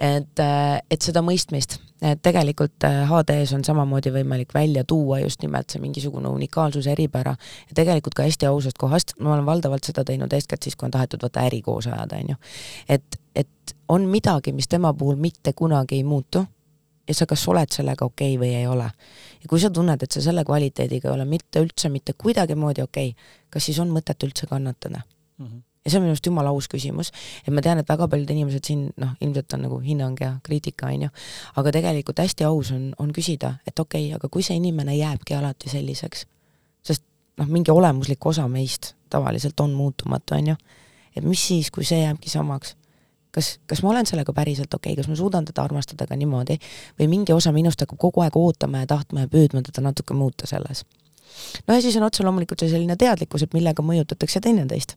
et, äh, et seda mõistmist, et tegelikult HD-s äh, on samamoodi võimalik välja tuua just nimelt see mingisugune unikaalsuse eripära ja tegelikult ka hästi ausast kohast, ma olen valdavalt seda teinud eeskätt siis, kui on tahetud vaata äri koos ajada, on ju. et, et on midagi, mis tema puhul mitte kunagi ei muutu ja sa kas oled sellega okei okay või ei ole. ja kui sa tunned, et sa selle kvaliteediga ei ole mitte üldse mitte kuidagimoodi okei okay,, kas siis on mõtet üldse kannatada mm? -hmm ja see on minu arust jumala aus küsimus, et ma tean, et väga paljud inimesed siin noh, ilmselt on nagu hinnang ja kriitika, on ju, aga tegelikult hästi aus on, on küsida, et okei okay,, aga kui see inimene jääbki alati selliseks, sest noh, mingi olemuslik osa meist tavaliselt on muutumatu, on ju, et mis siis, kui see jääbki samaks? Kas, kas ma olen sellega päriselt okei? Okay,, kas ma suudan teda armastada ka niimoodi? Või mingi osa minust hakkab kogu aeg ootama ja tahtma ja püüdma teda natuke muuta selles no ja siis on otse loomulikult see selline teadlikkus, et millega mõjutatakse teineteist.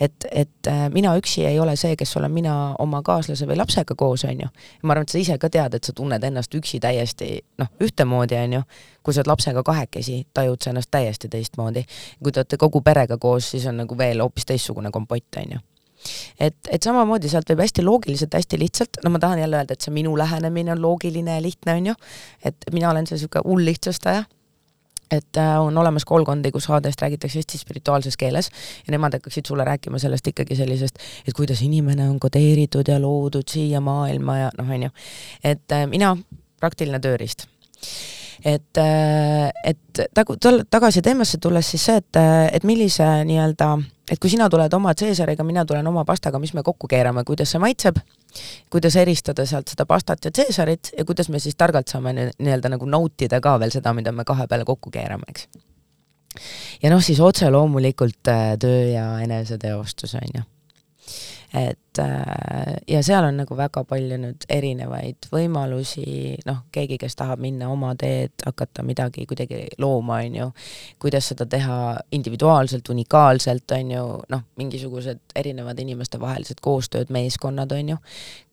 et, et äh, mina üksi ei ole see, kes olen mina oma kaaslase või lapsega koos, on ju. ma arvan, et sa ise ka tead, et sa tunned ennast üksi täiesti noh, ühtemoodi, on ju. kui sa oled lapsega kahekesi, tajud sa ennast täiesti teistmoodi. kui te olete kogu perega koos, siis on nagu veel hoopis teistsugune kompott, on ju et, et samamoodi sealt võib hästi loogiliselt, hästi lihtsalt, no ma tahan jälle öelda, et see minu lähenemine on loogiline ja lihtne, on ju, et mina olen see niisugune hull lihtsustaja et äh, on olemas koolkondi, kus HD-st räägitakse hästi spirituaalses keeles ja nemad hakkaksid sulle rääkima sellest ikkagi sellisest, et kuidas inimene on kodeeritud ja loodud siia maailma ja noh, on ju. et äh, mina, praktiline tööriist et, äh, et tagu-, tagasi teemasse tulles siis see, et, et millise nii-öelda, et kui sina tuled oma Caesariga, mina tulen oma pastaga, mis me kokku keerame, kuidas see maitseb, kuidas eristada sealt seda pastat ja Caesarit ja kuidas me siis targalt saame nii-öelda nagu nautida ka veel seda, mida me kahe peale kokku keerame, eks. ja noh, siis otse loomulikult äh, töö ja eneseteostus, on ju et äh, ja seal on nagu väga palju nüüd erinevaid võimalusi, noh, keegi, kes tahab minna oma teed, hakata midagi kuidagi looma, on ju, kuidas seda teha individuaalselt, unikaalselt, on ju, noh, mingisugused erinevad inimestevahelised koostööd, meeskonnad, on ju,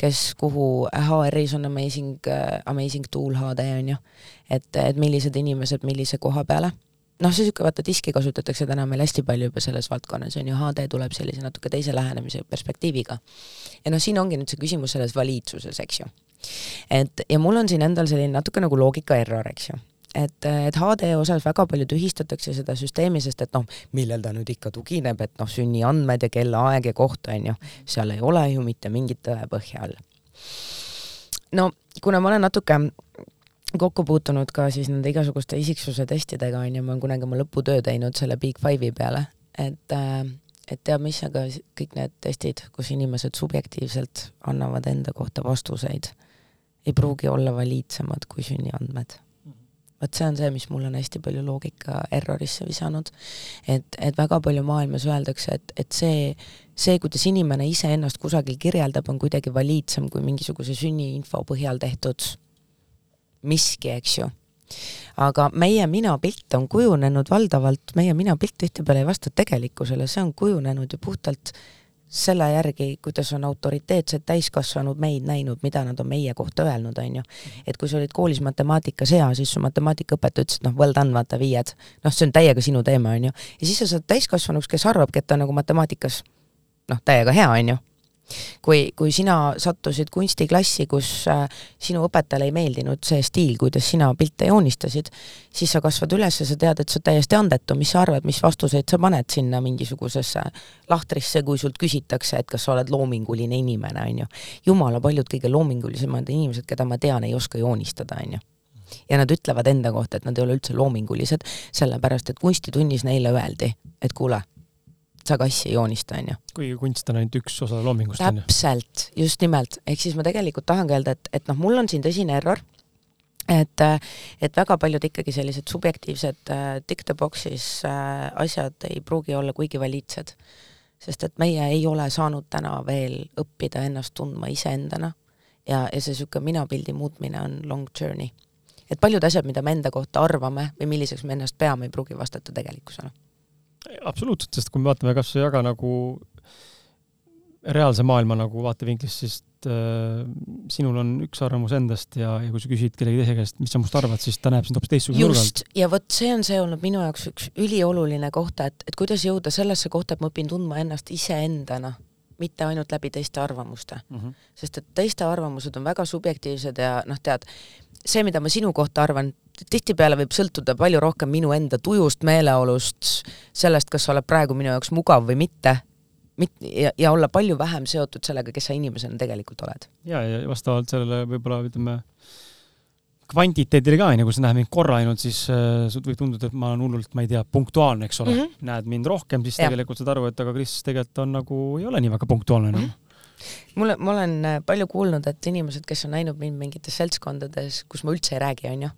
kes, kuhu HR-is on amazing, äh, amazing tool HD, on ju, et, et millised inimesed millise koha peale noh, see niisugune, vaata diski kasutatakse täna meil hästi palju juba selles valdkonnas, on ju, HD tuleb sellise natuke teise lähenemise perspektiiviga. ja noh, siin ongi nüüd see küsimus selles valiidsuses, eks ju. et ja mul on siin endal selline natuke nagu loogika error, eks ju et, et HD osas väga palju tühistatakse seda süsteemi, sest et noh, millel ta nüüd ikka tugineb, et noh, sünniandmed ja kellaaeg ja koht on ju, seal ei ole ju mitte mingit tõepõhja all. no kuna ma olen natuke kokku puutunud ka siis nende igasuguste isiksuse testidega, on ju, ma olen kunagi oma lõputöö teinud selle Big Five'i peale, et äh, et tead mis, aga kõik need testid, kus inimesed subjektiivselt annavad enda kohta vastuseid, ei pruugi olla valiidsemad kui sünniandmed. vot see on see, mis mul on hästi palju loogika errorisse visanud. et, et väga palju maailmas öeldakse, et, et see, see, kuidas inimene iseennast kusagil kirjeldab, on kuidagi valiidsem kui mingisuguse sünniinfo põhjal tehtud miski, eks ju. aga meie minapilt on kujunenud valdavalt, meie minapilt tihtipeale ei vasta tegelikkusele, see on kujunenud ju puhtalt selle järgi, kuidas on autoriteetsed täiskasvanud meid näinud, mida nad on meie kohta öelnud, on ju. et kui sa olid koolis matemaatikas hea, siis su matemaatikaõpetaja ütles, et noh, well done, vaata viied. noh, see on täiega sinu teema, on ju. ja siis sa saad täiskasvanuks, kes arvabki, et ta on nagu matemaatikas noh, täiega hea, on ju kui, kui sina sattusid kunstiklassi, kus äh, sinu õpetajale ei meeldinud see stiil, kuidas sina pilte joonistasid, siis sa kasvad üles ja sa tead, et sa oled täiesti andetu, mis sa arvad, mis vastuseid sa paned sinna mingisugusesse lahtrisse, kui sult küsitakse, et kas sa oled loominguline inimene, on ju. jumala paljud kõige loomingulisemad inimesed, keda ma tean, ei oska joonistada, on ju ja nad ütlevad enda kohta, et nad ei ole üldse loomingulised, sellepärast et kunstitunnis neile öeldi, et kuule sa kassi ei joonista, on ju. kuigi kunst on ainult üks osa loomingust, täpselt, just nimelt, ehk siis ma tegelikult tahangi öelda, et, et noh, mul on siin tõsine error, et, et väga paljud ikkagi sellised subjektiivsed äh, tick the box'is äh, asjad ei pruugi olla kuigi valiidsed. sest et meie ei ole saanud täna veel õppida ennast tundma iseendana ja, ja see niisugune minapildi muutmine on long journey. et paljud asjad, mida me enda kohta arvame või milliseks me ennast peame, ei pruugi vastata tegelikkusele absoluutselt, sest kui me vaatame kas või väga nagu reaalse maailma nagu vaatevinklist, siis äh, sinul on üks arvamus endast ja, ja kui sa küsid kellegi teise käest, mis sa must arvad, siis ta näeb sind hoopis teistsuguse nurga alt. ja vot see on see olnud minu jaoks üks ülioluline koht, et, et kuidas jõuda sellesse kohta, et ma õpin tundma ennast iseendana, mitte ainult läbi teiste arvamuste mm. -hmm. sest et teiste arvamused on väga subjektiivsed ja noh, tead, see, mida ma sinu kohta arvan, tihtipeale võib sõltuda palju rohkem minu enda tujust, meeleolust, sellest, kas sa oled praegu minu jaoks mugav või mitte, mit- ja, ja olla palju vähem seotud sellega, kes sa inimesena tegelikult oled. ja, ja vastavalt sellele võib-olla ütleme, kvantiteedile ka onju, kui sa näed mind korra ainult, siis äh, võib tunduda, et ma olen hullult, ma ei tea, punktuaalne, eks ole mm. -hmm. näed mind rohkem, siis ja. tegelikult saad aru, et aga Kris tegelikult on nagu, ei ole nii väga punktuaalne enam mm. -hmm mulle, ma olen äh, palju kuulnud, et inimesed, kes on näinud mind mingites seltskondades, kus ma üldse ei räägi, onju,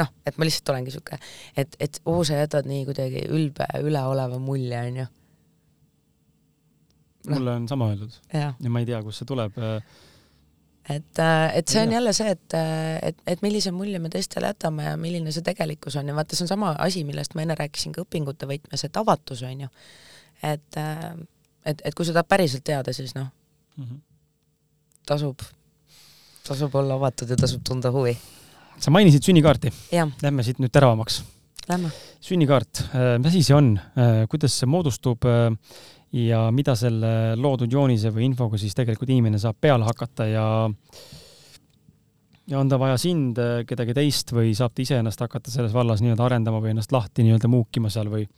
noh, et ma lihtsalt olengi siuke, et, et oo, sa jätad nii kuidagi ülbe, üleoleva mulje, onju. No. mulle on sama öeldud ja. ja ma ei tea, kust see tuleb. Äh, et, äh, et see on jälle see, et, et, et millise mulje me teistele jätame ja milline see tegelikkus on ja vaata, see on sama asi, millest ma enne rääkisin ka õpingute võtmes, et avatus on ju. et, et, et kui sa tahad päriselt teada, siis noh mm, -hmm. tasub, tasub olla avatud ja tasub tunda huvi sa mainisid sünnikaarti. Lähme siit nüüd teravamaks. Lähme. sünnikaart, äh, mis asi see on, äh, kuidas see moodustub äh, ja mida selle loodud joonise või infoga siis tegelikult inimene saab peale hakata ja ja on ta vaja sind, kedagi teist või saab ta iseennast hakata selles vallas nii-öelda arendama või ennast lahti nii-öelda muukima seal või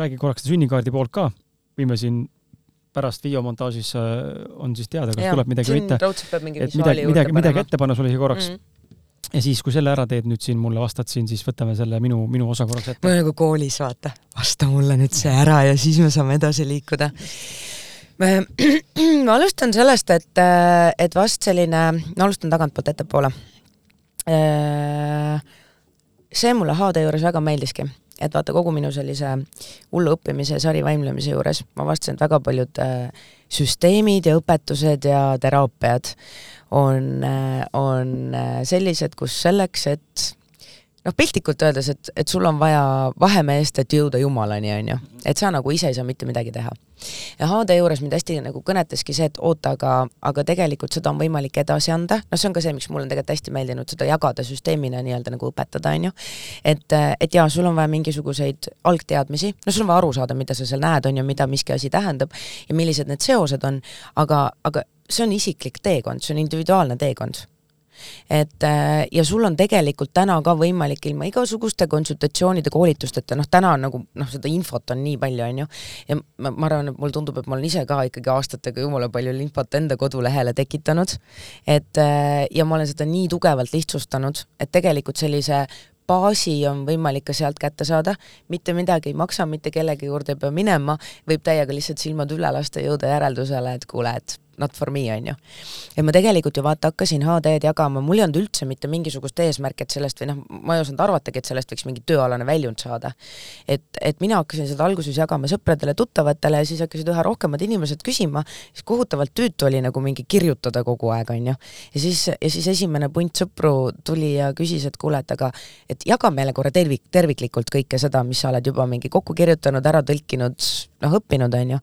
räägi korraks sünnikaardi poolt ka, võime siin pärast videomontaažis on siis teada, kas ja, tuleb midagi või mitte. et midagi, midagi, midagi ette panna sulle siia korraks mm. -hmm ja siis, kui selle ära teed, nüüd siin mulle vastad siin, siis võtame selle minu, minu osa korraks ette. ma olen nagu koolis, vaata, vasta mulle nüüd see ära ja siis me saame edasi liikuda. *clears throat* ma alustan sellest, et, et vast selline, ma alustan tagantpoolt ettepoole. see mulle HD juures väga meeldiski, et vaata kogu minu sellise hullu õppimise ja sarivaimlemise juures ma avastasin, et väga paljud süsteemid ja õpetused ja teraapiad on, on sellised, kus selleks, et noh, piltlikult öeldes, et, et sul on vaja vahemeest, et jõuda Jumalani, on ju. et sa nagu ise ei saa mitte midagi teha. ja HD juures mind hästi nagu kõnetaski see, et oota, aga, aga tegelikult seda on võimalik edasi anda, noh, see on ka see, miks mulle on tegelikult hästi meeldinud seda jagada süsteemina nii-öelda nagu õpetada, on ju. et, et jaa, sul on vaja mingisuguseid algteadmisi, no sul on vaja aru saada, mida sa seal näed, on ju, mida miski asi tähendab ja millised need seosed on, aga, aga see on isiklik teekond, see on individuaalne teekond et äh, ja sul on tegelikult täna ka võimalik ilma igasuguste konsultatsioonide, koolitusteta, noh, täna on nagu noh, seda infot on nii palju, on ju, ja ma, ma arvan, et mulle tundub, et ma olen ise ka ikkagi aastatega jumala palju infot enda kodulehele tekitanud, et äh, ja ma olen seda nii tugevalt lihtsustanud, et tegelikult sellise baasi on võimalik ka sealt kätte saada, mitte midagi ei maksa, mitte kellegi juurde ei pea minema, võib täiega lihtsalt silmad üle lasta, jõuda järeldusele, et kuule, et not for me, on ju. ja ma tegelikult ju vaata hakkasin HD-d jagama, mul ei olnud üldse mitte mingisugust eesmärki, et sellest või noh, ma ei osanud arvatagi, et sellest võiks mingi tööalane väljund saada. et, et mina hakkasin seda alguses jagama sõpradele-tuttavatele ja siis hakkasid üha rohkemad inimesed küsima, siis kohutavalt tüütu oli nagu mingi kirjutada kogu aeg, on ju. ja siis, ja siis esimene punt sõpru tuli ja küsis, et kuule, et aga et jaga meile korra tervik, terviklikult kõike seda, mis sa oled juba mingi kokku kirjutanud, ära tõlkinud, noh, õppinud, on ju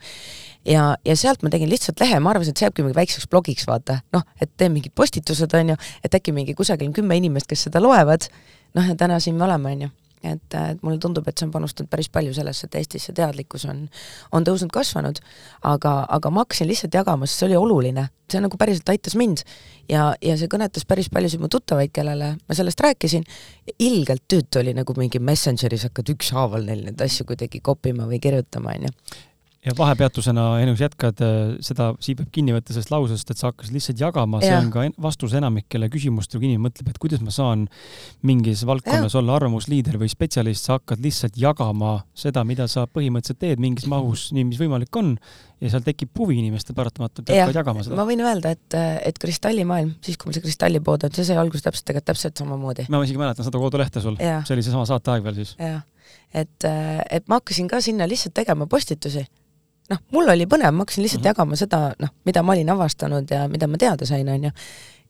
ja, ja sealt ma tegin lihtsalt lehe, ma arvasin, et see jääbki mingi väikseks blogiks, vaata, noh, et teen mingid postitused, on ju, et äkki mingi kusagil on kümme inimest, kes seda loevad, noh ja täna siin me oleme, on ju et, et mulle tundub, et see on panustanud päris palju sellesse, et Eestis see teadlikkus on, on tõusnud, kasvanud, aga, aga ma hakkasin lihtsalt jagama, sest see oli oluline, see nagu päriselt aitas mind. Ja, ja see kõnetas päris paljusid mu tuttavaid, kellele ma sellest rääkisin, ilgelt tüütu oli nagu mingi Messengeris hakkad ükshaaval neil neid asju kuidagi kopima või kirjutama, on ju ja vahepeatusena, Enus, jätkad äh, seda, siia peab kinni võtta sellest lausest, et sa hakkasid lihtsalt jagama, see on ka vastus enamikele küsimustele, kui inimene mõtleb, et kuidas ma saan mingis valdkonnas ja. olla arvamusliider või spetsialist, sa hakkad lihtsalt jagama seda, mida sa põhimõtteliselt teed mingis mahus, nii mis võimalik on, ja seal tekib huvi inimestel paratamatult ja hakkavad jagama seda. ma võin öelda, et, et kristallimaailm, siis kui mul see kristallipood on, see sai alguse täpselt, tegelikult täpselt samamoodi. ma isegi mäletan seda kodulehte sul, see oli seesama saateaeg veel siis. jah, et, et ma hakkasin ka sinna lihtsalt tegema postitusi noh, mul oli põnev, ma hakkasin lihtsalt mm -hmm. jagama seda, noh, mida ma olin avastanud ja mida ma teada sain, on ju.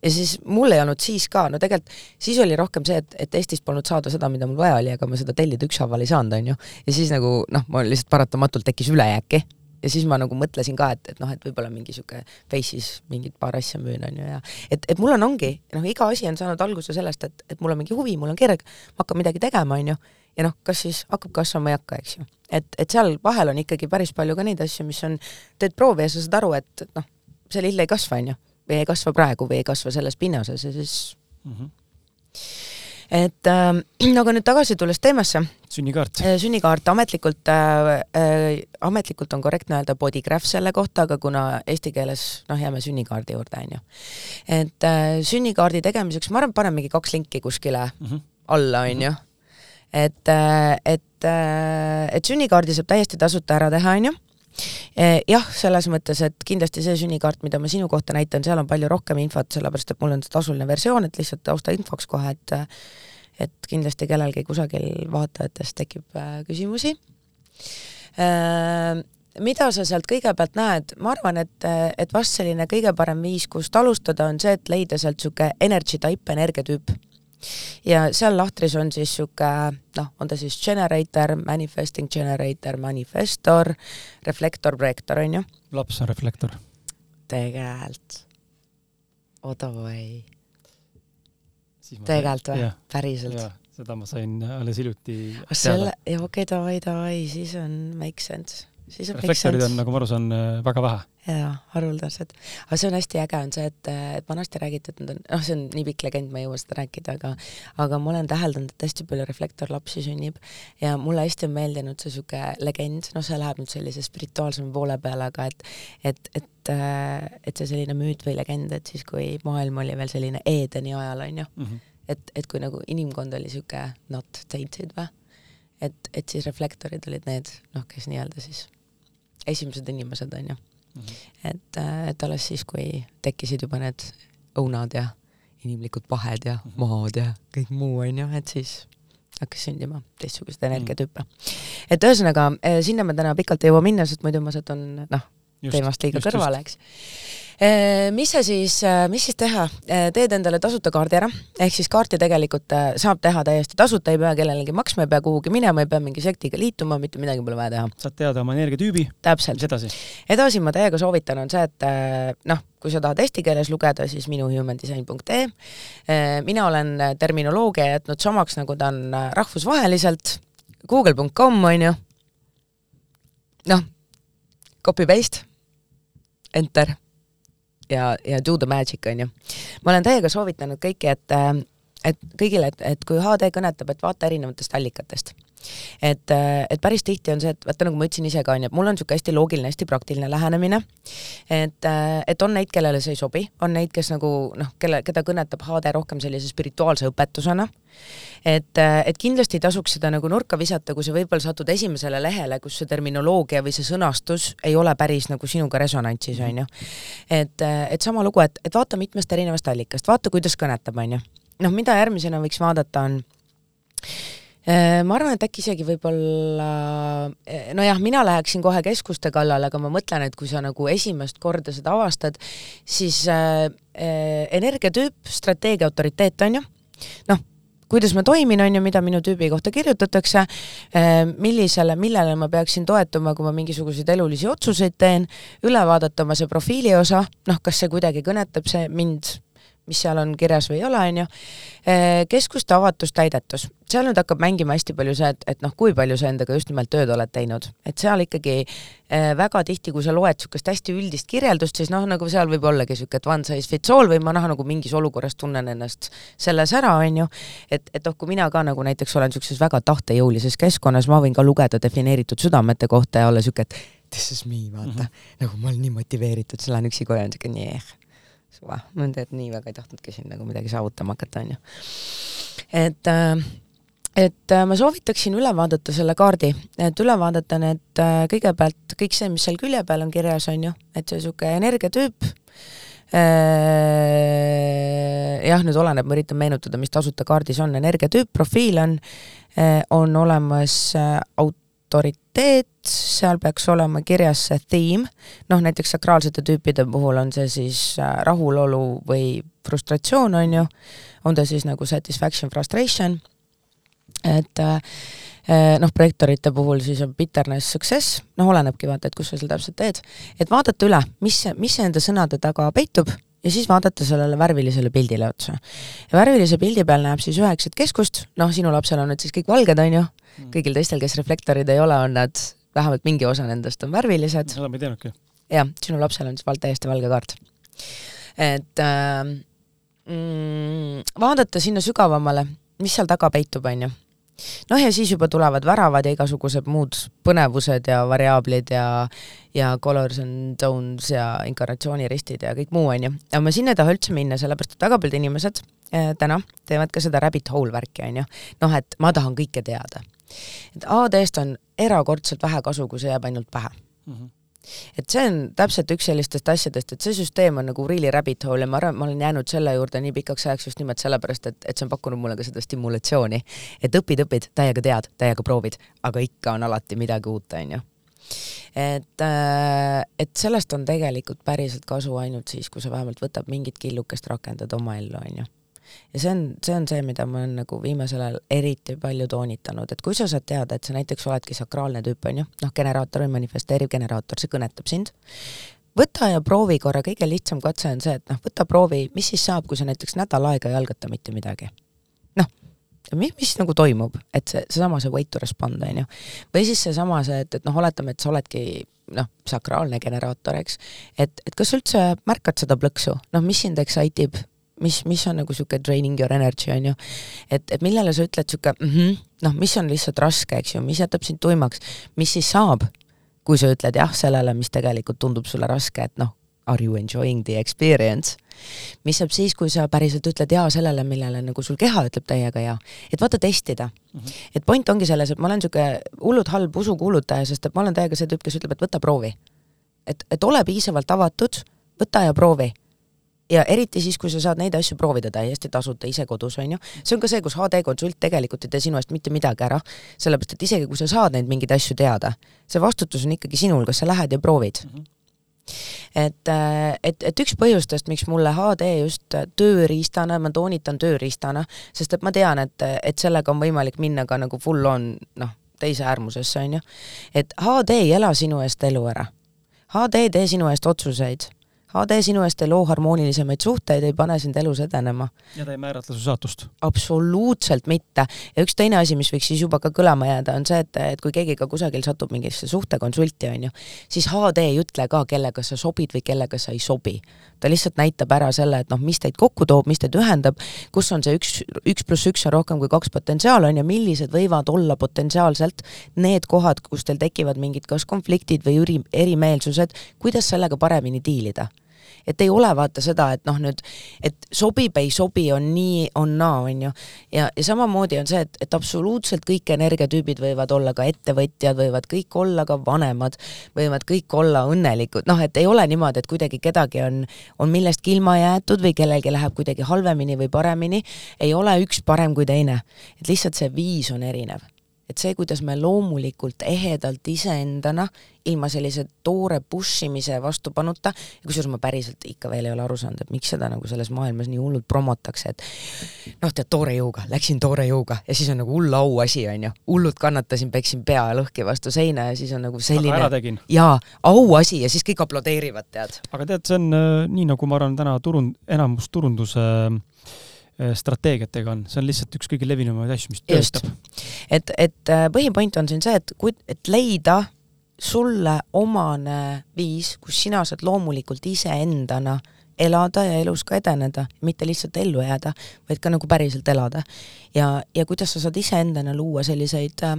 ja siis mul ei olnud siis ka, no tegelikult siis oli rohkem see, et, et Eestist polnud saada seda, mida mul vaja oli, aga ma seda tellida ükshaaval ei saanud, on ju. ja siis nagu noh, mul lihtsalt paratamatult tekkis ülejääki ja siis ma nagu mõtlesin ka, et, et noh, et võib-olla mingi sihuke Face'is mingit paar asja müün, on ju, ja et, et mul on, ongi, noh, iga asi on saanud alguse sellest, et, et mul on mingi huvi, mul on kirg, ma hakkan midagi tegema, on ju, ja noh, kas siis hakkab kasvama ei hakka, eks ju. Et, et seal vahel on ikkagi päris palju ka neid asju, mis on, teed proovi ja sa saad aru, et noh, see lill ei kasva, on ju, või ei kasva praegu või ei kasva selles pinnases ja siis mm. -hmm. et äh, *clears throat* aga nüüd tagasi tulles teemasse. sünnikaart. Äh, sünnikaart ametlikult äh,, äh, ametlikult on korrektne öelda bodygraph selle kohta, aga kuna eesti keeles noh, jääme sünnikaardi juurde, on ju. et äh, sünnikaardi tegemiseks, ma arvan, paneme mingi kaks linki kuskile mm -hmm. alla, on ju et, et, et sünnikaardi saab täiesti tasuta ära teha, on ju jah, selles mõttes, et kindlasti see sünnikaart, mida ma sinu kohta näitan, seal on palju rohkem infot, sellepärast et mul on tasuline versioon, et lihtsalt taustainfoks kohe, et et kindlasti kellelgi kusagil vaatajatest tekib äh, küsimusi. Äh, mida sa sealt kõigepealt näed, ma arvan, et, et vast selline kõige parem viis, kust alustada, on see, et leida sealt niisugune energy type, energiatüüp ja seal lahtris on siis niisugune noh, on ta siis generator, manifesting generator, manifestor, reflektor, projektor, on ju. laps on reflektor. tegelikult. Odavai. tegelikult või? päriselt? seda ma sain alles hiljuti selle, okei okay,, davai, davai, siis on make sense siis on reflektorid on, nagu ma aru saan, väga vähe. jaa, haruldased. aga see on hästi äge, on see, et, et vanasti räägiti, et nad on, noh, see on nii pikk legend, ma ei jõua seda rääkida, aga aga ma olen täheldanud, et hästi palju reflektorlapsi sünnib ja mulle hästi on meeldinud see niisugune legend, noh, see läheb nüüd sellise spirituaalsema poole peale, aga et et, et, et see selline müüt või legend, et siis, kui maailm oli veel selline Edeni ajal, on ju mm, -hmm. et, et kui nagu inimkond oli niisugune not tainted või, et, et siis reflektorid olid need, noh, kes nii-öelda siis esimesed inimesed, on ju mm. -hmm. et, äh, et alles siis, kui tekkisid juba need õunad ja inimlikud pahed ja mhm. maad ja kõik muu, on ju, et siis hakkas sündima teistsuguseid energiatüüpe. et ühesõnaga, äh, sinna me täna pikalt ei jõua minna, sest muidu ma satun, noh, teemast liiga just, kõrvale, eks mis sa siis, mis siis teha, teed endale tasuta kaardi ära, ehk siis kaarti tegelikult saab teha täiesti tasuta, ei pea kellelegi maksma, ei pea kuhugi minema, ei pea mingi sektiga liituma, mitte midagi pole vaja teha. saad teada oma energiatüübi. täpselt. edasi? ma täiega soovitan, on see, et noh, kui sa tahad eesti keeles lugeda, siis minuhumandesign.ee. mina olen terminoloogia jätnud samaks, nagu ta on rahvusvaheliselt, google.com on ju, noh, copy paste, enter ja, ja do the magic, on ju. ma olen täiega soovitanud kõiki, et et kõigile, et, et kui HD kõnetab, et vaata erinevatest allikatest et, et päris tihti on see, et vaata, nagu ma ütlesin ise ka, onju, et mul on niisugune hästi loogiline, hästi praktiline lähenemine, et, et on neid, kellele see ei sobi, on neid, kes nagu noh, kelle, keda kõnetab HD rohkem sellise spirituaalse õpetusena, et, et kindlasti ei tasuks seda nagu nurka visata, kui sa võib-olla satud esimesele lehele, kus see terminoloogia või see sõnastus ei ole päris nagu sinuga resonantsis, onju. et, et sama lugu, et, et vaata mitmest erinevast allikast, vaata, kuidas kõnetab, onju. noh, mida järgmisena võiks vaadata, on ma arvan, et äkki isegi võib-olla, äh, nojah, mina läheksin kohe keskuste kallale, aga ma mõtlen, et kui sa nagu esimest korda seda avastad, siis äh, äh, energiatüüp, strateegia autoriteet on ju, noh, kuidas ma toimin, on ju, mida minu tüübi kohta kirjutatakse, millisele, millele ma peaksin toetuma, kui ma mingisuguseid elulisi otsuseid teen, üle vaadata oma see profiili osa, noh, kas see kuidagi kõnetab see mind mis seal on kirjas või ei ole, on ju, eh, keskuste avatus, täidetus. seal nüüd hakkab mängima hästi palju see, et, et noh, kui palju sa endaga just nimelt tööd oled teinud, et seal ikkagi eh, väga tihti, kui sa loed niisugust hästi üldist kirjeldust, siis noh, nagu seal võib ollagi niisugune, et one size fits all või ma noh, nagu mingis olukorras tunnen ennast selles ära, on ju, et, et noh, kui mina ka nagu näiteks olen niisuguses väga tahtejõulises keskkonnas, ma võin ka lugeda defineeritud südamete kohta ja olla niisugune, et this is me, vaata. Mm, -hmm. nagu ma olen nii motiveeritud, siis lähen üksi koju on niisugune nii suva, ma tegelikult nii väga ei tahtnudki siin nagu midagi saavutama hakata, onju. et äh, et äh, ma soovitaksin üle vaadata selle kaardi, et üle vaadata need äh, kõigepealt kõik see, mis seal külje peal on kirjas, on ju, et see niisugune energiatüüp. Äh,, jah, nüüd oleneb, ma üritan meenutada, mis tasuta kaardis on, energiatüüp, profiil on on olemas aut-, autoriteet, seal peaks olema kirjas see theme, noh näiteks sakraalsete tüüpide puhul on see siis äh, rahulolu või frustratsioon, on ju, on ta siis nagu satisfaction, frustration, et äh, äh, noh, projektorite puhul siis on bitterness, success, noh, olenebki vaata, et kus sa seda täpselt teed, et vaadata üle, mis, mis nende sõnade taga peitub ja siis vaadata sellele värvilisele pildile otsa. ja värvilise pildi peal näeb siis üheksat keskust, noh, sinu lapsel on nüüd siis kõik valged, on ju. Kõigil teistel, kes reflektorid ei ole, on nad, vähemalt mingi osa nendest on värvilised. seda ma ei teadnudki. jah, sinu lapsel on siis val-, täiesti valge kaart. et äh, mm, vaadata sinna sügavamale, mis seal taga peitub, on ju noh, ja siis juba tulevad väravad ja igasugused muud põnevused ja variaablid ja ja colors and tones ja inkarnatsiooniristid ja kõik muu, on ju. aga ma sinna ei taha üldse minna, sellepärast et väga paljud inimesed eh, täna teevad ka seda rabbit hole värki, on ju. noh, et ma tahan kõike teada. Et AD-st on erakordselt vähe kasu, kui see jääb ainult pähe mm. -hmm et see on täpselt üks sellistest asjadest, et see süsteem on nagu really rabbit hole ja ma arvan, ma olen jäänud selle juurde nii pikaks ajaks just nimelt sellepärast, et, et see on pakkunud mulle ka seda stimulatsiooni. et õpid, õpid, täiega tead, täiega proovid, aga ikka on alati midagi uut, on ju et, äh, et sellest on tegelikult päriselt kasu ainult siis, kui sa vähemalt võtad mingit killukest, rakendad oma ellu, on ju ja see on, see on see, mida ma olen nagu viimasel ajal eriti palju toonitanud, et kui sa saad teada, et sa näiteks oledki sakraalne tüüp, on ju, noh, generaator või manifesteeriv generaator, see kõnetab sind, võta ja proovi korra, kõige lihtsam katse on see, et noh, võta proovi, mis siis saab, kui sa näiteks nädal aega ei algata mitte midagi. noh, mis, mis nagu toimub, et see, seesama see way to respond, on ju. või siis seesama see, et, et noh, oletame, et sa oledki noh, sakraalne generaator, eks, et, et kas sa üldse märkad seda plõksu, noh, mis sind excite ib, mis, mis on nagu niisugune draining your energy, on ju. et, et millele sa ütled niisugune mm -hmm, noh, mis on lihtsalt raske, eks ju, mis jätab sind tuimaks, mis siis saab, kui sa ütled jah sellele, mis tegelikult tundub sulle raske, et noh, are you enjoying the experience? mis saab siis, kui sa päriselt ütled jaa sellele, millele nagu sul keha ütleb täiega jaa. et vaata, testida mm. -hmm. et point ongi selles, et ma olen niisugune hullult halb usukuulutaja, sest et ma olen täiega see tüüp, kes ütleb, et võta proovi. et, et ole piisavalt avatud, võta ja proovi ja eriti siis, kui sa saad neid asju proovida täiesti tasuta ise kodus, on ju, see on ka see, kus HD-konsult tegelikult ei tee sinu eest mitte midagi ära, sellepärast et isegi kui sa saad neid mingeid asju teada, see vastutus on ikkagi sinul, kas sa lähed ja proovid. Mm. -hmm et, äh, et, et üks põhjustest, miks mulle HD just tööriistana, ma toonitan tööriistana, sest et ma tean, et, et sellega on võimalik minna ka nagu full on noh, teise äärmusesse, on ju, et HD ei ela sinu eest elu ära. HD ei tee sinu eest otsuseid HD sinu eest ei loo harmoonilisemaid suhteid, ei pane sind elus edenema. ja ta ei määratle su saatust? absoluutselt mitte. ja üks teine asi, mis võiks siis juba ka kõlama jääda, on see, et, et kui keegi ka kusagil satub mingisse suhtekonsulti, on ju, siis HD ei ütle ka, kellega sa sobid või kellega sa ei sobi. ta lihtsalt näitab ära selle, et noh, mis teid kokku toob, mis teid ühendab, kus on see üks, üks pluss üks on rohkem kui kaks potentsiaal, on ju, millised võivad olla potentsiaalselt need kohad, kus teil tekivad mingid kas konfliktid või eri, erimeelsused, kuidas sellega paremini diilida et ei ole vaata seda, et noh, nüüd, et sobib, ei sobi, on nii, on naa, on ju. ja, ja samamoodi on see, et, et absoluutselt kõik energiatüübid võivad olla ka ettevõtjad, võivad kõik olla ka vanemad, võivad kõik olla õnnelikud, noh, et ei ole niimoodi, et kuidagi kedagi on, on millestki ilma jäetud või kellelgi läheb kuidagi halvemini või paremini, ei ole üks parem kui teine. et lihtsalt see viis on erinev et see, kuidas me loomulikult ehedalt iseendana, ilma sellise toore push imise vastupanuta, kusjuures ma päriselt ikka veel ei ole aru saanud, et miks seda nagu selles maailmas nii hullult promotakse, et noh, tead, toore jõuga, läksin toore jõuga ja siis on nagu hull auasi, on ju, hullult kannatasin, peksin pea lõhki vastu seina ja siis on nagu selline jaa, auasi ja siis kõik aplodeerivad, tead. aga tead, see on äh, nii, nagu ma arvan, täna turund-, enamus turunduse Äh, strateegiatega on, see on lihtsalt üks kõige levinumaid asju, mis töötab. et, et äh, põhipoint on siin see, et kui, et leida sulle omane viis, kus sina saad loomulikult iseendana elada ja elus ka edeneda, mitte lihtsalt ellu jääda, vaid ka nagu päriselt elada. ja, ja kuidas sa saad iseendana luua selliseid äh,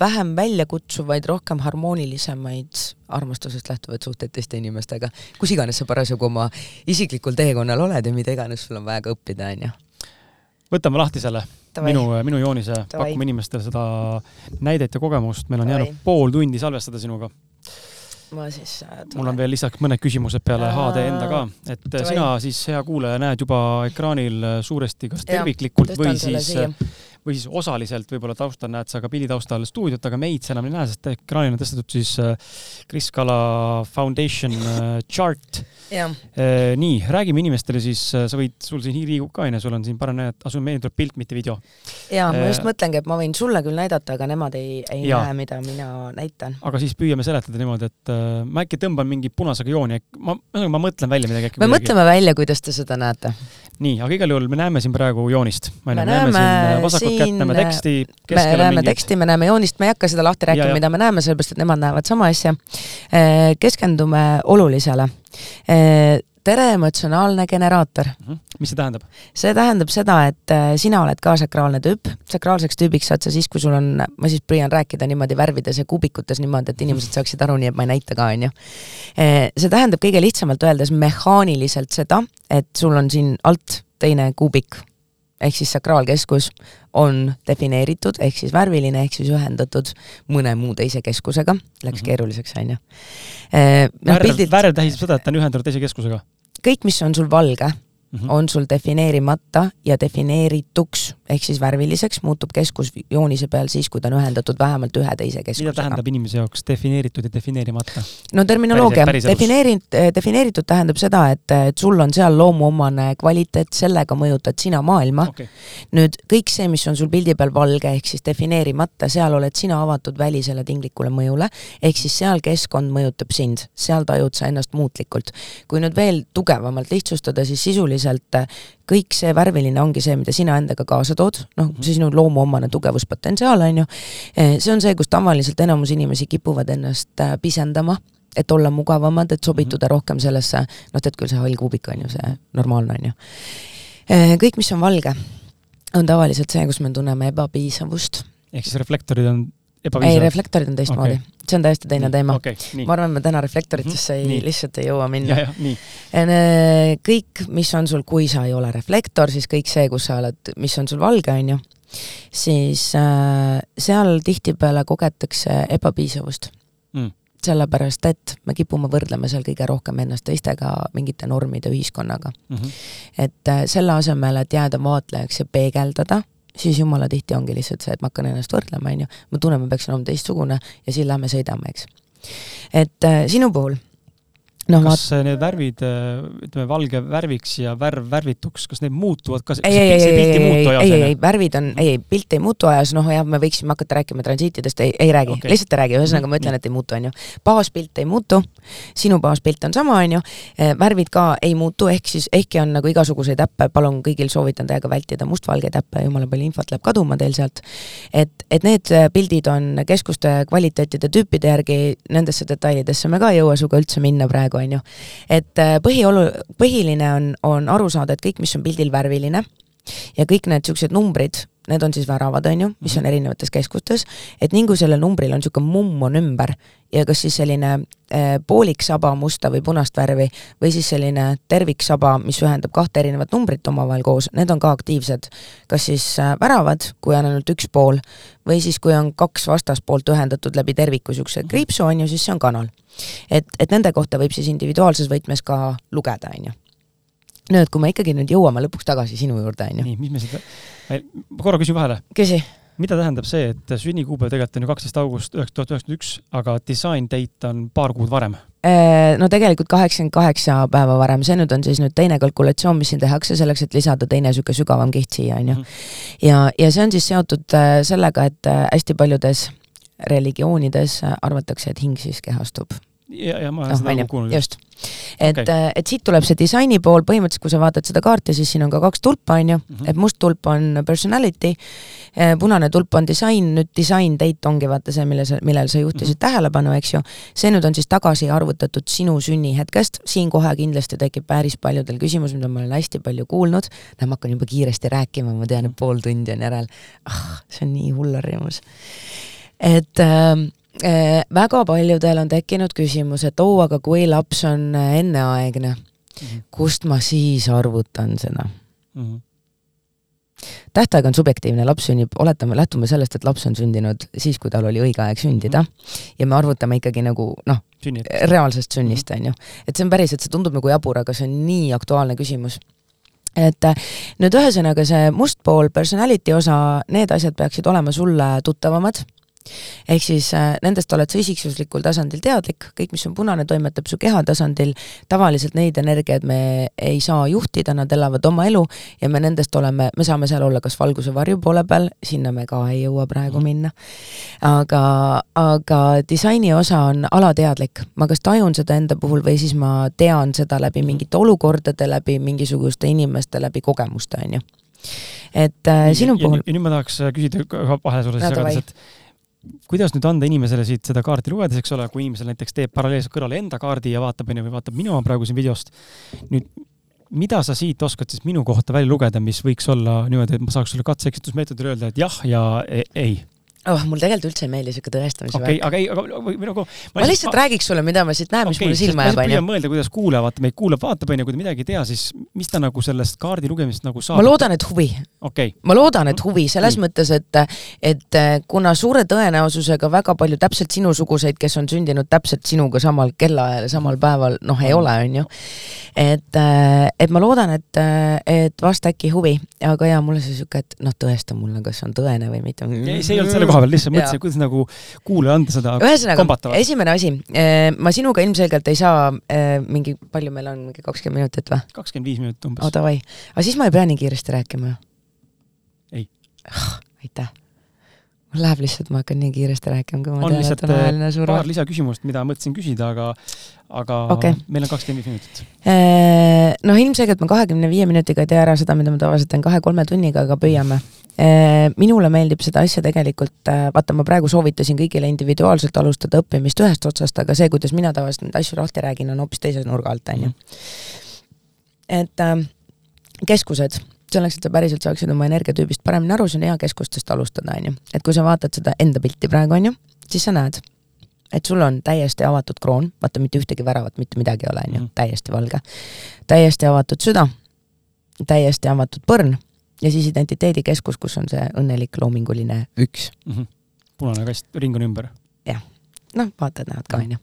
vähem väljakutsuvaid, rohkem harmoonilisemaid armastusest lähtuvaid suhteid teiste inimestega, kus iganes sa parasjagu oma isiklikul teekonnal oled ja mida iganes sul on vaja ka õppida, on ju. võtame lahti selle, minu, minu joonise, pakume inimestele seda näidet ja kogemust, meil on Tavai. jäänud pool tundi salvestada sinuga. Ma siis äh, mul on veel lisaks mõned küsimused peale Aa, HD enda ka, et Tavai. sina siis, hea kuulaja, näed juba ekraanil suuresti kas terviklikult ja, või siis siia või siis osaliselt võib-olla taustal näed sa ka pildi taustal stuudiot, aga meid sa enam ei näe, sest ekraanil on tõstetud siis äh, Kris Kala Foundation äh, chart. Äh, nii, räägime inimestele siis, sa võid, sul siin Riigikogu ka onju, sul on siin parem näha, et meile tuleb pilt, mitte video. ja ma just mõtlengi, et ma võin sulle küll näidata, aga nemad ei, ei ja. näe, mida mina näitan. aga siis püüame seletada niimoodi, et äh, ma äkki tõmban mingi punasega jooni, ma, ma mõtlen välja midagi. me mõtleme välja, kuidas te seda näete. nii, aga igal juhul me näeme siin praegu joonist. me näeme siin vasakut siin näeme teksti. me näeme mingid... teksti, me näeme joonist, ma ei hakka seda lahti rääkima, mida me näeme, sellepärast et nemad näevad sama asja. Äh, keskendume olulisele äh, tere, emotsionaalne generaator mm. -hmm. mis see tähendab? see tähendab seda, et äh, sina oled ka sakraalne tüüp, sakraalseks tüübiks saad sa siis, kui sul on, ma siis püüan rääkida niimoodi värvides ja kuubikutes niimoodi, et inimesed saaksid aru, nii et ma ei näita ka, on ju. see tähendab kõige lihtsamalt öeldes mehaaniliselt seda, et sul on siin alt teine kuubik ehk siis sakraalkeskus on defineeritud ehk siis värviline ehk siis ühendatud mõne muu teise keskusega, läks mm -hmm. keeruliseks, on ju. Eh, noh, värv, värv tähistab seda, et ta on ühendatud teise keskusega? kõik, mis on sul valge mm -hmm. on sul defineerimata ja defineerituks ehk siis värviliseks muutub keskus joonise peal siis, kui ta on ühendatud vähemalt ühe teise keskusega. mida tähendab inimese jaoks defineeritud ja defineerimata? no terminoloogia, defineeritud, defineeritud tähendab seda, et, et sul on seal loomuomane kvaliteet, sellega mõjutad sina maailma okay.. nüüd kõik see, mis on sul pildi peal valge ehk siis defineerimata, seal oled sina avatud välisele tinglikule mõjule, ehk siis seal keskkond mõjutab sind, seal tajud sa ennast muutlikult. kui nüüd veel tugevamalt lihtsustada, siis sisuliselt põhimõtteliselt äh, kõik see värviline ongi see, mida sina endaga kaasa tood, noh, Mhm. see sinu loomuomane tugevuspotentsiaal, on ju, see on see, kus tavaliselt enamus inimesi kipuvad ennast äh, pisendama, et olla mugavamad, et sobituda rohkem sellesse, noh, tead küll, see hall kuubik on ju see normaalne, on ju. kõik, mis on valge, on tavaliselt see, kus me tunneme ebapiisavust. ehk siis reflektorid on ei, ebapiisavad? reflektorid on teistmoodi okay. see on täiesti teine teema okei, nii. ma arvan, me täna reflektoritesse ei, Mhm, nii. lihtsalt ei jõua minna nii. kõik, mis on sul, kui sa ei ole reflektor, siis kõik see, kus sa oled, mis on sul valge, on ju, siis äh, seal tihtipeale kogetakse ebapiisavust Mm. sellepärast, et me kipume võrdlema seal kõige rohkem ennast teistega, mingite normide, ühiskonnaga. Mm -hmm. et äh, selle asemel, et jääda vaatlejaks ja peegeldada, siis jumala tihti ongi lihtsalt see, et ma hakkan ennast võrdlema, on ju, ma tunnen, ma peaksin olema teistsugune ja siis lähme sõidame, eks. et äh, sinu puhul, noh, kas äh, need värvid, ütleme, valge värviks ja värv värvituks, kas need muutuvad, kas ei, ei, ei, ei, ei ei, onju? värvid on, ei, ei, pilt ei muutu ajas, noh jah, me võiksime hakata rääkima transiitidest, ei, ei räägi. Okay., lihtsalt ei räägi, ühesõnaga ma ütlen, et ei muutu, on ju. baaspilt ei muutu, sinu baaspilt on sama, on ju, värvid ka ei muutu, ehk siis ehkki on nagu igasuguseid äppe, palun kõigil soovitan täiega vältida mustvalgeid äppe, jumala palju infot läheb kaduma teil sealt, et, et need pildid on keskuste kvaliteetide tüüpide järgi, nendesse detailidesse me ka ei jõua sinuga üldse minna praegu, on ju. et äh, põhiolu, põhiline on, on aru saada, et kõik, mis on pildil värviline, ja kõik need niisugused numbrid, need on siis väravad, on ju, mis on erinevates keskustes, et nii kui sellel numbril on niisugune mumm on ümber ja kas siis selline äh, poolik saba musta või punast värvi või siis selline terviksaba, mis ühendab kahte erinevat numbrit omavahel koos, need on ka aktiivsed. kas siis äh, väravad, kui on ainult üks pool, või siis kui on kaks vastaspoolt ühendatud läbi terviku niisuguse kriipsu, on ju, siis see on kanal. et, et nende kohta võib siis individuaalses võtmes ka lugeda, on ju nüüd, kui me ikkagi nüüd jõuame lõpuks tagasi sinu juurde, on ju. nii, mis me seda, ma korra küsin vahele. küsi. mida tähendab see, et sünnikuupäev tegelikult on ju kaksteist august üheksa tuhat üheksakümmend üks, aga disain date on paar kuud varem? Äh, no tegelikult kaheksakümmend kaheksa päeva varem, see nüüd on siis nüüd teine kalkulatsioon, mis siin tehakse selleks, et lisada teine niisugune sügavam kiht siia, on ju. Mhm. ja, ja see on siis seotud äh, sellega, et äh, hästi paljudes religioonides arvatakse, et hing siis kehastub ja, ja ma olen noh, seda nagu kuulnud. just. et okay., et siit tuleb see disaini pool, põhimõtteliselt kui sa vaatad seda kaarti, siis siin on ka kaks tulpa, on ju, Mhm. et must tulp on personality, punane tulp on disain, nüüd disain date ongi vaata see, mille sa, millele sa juhtisid Mhm. tähelepanu, eks ju. see nüüd on siis tagasi arvutatud sinu sünnihetkest, siin kohe kindlasti tekib päris paljudel küsimus, mida ma olen hästi palju kuulnud. näe, ma hakkan juba kiiresti rääkima, ma tean, et pool tundi on järel. ah, see on nii hull harjumus. et äh, äh, väga paljudel on tekkinud küsimus, et oo, aga kui laps on äh, enneaegne, Mhm. kust ma siis arvutan seda? Mhm. tähtaeg on subjektiivne, laps sünnib, oletame, lähtume sellest, et laps on sündinud siis, kui tal oli õige aeg sündida ja me arvutame ikkagi nagu noh, reaalsest sünnist, on ju. et see on päriselt, see tundub nagu jabur, aga see on nii aktuaalne küsimus. et äh, nüüd ühesõnaga see must pool, personality osa, need asjad peaksid olema sulle tuttavamad, ehk siis äh, nendest oled sa isiksuslikul tasandil teadlik, kõik, mis on punane, toimetab su keha tasandil, tavaliselt neid energiaid me ei saa juhtida, nad elavad oma elu ja me nendest oleme, me saame seal olla kas valguse varju poole peal, sinna me ka ei jõua praegu Mhm. minna, aga, aga disaini osa on alateadlik, ma kas tajun seda enda puhul või siis ma tean seda läbi mingite olukordade, läbi mingisuguste inimeste, läbi kogemuste, on ju. et äh, sinu puhul ja nüüd ma tahaks küsida vahele sulle siis jagades, et kuidas nüüd anda inimesele siit seda kaarti lugedes, eks ole, kui inimesel näiteks teeb paralleelselt kõrvale enda kaardi ja vaatab, onju, või vaatab minu oma praegu siin videost. nüüd, mida sa siit oskad siis minu kohta välja lugeda, mis võiks olla niimoodi, et ma saaks sulle katse-eksitusmeetodil öelda, et jah ja e- ei? Oh, mul tegelikult üldse ei meeldi siuke tõestamise okei okay,, aga ei, aga või nagu ma lihtsalt räägiks sulle, mida ma siit näen, mis Okei, mulle silma ma jääb, onju. mõelda, kuidas kuulaja vaata meid kuulab, vaatab, onju, kui ta midagi ei tea, siis mis ta nagu sellest kaardi lugemisest nagu saab? ma loodan, et huvi, okei okay., ma loodan, et huvi selles Nii. mõttes, et, et äh, kuna suure tõenäosusega väga palju täpselt sinusuguseid, kes on sündinud täpselt sinuga samal kellaajal ja samal päeval, noh, ei Mm. ole, onju. et, et ma loodan, et, et vast äkki huvi, aga jaa, mulle see siuke, et noh, tõesta mulle, kas on tõene või mitte. ei, see ei olnud selle koha peal, lihtsalt mõtlesin, kuidas nagu kuulajale anda seda ühesõnaga, esimene asi, ma sinuga ilmselgelt ei saa äh, mingi, palju meil on, mingi kakskümmend minutit või? kakskümmend viis minutit umbes. davai, aga siis ma ei pea nii kiiresti rääkima ju? Ei. aitäh. Läheb lihtsalt, ma hakkan nii kiiresti rääkima, kui ma on tean, et on ajaline äh, surve paar lisaküsimust, mida mõtlesin küsida, aga, aga Okei. meil on kakskümmend viis minutit. Eh, noh, ilmselgelt ma kahekümne viie minutiga ei tee ära seda, mida ma tavaliselt teen kahe-kolme tunniga, aga püüame. minule meeldib seda asja tegelikult, vaata, ma praegu soovitasin kõigile individuaalselt alustada õppimist ühest otsast, aga see, kuidas mina tavaliselt neid asju lahti räägin, on hoopis teise nurga alt, on ju. et äh, keskused, selleks, et sa päriselt saaksid oma energiatüübist paremini aru, see on hea keskustest alustada, on ju. et kui sa vaatad seda enda pilti praegu, on ju, siis sa näed, et sul on täiesti avatud kroon, vaata mitte ühtegi väravat, mitte midagi ei ole, on ju Mhm., täiesti valge. täiesti avatud süda, täiesti avatud põrn ja siis identiteedikeskus, kus on see õnnelik loominguline üks. Mhm. punane kast, ring on ümber. noh, vaatad-näod ka, on ju.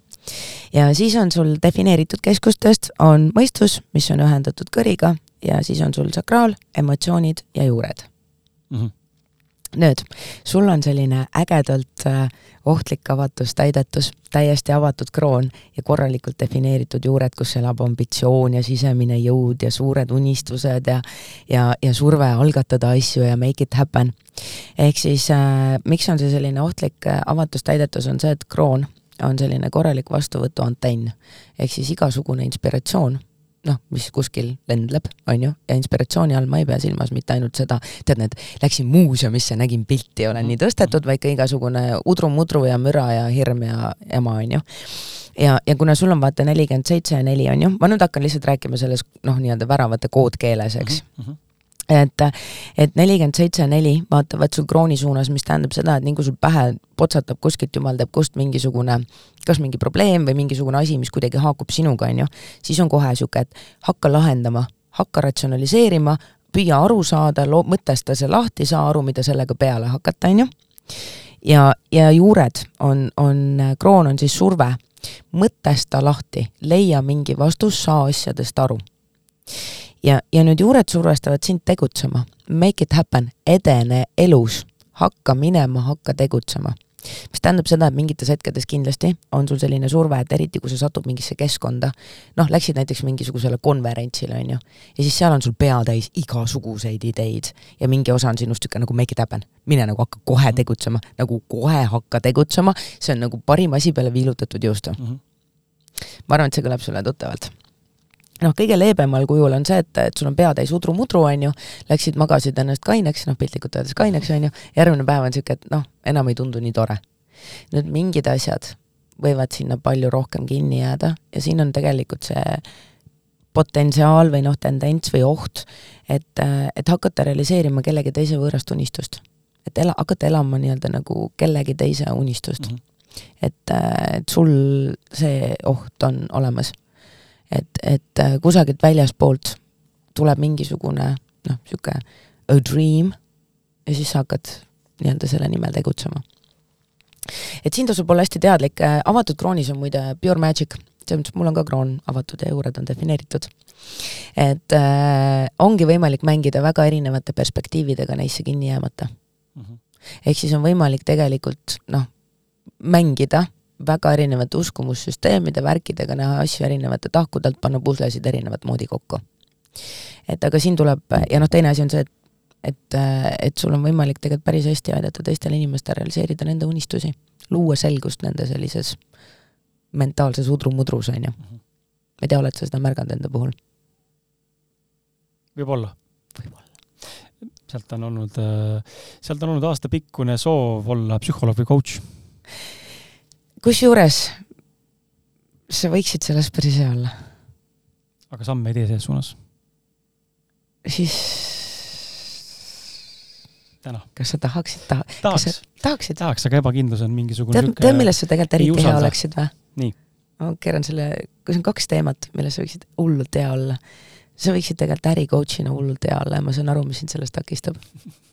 ja siis on sul defineeritud keskustest, on mõistus, mis on ühendatud kõriga ja siis on sul sakraal, emotsioonid ja juured. Mhm. nüüd, sul on selline ägedalt äh, ohtlik avatus, täidetus, täiesti avatud kroon ja korralikult defineeritud juured, kus elab ambitsioon ja sisemine jõud ja suured unistused ja ja, ja surve algatada asju ja make it happen. ehk siis äh, miks on see selline ohtlik äh, avatus, täidetus, on see, et kroon on selline korralik vastuvõtuantenn. ehk siis igasugune inspiratsioon noh, mis kuskil lendleb, on ju, ja inspiratsiooni all ma ei pea silmas mitte ainult seda, tead need, läksin muuseumisse, nägin pilti, olen nii tõstetud, vaid ka igasugune udru-mudru ja müra ja hirm ja jama, on ju. ja, ja kuna sul on vaata nelikümmend seitse ja neli, on ju, ma nüüd hakkan lihtsalt rääkima selles noh, nii-öelda väravate koodkeeles, eks Mhm. Et, et nelikümmend seitse neli vaatavad sul krooni suunas, mis tähendab seda, et nii kui sul pähe potsatab kuskilt, jumal teab kust mingisugune, kas mingi probleem või mingisugune asi, mis kuidagi haakub sinuga, on ju, siis on kohe niisugune, et hakka lahendama, hakka ratsionaliseerima, püüa aru saada, loo-, mõtesta see lahti, saa aru, mida sellega peale hakata, on ju. ja, ja juured on, on, kroon on siis surve, mõtesta lahti, leia mingi vastus, saa asjadest aru ja, ja nüüd juured survestavad sind tegutsema. Make it happen, edene elus, hakka minema, hakka tegutsema. mis tähendab seda, et mingites hetkedes kindlasti on sul selline surve, et eriti kui sa satud mingisse keskkonda, noh, läksid näiteks mingisugusele konverentsile, on ju, ja siis seal on sul pea täis igasuguseid ideid. Ja mingi osa on sinust niisugune nagu make it happen, mine nagu hakka kohe tegutsema, nagu kohe hakka tegutsema, see on nagu parim asi peale viilutatud juustu Mhm. ma arvan, et see kõlab sulle tuttavalt. Noh, kõige leebemal kujul on see, et, et sul on pea täis udru-mudru, on ju, läksid, magasid ennast kaineks, noh piltlikult öeldes kaineks, on ju, järgmine päev on niisugune, et noh, enam ei tundu nii tore. nüüd mingid asjad võivad sinna palju rohkem kinni jääda ja siin on tegelikult see potentsiaal või noh, tendents või oht, et, et hakata realiseerima kellegi teise võõrast unistust. et ela, hakata elama nii-öelda nagu kellegi teise unistust Mhm. et, et sul see oht on olemas. Et, et äh, kusagilt väljaspoolt tuleb mingisugune noh, niisugune a dream ja siis sa hakkad nii-öelda selle nimel tegutsema. et siin tasub olla hästi teadlik, avatud kroonis on muide pure magic, selles mõttes, mul on ka kroon avatud ja juured on defineeritud. et äh, ongi võimalik mängida väga erinevate perspektiividega neisse kinni jäämata Mhm. ehk siis on võimalik tegelikult noh, mängida väga erinevate uskumussüsteemide, värkidega, näha asju erinevate tahkude alt, panna puslesid erinevat moodi kokku. et aga siin tuleb, ja noh, teine asi on see, et et, et sul on võimalik tegelikult päris hästi aidata teistel inimestel realiseerida nende unistusi, luua selgust nende sellises mentaalses udru-mudrus, on ju. Mhm. ma ei tea, oled sa seda märganud enda puhul? võib-olla. võib-olla. sealt on olnud, sealt on olnud aastapikkune soov olla psühholoog või coach. Kusjuures sa võiksid selles päris hea olla. aga samme ei tee selles suunas. siis täna. kas sa tahaksid taha-, kas tahaks sa, tahaksid? tahaks, aga ebakindlus on mingisugune tead, tead, millest sa tegelikult eriti hea oleksid või? Nii. ma keeran selle, kui on kaks teemat, milles sa võiksid hullult hea olla. sa võiksid tegelikult äri coach'ina hullult hea olla ja ma saan aru, mis sind sellest takistab *laughs*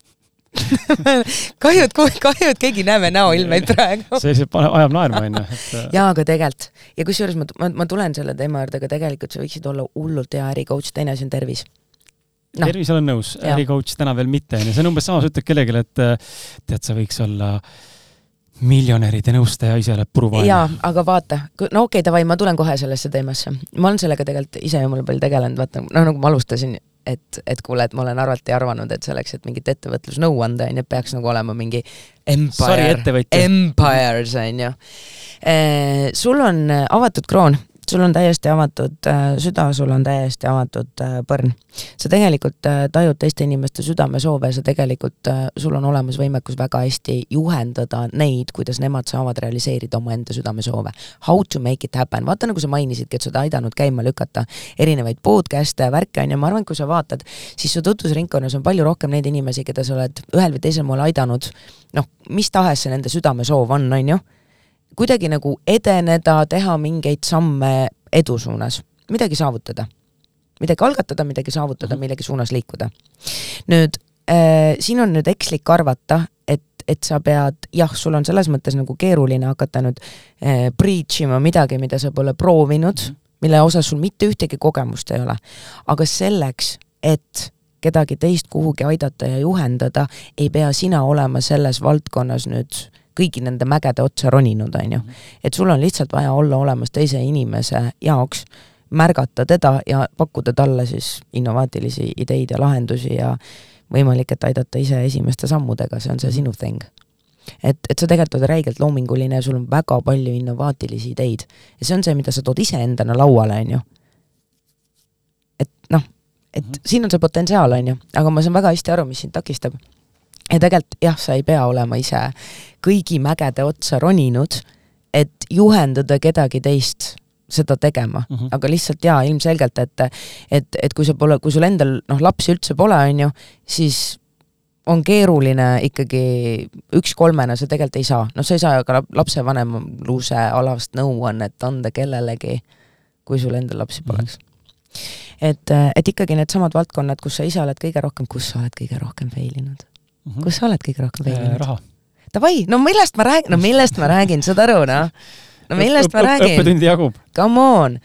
kahju, et, kahju, et keegi ei näe me näoilmeid praegu. see lihtsalt paneb, ajab naerma, onju, et jaa, aga tegelikult ja kusjuures ma, ma, ma tulen selle teema juurde, aga tegelikult sa võiksid olla hullult hea äri coach, teine asi on tervis. noh. tervis olen nõus, äricoach täna veel mitte, onju, see on umbes sama, sa ütled kellelegi, et äh, tead, sa võiks olla miljonäride nõustaja, ise oled puruvaene. jaa, aga vaata, no okei okay,, davai, ma tulen kohe sellesse teemasse. ma olen sellega tegelikult ise jumala palju tegelenud, vaata, noh nagu ma alustasin, et, et kuule, et ma olen ja arvanud, et selleks, et mingit ettevõtlusnõu anda, onju, peaks nagu olema mingi Empire. Empires on ju. sul on avatud kroon sul on täiesti avatud äh, süda, sul on täiesti avatud äh, põrn. sa tegelikult äh, tajud teiste inimeste südamesoove, sa tegelikult, sul on olemas võimekus väga hästi juhendada neid, kuidas nemad saavad realiseerida omaenda südamesoove. How to make it happen, vaata nagu sa mainisidki, et sa oled aidanud käima lükata erinevaid podcast'e, värke on ju, ma arvan, kui sa vaatad, siis su tutvusringkonnas on palju rohkem neid inimesi, keda sa oled ühel või teisel moel aidanud, noh, mis tahes see nende südamesoov on, on ju kuidagi nagu edeneda, teha mingeid samme edu suunas, midagi saavutada. midagi algatada, midagi saavutada, mhm. millegi suunas liikuda. nüüd äh, siin on nüüd ekslik arvata, et, et sa pead, jah, sul on selles mõttes nagu keeruline hakata nüüd äh, preach ima midagi, mida sa pole proovinud, mhm. mille osas sul mitte ühtegi kogemust ei ole. aga selleks, et kedagi teist kuhugi aidata ja juhendada, ei pea sina olema selles valdkonnas nüüd kõigi nende mägede otsa roninud, on ju. et sul on lihtsalt vaja olla olemas teise inimese jaoks, märgata teda ja pakkuda talle siis innovaatilisi ideid ja lahendusi ja võimalik, et aidata ise esimeste sammudega, see on see sinu thing. et, et sa tegelikult oled räigelt loominguline ja sul on väga palju innovaatilisi ideid. ja see on see, mida sa tood iseendana lauale, on ju. et noh, et mm -hmm. siin on see potentsiaal, on ju, aga ma saan väga hästi aru, mis sind takistab ja tegelikult jah, sa ei pea olema ise kõigi mägede otsa roninud, et juhendada kedagi teist seda tegema mm, -hmm. aga lihtsalt jaa, ilmselgelt, et et, et kui sa pole, kui sul endal noh, lapsi üldse pole, on ju, siis on keeruline ikkagi üks-kolmena, sa tegelikult ei saa, noh, sa ei saa ka lapsevanemluse alast nõuannet anda kellelegi, kui sul endal lapsi mhm. poleks mm. -hmm. et, et ikkagi needsamad valdkonnad, kus sa ise oled kõige rohkem, kus sa oled kõige rohkem fail inud mm. -hmm. kus sa oled kõige rohkem äh,? raha. Davai, no millest ma räägin, no millest ma räägin, saad aru, noh? no millest ma räägin? õppetundi jagub. Come on!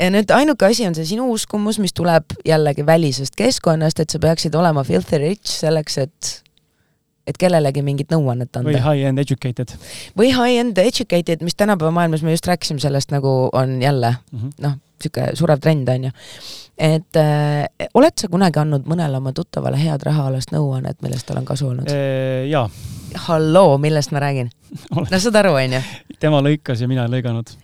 ja nüüd ainuke asi on see sinu uskumus, mis tuleb jällegi välisest keskkonnast, et sa peaksid olema filthy rich selleks, et et kellelegi mingit nõuannet anda. või high-end educated. või high-end educated, mis tänapäeva maailmas, me just rääkisime sellest, nagu on jälle mm -hmm. noh, niisugune surev trend, on ju. Et äh, oled sa kunagi andnud mõnele oma tuttavale head rahaalast nõuannet, millest tal on kasu olnud? Jaa. halloo, millest ma räägin? *laughs* no saad aru, on ju? tema lõikas ja mina ei lõiganud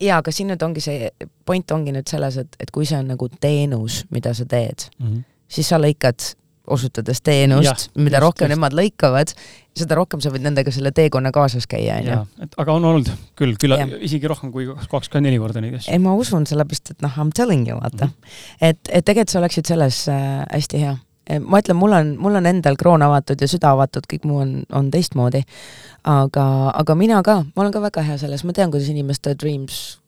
jaa, aga siin nüüd ongi see, point ongi nüüd selles, et, et kui see on nagu teenus, mida sa teed mm, -hmm. siis sa lõikad osutades teenust, mida just, rohkem just. nemad lõikavad, seda rohkem sa võid nendega selle teekonna kaasas käia, on ju. et aga on olnud küll, küll ja. isegi rohkem kui kakskümmend neli korda neid asju. ei, ma usun, sellepärast et noh, I m telling you, vaata mm. -hmm. et, et tegelikult sa oleksid selles äh, hästi hea. ma ütlen, mul on, mul on endal kroon avatud ja süda avatud, kõik muu on, on teistmoodi. aga, aga mina ka, ma olen ka väga hea selles, ma tean, kuidas inimeste dreams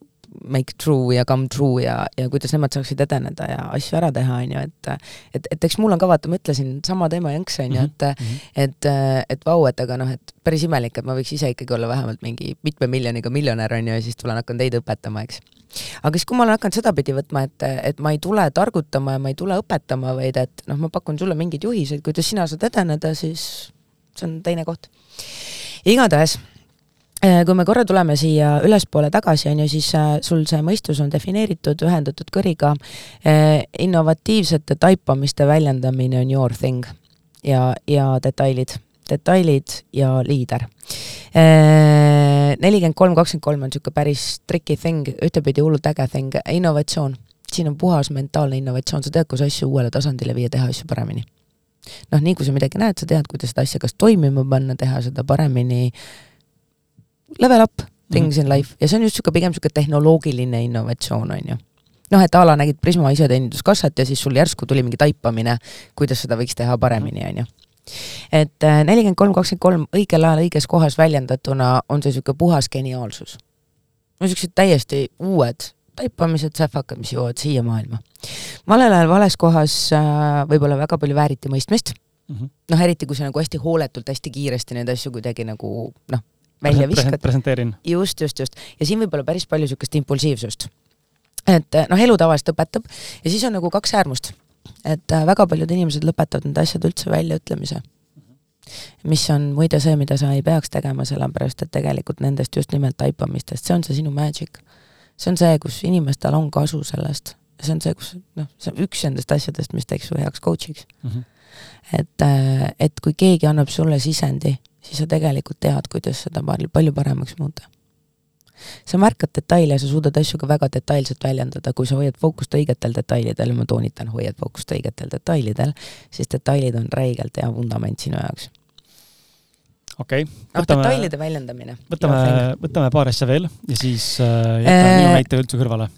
make true ja come true ja, ja kuidas nemad saaksid edeneda ja asju ära teha, on ju, et et, et eks mul on ka, vaata, ma ütlesin, sama teema jõnks, on ju, et mm -hmm. et, et vau, et aga noh, et päris imelik, et ma võiks ise ikkagi olla vähemalt mingi mitme miljoniga miljonär, on ju, ja siis tulen hakkan teid õpetama, eks. aga siis, kui ma olen hakanud sedapidi võtma, et, et ma ei tule targutama ja ma ei tule õpetama, vaid et noh, ma pakun sulle mingeid juhiseid, kuidas sina saad edeneda, siis see on teine koht. igatahes kui me korra tuleme siia ülespoole tagasi, on ju, siis äh, sul see mõistus on defineeritud, ühendatud kõriga. Äh, innovatiivsete taipamiste väljendamine on your thing ja, ja detailid, detailid ja liider. nelikümmend kolm, kakskümmend kolm on niisugune päris tricky thing, ühtepidi hullult äge thing, innovatsioon. siin on puhas mentaalne innovatsioon, sa tead, kuidas asju uuele tasandile viia, teha asju paremini. noh, nii kui sa midagi näed, sa tead, kuidas seda asja kas toimima panna, teha seda paremini level up things mm -hmm. in life ja see on just niisugune pigem niisugune tehnoloogiline innovatsioon, on ju. noh, et a la nägid Prisma iseteeninduskassat ja siis sul järsku tuli mingi taipamine, kuidas seda võiks teha paremini, on ju et äh, nelikümmend kolm, kakskümmend kolm õigel ajal õiges kohas väljendatuna on see niisugune puhas geniaalsus. no niisugused täiesti uued taipamised, sähvakad, mis jõuavad siia maailma. valel ajal vales kohas äh, võib-olla väga palju vääritimõistmist mm -hmm., noh eriti kui sa nagu hästi hooletult, hästi kiiresti neid asju kuidagi nagu noh, välja viskad. presenteerin. just, just, just. ja siin võib olla päris palju niisugust impulsiivsust. et noh, elu tavaliselt õpetab ja siis on nagu kaks äärmust. et äh, väga paljud inimesed lõpetavad need asjad üldse väljaütlemise. mis on muide see, mida sa ei peaks tegema, sellepärast et tegelikult nendest just nimelt taipamistest, see on see sinu magic. see on see, kus inimestel on kasu sellest. see on see, kus noh, see on üks nendest asjadest, mis teeks su heaks coach'iks mm. -hmm. et, äh, et kui keegi annab sulle sisendi siis sa tegelikult tead, kuidas seda palju, paremaks muuta. sa märkad detaile ja sa suudad asju ka väga detailselt väljendada, kui sa hoiad fookust õigetel detailidel, ma toonitan, hoiad fookust õigetel detailidel, siis detailid on räigelt hea vundament sinu jaoks okei okay.. noh, detailide väljendamine. võtame, võtame paar asja veel ja siis äh, jätame minu näite üldse kõrvale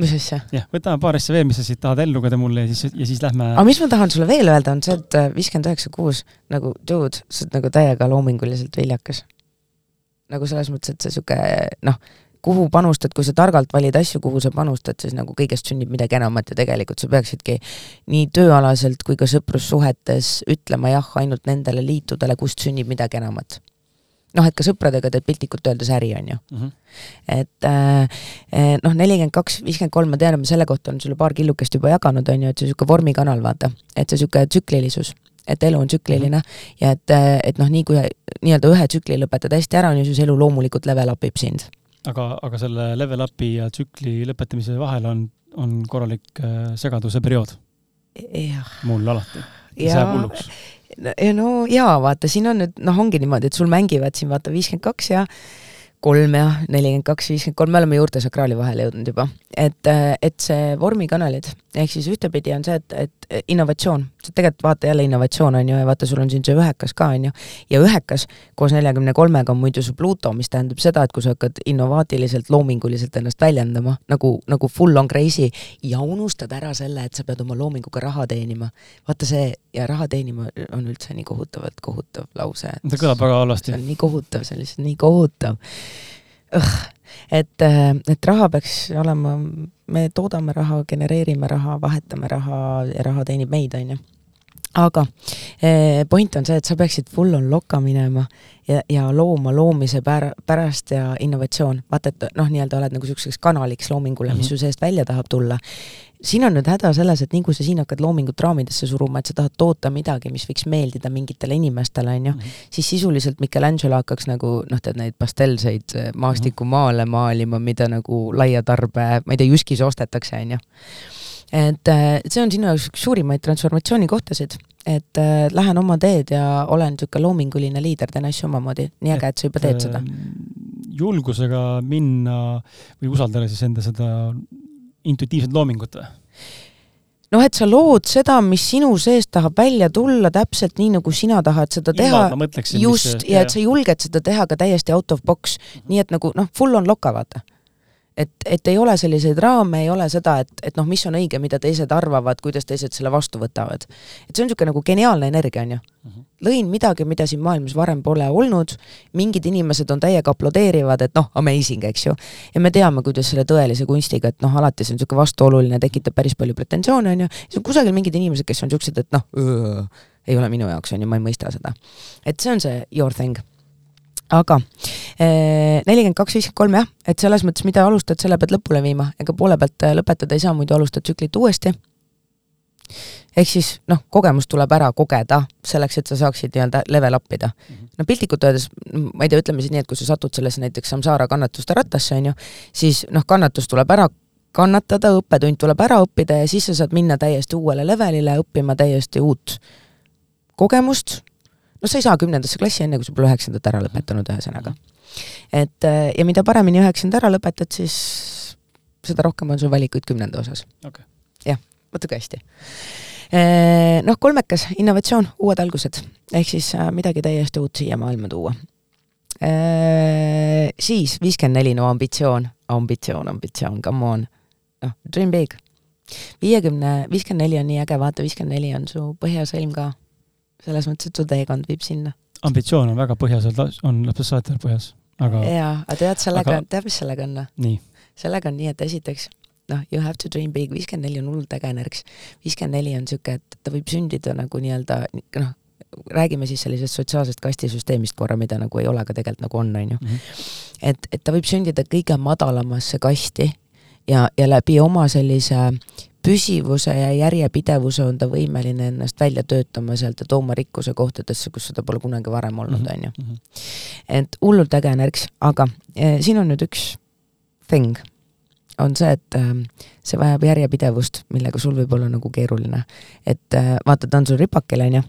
mis asja? jah, võtame paar asja veel, mis sa siit tahad ellu lugeda mulle ja siis, ja siis lähme. aga mis ma tahan sulle veel öelda, on see, et äh, viiskümmend üheksa kuus nagu dude, sa oled nagu täiega loominguliselt viljakas. nagu selles mõttes, et see sihuke noh, kuhu panustad, kui sa targalt valid asju, kuhu sa panustad, siis nagu kõigest sünnib midagi enamat ja tegelikult sa peaksidki nii tööalaselt kui ka sõprussuhetes ütlema jah ainult nendele liitudele, kust sünnib midagi enamat noh, et ka sõpradega teed piltlikult öeldes äri, on ju mm. -hmm. et äh, eh, noh, nelikümmend kaks, viiskümmend kolm, ma tean, ma selle kohta olen sulle paar killukest juba jaganud, on ju, et see niisugune vormikanal, vaata, et see niisugune tsüklilisus et elu on tsükliline mm -hmm. ja et, äh, et noh, nii kui nii-öelda ühe tsükli lõpetad hästi ära, on ju, siis elu loomulikult level up ib sind. aga, aga selle level up'i ja tsükli lõpetamise vahel on, on korralik äh, segaduse periood? mul alati. see jääb hulluks no jaa, vaata, siin on nüüd noh, ongi niimoodi, et sul mängivad siin vaata viiskümmend kaks ja kolm ja nelikümmend kaks, viiskümmend kolm, me oleme juurte sakraali vahele jõudnud juba. et, et see vormikanalid, ehk siis ühtepidi on see, et, et innovatsioon, tegelikult vaata jälle innovatsioon on ju, ja vaata, sul on siin see ühekas ka, on ju, ja ühekas koos neljakümne kolmega on muidu su Pluto, mis tähendab seda, et kui sa hakkad innovaatiliselt, loominguliselt ennast väljendama, nagu, nagu full on crazy, ja unustad ära selle, et sa pead oma loominguga raha teenima. vaata see, ja raha teenima on üldse nii kohutavalt kohutav lause. see kõlab väga halvasti. nii kohutav, see on lihtsalt nii kohutav et, äh, et raha peaks olema, me toodame raha, genereerime raha, vahetame raha ja raha teenib meid, on ju aga eh, point on see, et sa peaksid full on lokka minema ja, ja looma loomise pär-, pärast ja innovatsioon. vaata, et noh, nii-öelda oled nagu niisuguseks kanaliks loomingule mm, -hmm. mis su seest välja tahab tulla siin on nüüd häda selles, et nii kui sa siin hakkad loomingut raamidesse suruma, et sa tahad toota midagi, mis võiks meeldida mingitele inimestele, on ju, mhm. siis sisuliselt Michelangelo hakkaks nagu noh, tead neid pastelseid äh, maastikumaale maalima, mida nagu laia tarbe, ma ei tea, Jyskis ostetakse, on ju. et äh, see on sinu jaoks üks suurimaid transformatsioonikohtasid, et äh, lähen oma teed ja olen niisugune loominguline liider, teen asju omamoodi, nii äge, et sa juba teed seda. julgusega minna või usaldada siis enda seda intuitiivset loomingut või? noh, et sa lood seda, mis sinu seest tahab välja tulla täpselt nii, nagu sina tahad seda teha. just, ja et sa julged seda teha ka täiesti out of box mm, -hmm. nii et nagu noh, full on loka, vaata et, et ei ole selliseid raame, ei ole seda, et, et noh, mis on õige, mida teised arvavad, kuidas teised selle vastu võtavad. et see on niisugune nagu geniaalne energia, on ju. Mhm. lõin midagi, mida siin maailmas varem pole olnud, mingid inimesed on täiega aplodeerivad, et noh, amazing, eks ju. ja me teame, kuidas selle tõelise kunstiga, et noh, alati see on niisugune vastuoluline, tekitab päris palju pretensioone, on ju, siis on kusagil mingid inimesed, kes on niisugused, et noh, ei ole minu jaoks, on ju, ma ei mõista seda. et see on see your thing aga eh, nelikümmend kaks, viiskümmend kolm jah, et selles mõttes, mida alustad, selle pead lõpule viima, ega poole pealt eh, lõpetada ei saa, muidu alustad tsüklit uuesti. ehk siis noh, kogemus tuleb ära kogeda selleks, et sa saaksid nii-öelda level up ida. -hmm. no piltlikult öeldes, ma ei tea, ütleme siis nii, et kui sa satud sellesse näiteks samsaara kannatuste rattasse, on ju, siis noh, kannatus tuleb ära kannatada, õppetund tuleb ära õppida ja siis sa saad minna täiesti uuele levelile, õppima täiesti uut kogemust, no sa ei saa kümnendasse klassi enne, kui sa pole üheksandat ära lõpetanud, ühesõnaga. et äh, ja mida paremini üheksanda ära lõpetad, siis seda rohkem on sul valikuid kümnenda osas okay.. jah, kui hästi. Äh, noh, kolmekas, innovatsioon, uued algused, ehk siis äh, midagi täiesti uut siia maailma tuua. Siis viiskümmend neli, no ambitsioon, ambitsioon, ambitsioon, come on, noh, dream big. viiekümne, viiskümmend neli on nii äge, vaata, viiskümmend neli on su põhjasõlm ka selles mõttes, et su teekond viib sinna. ambitsioon on väga põhjas, on lapsest saati põhjas, aga jaa, aga tead, sellega aga..., tead, mis sellega on? nii. sellega on nii, et esiteks noh, you have to dream big, viiskümmend neli on hullult äge energiks. viiskümmend neli on niisugune, et ta võib sündida nagu nii-öelda noh, räägime siis sellisest sotsiaalsest kastisüsteemist korra, mida nagu ei ole, aga tegelikult nagu on, on ju. Mhm. et, et ta võib sündida kõige madalamasse kasti ja, ja läbi oma sellise püsivuse ja järjepidevuse on ta võimeline ennast välja töötama sealt ja tooma rikkuse kohtadesse, kus seda pole kunagi varem olnud, mhm, on ju. Mhm. et hullult äge nõrks, aga eh, siin on nüüd üks thing, on see, et eh, see vajab järjepidevust, millega sul võib olla nagu keeruline. et eh, vaata, ta on sul ripakil, on ju,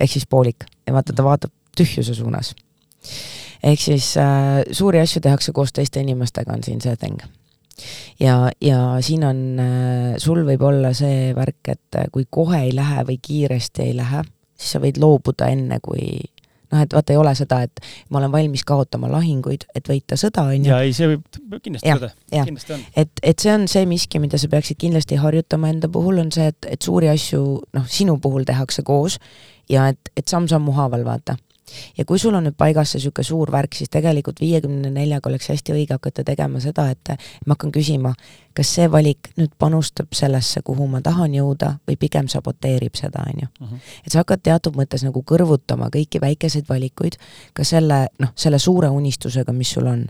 ehk siis poolik, ja vaata, ta vaatab tühjuse suunas. ehk siis äh, suuri asju tehakse koos teiste inimestega, on siin see thing ja, ja siin on, äh, sul võib olla see värk, et äh, kui kohe ei lähe või kiiresti ei lähe, siis sa võid loobuda enne, kui noh, et vaata, ei ole seda, et ma olen valmis kaotama lahinguid, et võita sõda, on ju. ja ei, see võib kindlasti tõde, kindlasti on. et, et see on see miski, mida sa peaksid kindlasti harjutama enda puhul, on see, et, et suuri asju noh, sinu puhul tehakse koos ja et, et samm-sammu haaval, vaata ja kui sul on nüüd paigas see niisugune suur värk, siis tegelikult viiekümne neljaga oleks hästi õige hakata tegema seda, et ma hakkan küsima, kas see valik nüüd panustab sellesse, kuhu ma tahan jõuda või pigem saboteerib seda, on ju. Mhm. et sa hakkad teatud mõttes nagu kõrvutama kõiki väikeseid valikuid ka selle, noh, selle suure unistusega, mis sul on.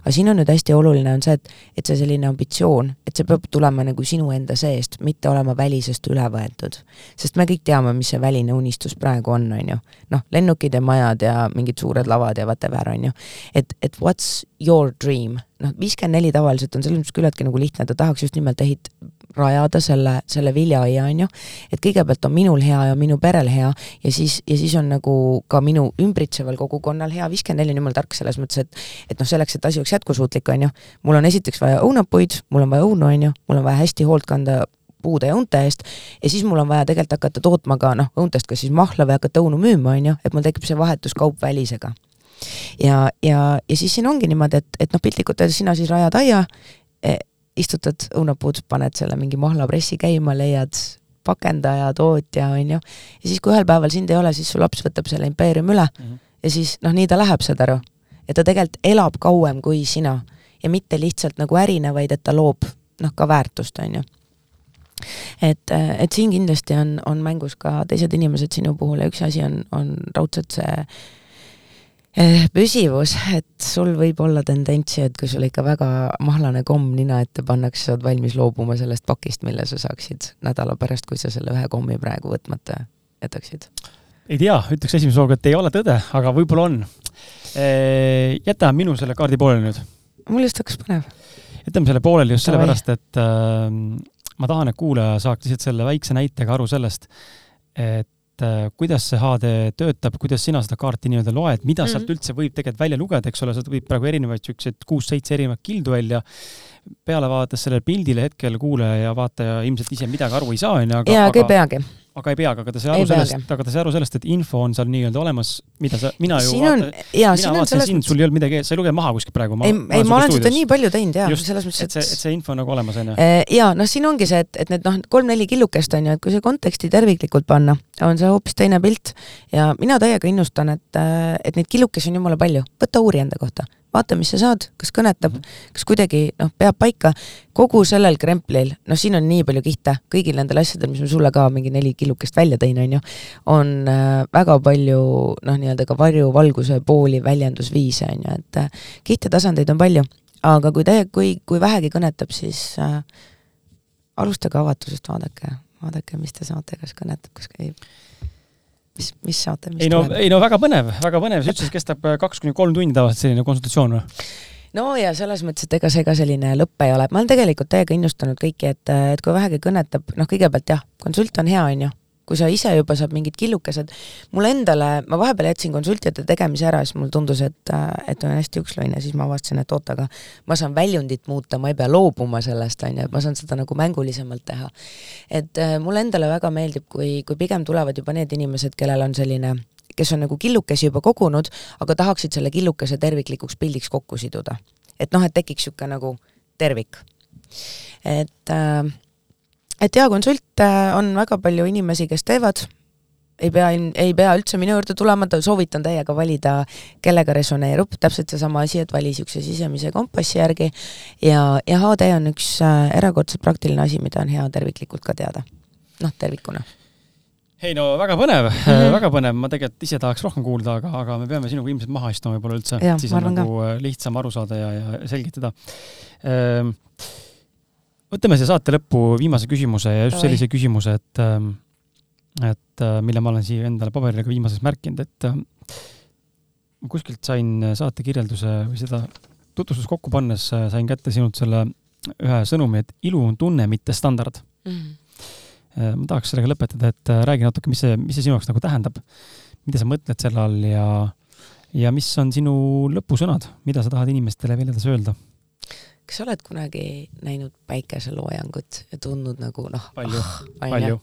aga siin on nüüd hästi oluline, on see, et, et see selline ambitsioon, et see peab tulema nagu sinu enda seest, mitte olema välisest üle võetud. sest me kõik teame, mis see väline unistus praegu on, on ju. noh, lennukid ja majad ja mingid suured lavad ja whatever, on ju. et, et what's your dream. Noh, viiskümmend neli tavaliselt on selles mõttes küllaltki nagu lihtne, ta tahaks just nimelt ehit-, rajada selle, selle viljaaia, on ju, et kõigepealt on minul hea ja minu perel hea ja siis, ja siis on nagu ka minu ümbritseval kogukonnal hea, viiskümmend neli on jumala tark selles mõttes, et et noh, selleks, et asi oleks jätkusuutlik, on ju, mul on esiteks vaja õunapuid, mul on vaja õunu, on ju, mul on vaja hästi hoolt kanda puude ja õunte eest. Ja siis mul on vaja tegelikult hakata tootma ka noh, õuntest kas siis mahla või hakata õunu müüma, on ju, et mul tekib see vahetuskaup välisega ja, ja, ja siis siin ongi niimoodi, et, et noh, piltlikult öeldes sina siis rajad aia eh,, istutad õunapuud, paned selle mingi mahlapressi käima, leiad pakendaja, tootja, on ju, ja siis, kui ühel päeval sind ei ole, siis su laps võtab selle impeeriumi üle mm -hmm. ja siis noh, nii ta läheb, saad aru. ja ta tegelikult elab kauem kui sina ja mitte lihtsalt nagu ärina, vaid et ta loob noh, ka väärtust, on ju et, et siin kindlasti on, on mängus ka teised inimesed sinu puhul ja üks asi on, on raudselt see püsivus, et sul võib olla tendentsi, et kui sul ikka väga mahlane komm nina ette pannakse, sa oled valmis loobuma sellest pakist, mille sa saaksid nädala pärast, kui sa selle ühe kommi praegu võtmata jätaksid? ei tea, ütleks esimese hooga, et ei ole tõde, aga võib-olla on. Eh, jäta minu selle kaardi pooleli nüüd. mul just hakkas põnev. jätame selle pooleli just sellepärast, et äh, ma tahan, et kuulaja saaks lihtsalt selle väikse näitega aru sellest, et et äh, kuidas see HD töötab, kuidas sina seda kaarti nii-öelda loed, mida mm -hmm. sealt üldse võib tegelikult välja lugeda, eks ole, sealt võib praegu erinevaid niisuguseid kuus-seitse erinevat kildu välja, peale vaadates sellele pildile hetkel kuulaja ja vaataja ilmselt ise midagi aru ei saa, on ju, aga jaa, aga ei peagi. aga ei peagi, aga ta sai aru sellest, aga ta sai aru sellest, et info on seal nii-öelda olemas, mida sa, mina ju siin on, jaa, siin on selles mõttes sul ei olnud midagi, sa ei lugenud maha kuskilt praegu. ei, ei, ma olen seda nii palju teinud jaa, selles mõttes, et et see, et see info on nagu olemas, on ju. Eh, jaa, noh, siin ongi see, et, et need noh, kolm-neli killukest on ju, et kui see konteksti terviklikult panna, on see hoopis teine pilt. Ja mina täiega innustan, et, eh, et neid killukesi on jumala palju, võta uuri enda kohta vaata, mis sa saad, kas kõnetab, mhm. kas kuidagi noh, peab paika. kogu sellel kremplil, noh, siin on nii palju kihte, kõigil nendel asjadel, mis ma sulle ka mingi neli killukest välja tõin, on ju, on äh, väga palju noh, nii-öelda ka varjuvalguse pooli, väljendusviise, on ju, et äh, kihte tasandeid on palju, aga kui täie-, kui, kui vähegi kõnetab, siis äh, alustage avatusest, vaadake, vaadake, mis te saate, kas kõnetab, kas käib mis, mis saate? ei no, ei no väga põnev, väga põnev, sa ütlesid, kestab äh, kaks kuni kolm tundi tavaliselt selline konsultatsioon või? no ja selles mõttes, et ega see ka selline lõpp ei ole, ma olen tegelikult täiega innustanud kõiki, et, et kui vähegi kõnetab, noh, kõigepealt jah, konsult on hea, on ju, kui sa ise juba saad mingid killukesed, mulle endale, ma vahepeal jätsin konsultide tegemise ära, siis mulle tundus, et, et on hästi ükslõine, siis ma avastasin, et oot, aga ma saan väljundit muuta, ma ei pea loobuma sellest, on ju, et ma saan seda nagu mängulisemalt teha. et äh, mulle endale väga meeldib, kui, kui pigem tulevad juba need inimesed, kellel on selline kes on nagu killukesi juba kogunud, aga tahaksid selle killukese terviklikuks pildiks kokku siduda. et noh, et tekiks niisugune nagu tervik. et äh, et jaa, konsulte on väga palju inimesi, kes teevad, ei pea, ei pea üldse minu juurde tulema, soovitan täiega valida, kellega resoneerub, täpselt seesama asi, et vali niisuguse sisemise kompassi järgi. Ja, ja HD on üks äh, erakordselt praktiline asi, mida on hea terviklikult ka teada. noh, tervikuna. Ei no väga põnev. Mm, -hmm. väga põnev, ma tegelikult ise tahaks rohkem kuulda, aga, aga me peame sinuga ilmselt maha istuma võib-olla üldse, siis on nagu ka. Äh, lihtsam aru saada ja, ja selgitada. Ehm, võtame siia saate lõppu viimase küsimuse ja just sellise küsimuse, et, ähm, et äh, mille ma olen siia endale paberile ka viimases märkinud, et äh, ma kuskilt sain saate kirjelduse või seda tutvustust kokku pannes äh, sain kätte sinult selle ühe sõnumi, et ilu on tunne, mitte standard mm. -hmm. ma tahaks sellega lõpetada, et räägi natuke, mis see, mis see sinu jaoks nagu tähendab. mida sa mõtled selle all ja, ja mis on sinu lõpusõnad, mida sa tahad inimestele veel edasi öelda? Kas sa oled kunagi näinud päikeseloojangut ja tundnud nagu noh, palju ah,, palju.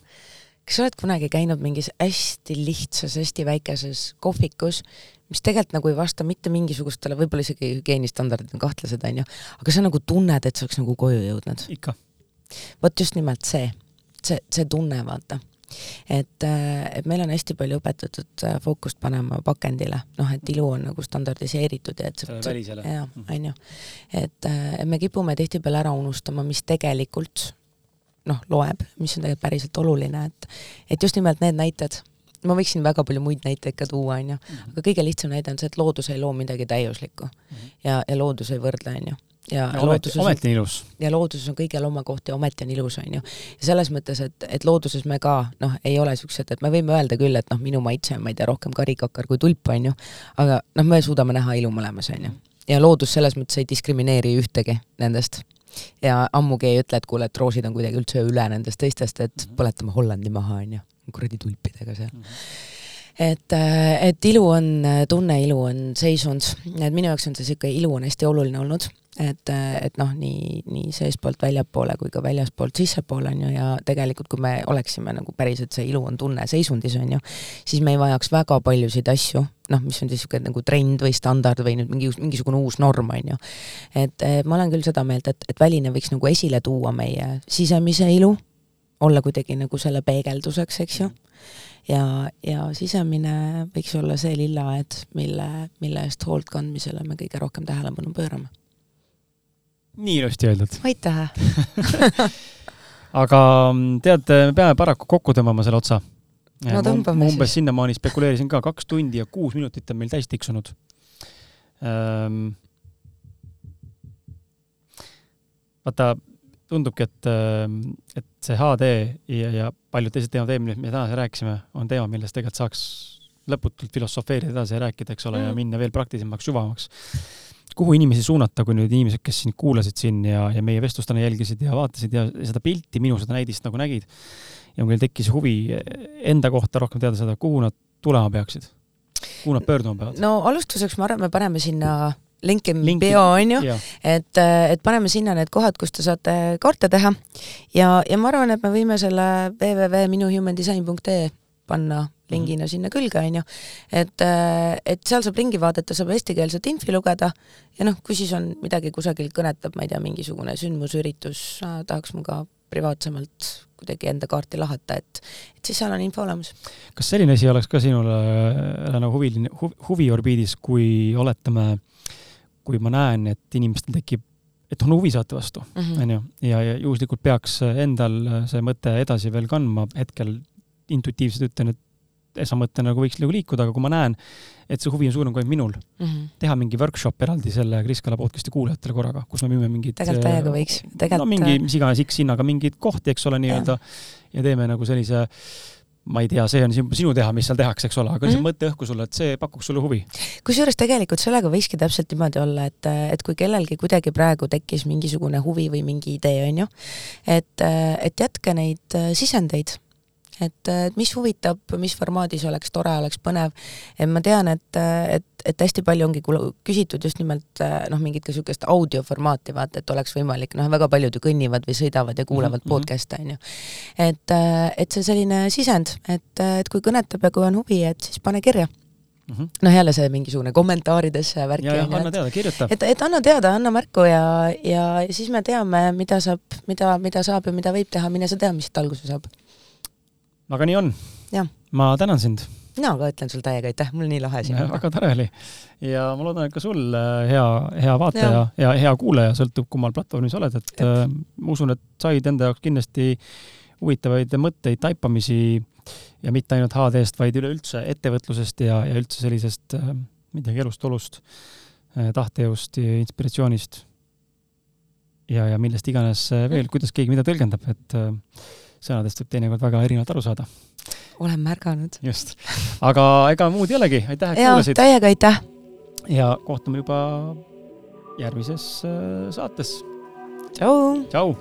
kas sa oled kunagi käinud mingis hästi lihtsas, hästi väikeses kohvikus, mis tegelikult nagu ei vasta mitte mingisugustele, võib-olla isegi hügieenistandardid on kahtlased, onju, aga sa nagu tunned, et sa oleks nagu koju jõudnud. ikka. vot just nimelt see, see, see tunne, vaata et, äh, et meil on hästi palju õpetatud äh, fookust panema pakendile, noh, et ilu on nagu standardiseeritud ja et see välisele. jah, mhm. on ju. et äh, me kipume tihtipeale ära unustama, mis tegelikult noh, loeb, mis on tegelikult päriselt oluline, et et just nimelt need näited, ma võiksin väga palju muid näiteid ka tuua, on ju, mhm. aga kõige lihtsam näide on see, et loodus ei loo midagi täiuslikku mm -hmm. ja, ja loodus ei võrdle, on ju ja, ja looduses ometi on ilus. ja looduses on kõigil oma koht ja ometi on ilus, on ju. ja selles mõttes, et, et looduses me ka noh, ei ole siuksed, et me võime öelda küll, et noh, minu maitse on, ma ei tea, rohkem karikakar kui tulp, on ju, aga noh, me suudame näha ilu mõlemas, on ju. ja loodus selles mõttes ei diskrimineeri ühtegi nendest. ja ammugi ei ütle, et kuule, et roosid on kuidagi üldse üle nendest teistest, et -hmm. põletame Hollandi maha, on ju, kuradi tulpidega seal mm. -hmm et, et ilu on, tunneilu on seisund, et minu jaoks on see niisugune ilu on hästi oluline olnud. Et, et noh, nii, nii seestpoolt väljapoole kui ka väljaspoolt sissepoole on ju, ja tegelikult, kui me oleksime nagu päriselt see ilu on tunne seisundis on ju, siis me ei vajaks väga paljusid asju, noh, mis on siis niisugune nagu trend või standard või nüüd mingi, mingisugune uus norm on ju. et ma olen küll seda meelt, et, et väline võiks nagu esile tuua meie sisemise ilu, olla kuidagi nagu selle peegelduseks, eks ju ja, ja sisemine võiks olla see lillaaed, mille, mille eest hoolt kandmisele me kõige rohkem tähelepanu pöörame nii ilusti öeldud. aitäh *laughs* aga mm, tead, me peame paraku kokku tõmbama selle otsa. no tõmbame siis. umbes sinnamaani spekuleerisin ka, kaks tundi ja kuus minutit on meil täis tiksunud ähm,. vaata, tundubki, et, ähm, et see HD ja, ja paljud teised teemad, millest me täna rääkisime, on teema, millest tegelikult saaks lõputult filosofeerida edasi ja rääkida, eks ole mm., ja minna veel praktilisemaks, süvavamaks kuhu inimesi suunata, kui nüüd inimesed, kes sind kuulasid siin ja, ja meie vestlust täna jälgisid ja vaatasid ja seda pilti, minu seda näidist nagu nägid ja neil tekkis huvi enda kohta rohkem teada saada, kuhu nad tulema peaksid? kuhu nad pöörduma peavad? no alustuseks ma arvan, me paneme sinna linki bio onju, et, et paneme sinna need kohad, kus te saate kaarte teha ja, ja ma arvan, et me võime selle www.minuhumandesign.ee panna lingina sinna külge, on ju. et, äh, et seal saab ringi vaadata, saab eestikeelset infi lugeda ja noh, kui siis on midagi kusagil kõnetab, ma ei tea, mingisugune sündmusüritus, tahaks ma ka privaatsemalt kuidagi enda kaarti lahata, et, et siis seal on info olemas. kas selline asi oleks ka sinule nagu huviline hu,, huviorbiidis, kui oletame, kui ma näen, et inimestel tekib et on huvi saate vastu, mhm. onju, ja, ja juhuslikult peaks endal see mõte edasi veel kandma, hetkel intuitiivselt ütlen, et esmamõte nagu võiks nagu liikuda, aga kui ma näen, et see huvi on suurem kui minul mm, -hmm. teha mingi workshop eraldi selle Kris Kala podcast'i kuulajatele korraga, kus me müüme mingit tegelikult täiega võiks, tegelikult no mingi mis iganes X hinnaga mingeid kohti, eks ole, nii-öelda, ja teeme nagu sellise ma ei tea, see on sinu teha, mis seal tehakse, eks ole, aga lihtsalt mm -hmm. mõte õhku sulle, et see pakuks sulle huvi. kusjuures tegelikult sellega võikski täpselt niimoodi olla, et, et kui kellelgi kuidagi praegu tekkis mingisugune huvi või mingi idee, on ju, et, et jätke neid sisendeid et, et mis huvitab, mis formaadis oleks tore, oleks põnev. et ma tean, et, et, et hästi palju ongi küsitud just nimelt noh, mingit ka niisugust audioformaati, vaata, et oleks võimalik, noh, väga paljud ju kõnnivad või sõidavad ja kuulavad mm -hmm. podcast'e, on ju. et, et see selline sisend, et, et kui kõnetab ja kui on huvi, et siis pane kirja mm -hmm. noh, jälle see mingisugune kommentaaridesse värk. ja, ja anna teada, kirjuta. et, et anna teada, anna märku ja, ja, ja siis me teame, mida saab, mida, mida saab ja mida võib teha, mine sa tea, mis siit alguse saab aga nii on. ma tänan sind. mina ka ütlen sulle täiega aitäh, mul nii lahe siin olla. väga tore oli. ja ma loodan, et ka sul äh, hea, hea vaataja ja, ja hea kuulaja, sõltub kummal platvormil sa oled, et äh, ma usun, et said enda jaoks kindlasti huvitavaid mõtteid, taipamisi ja mitte ainult HD-st, vaid üleüldse ettevõtlusest ja, ja üldse sellisest äh, midagi elust, olust äh,, tahtejõust, inspiratsioonist ja, ja millest iganes äh, veel, kuidas keegi mida tõlgendab, et äh, sõnadest võib teinekord väga erinevalt aru saada. olen märganud. just. aga ega muud ei olegi, aitäh, et kuulasid. täiega aitäh. ja kohtume juba järgmises äh, saates. tšau. tšau.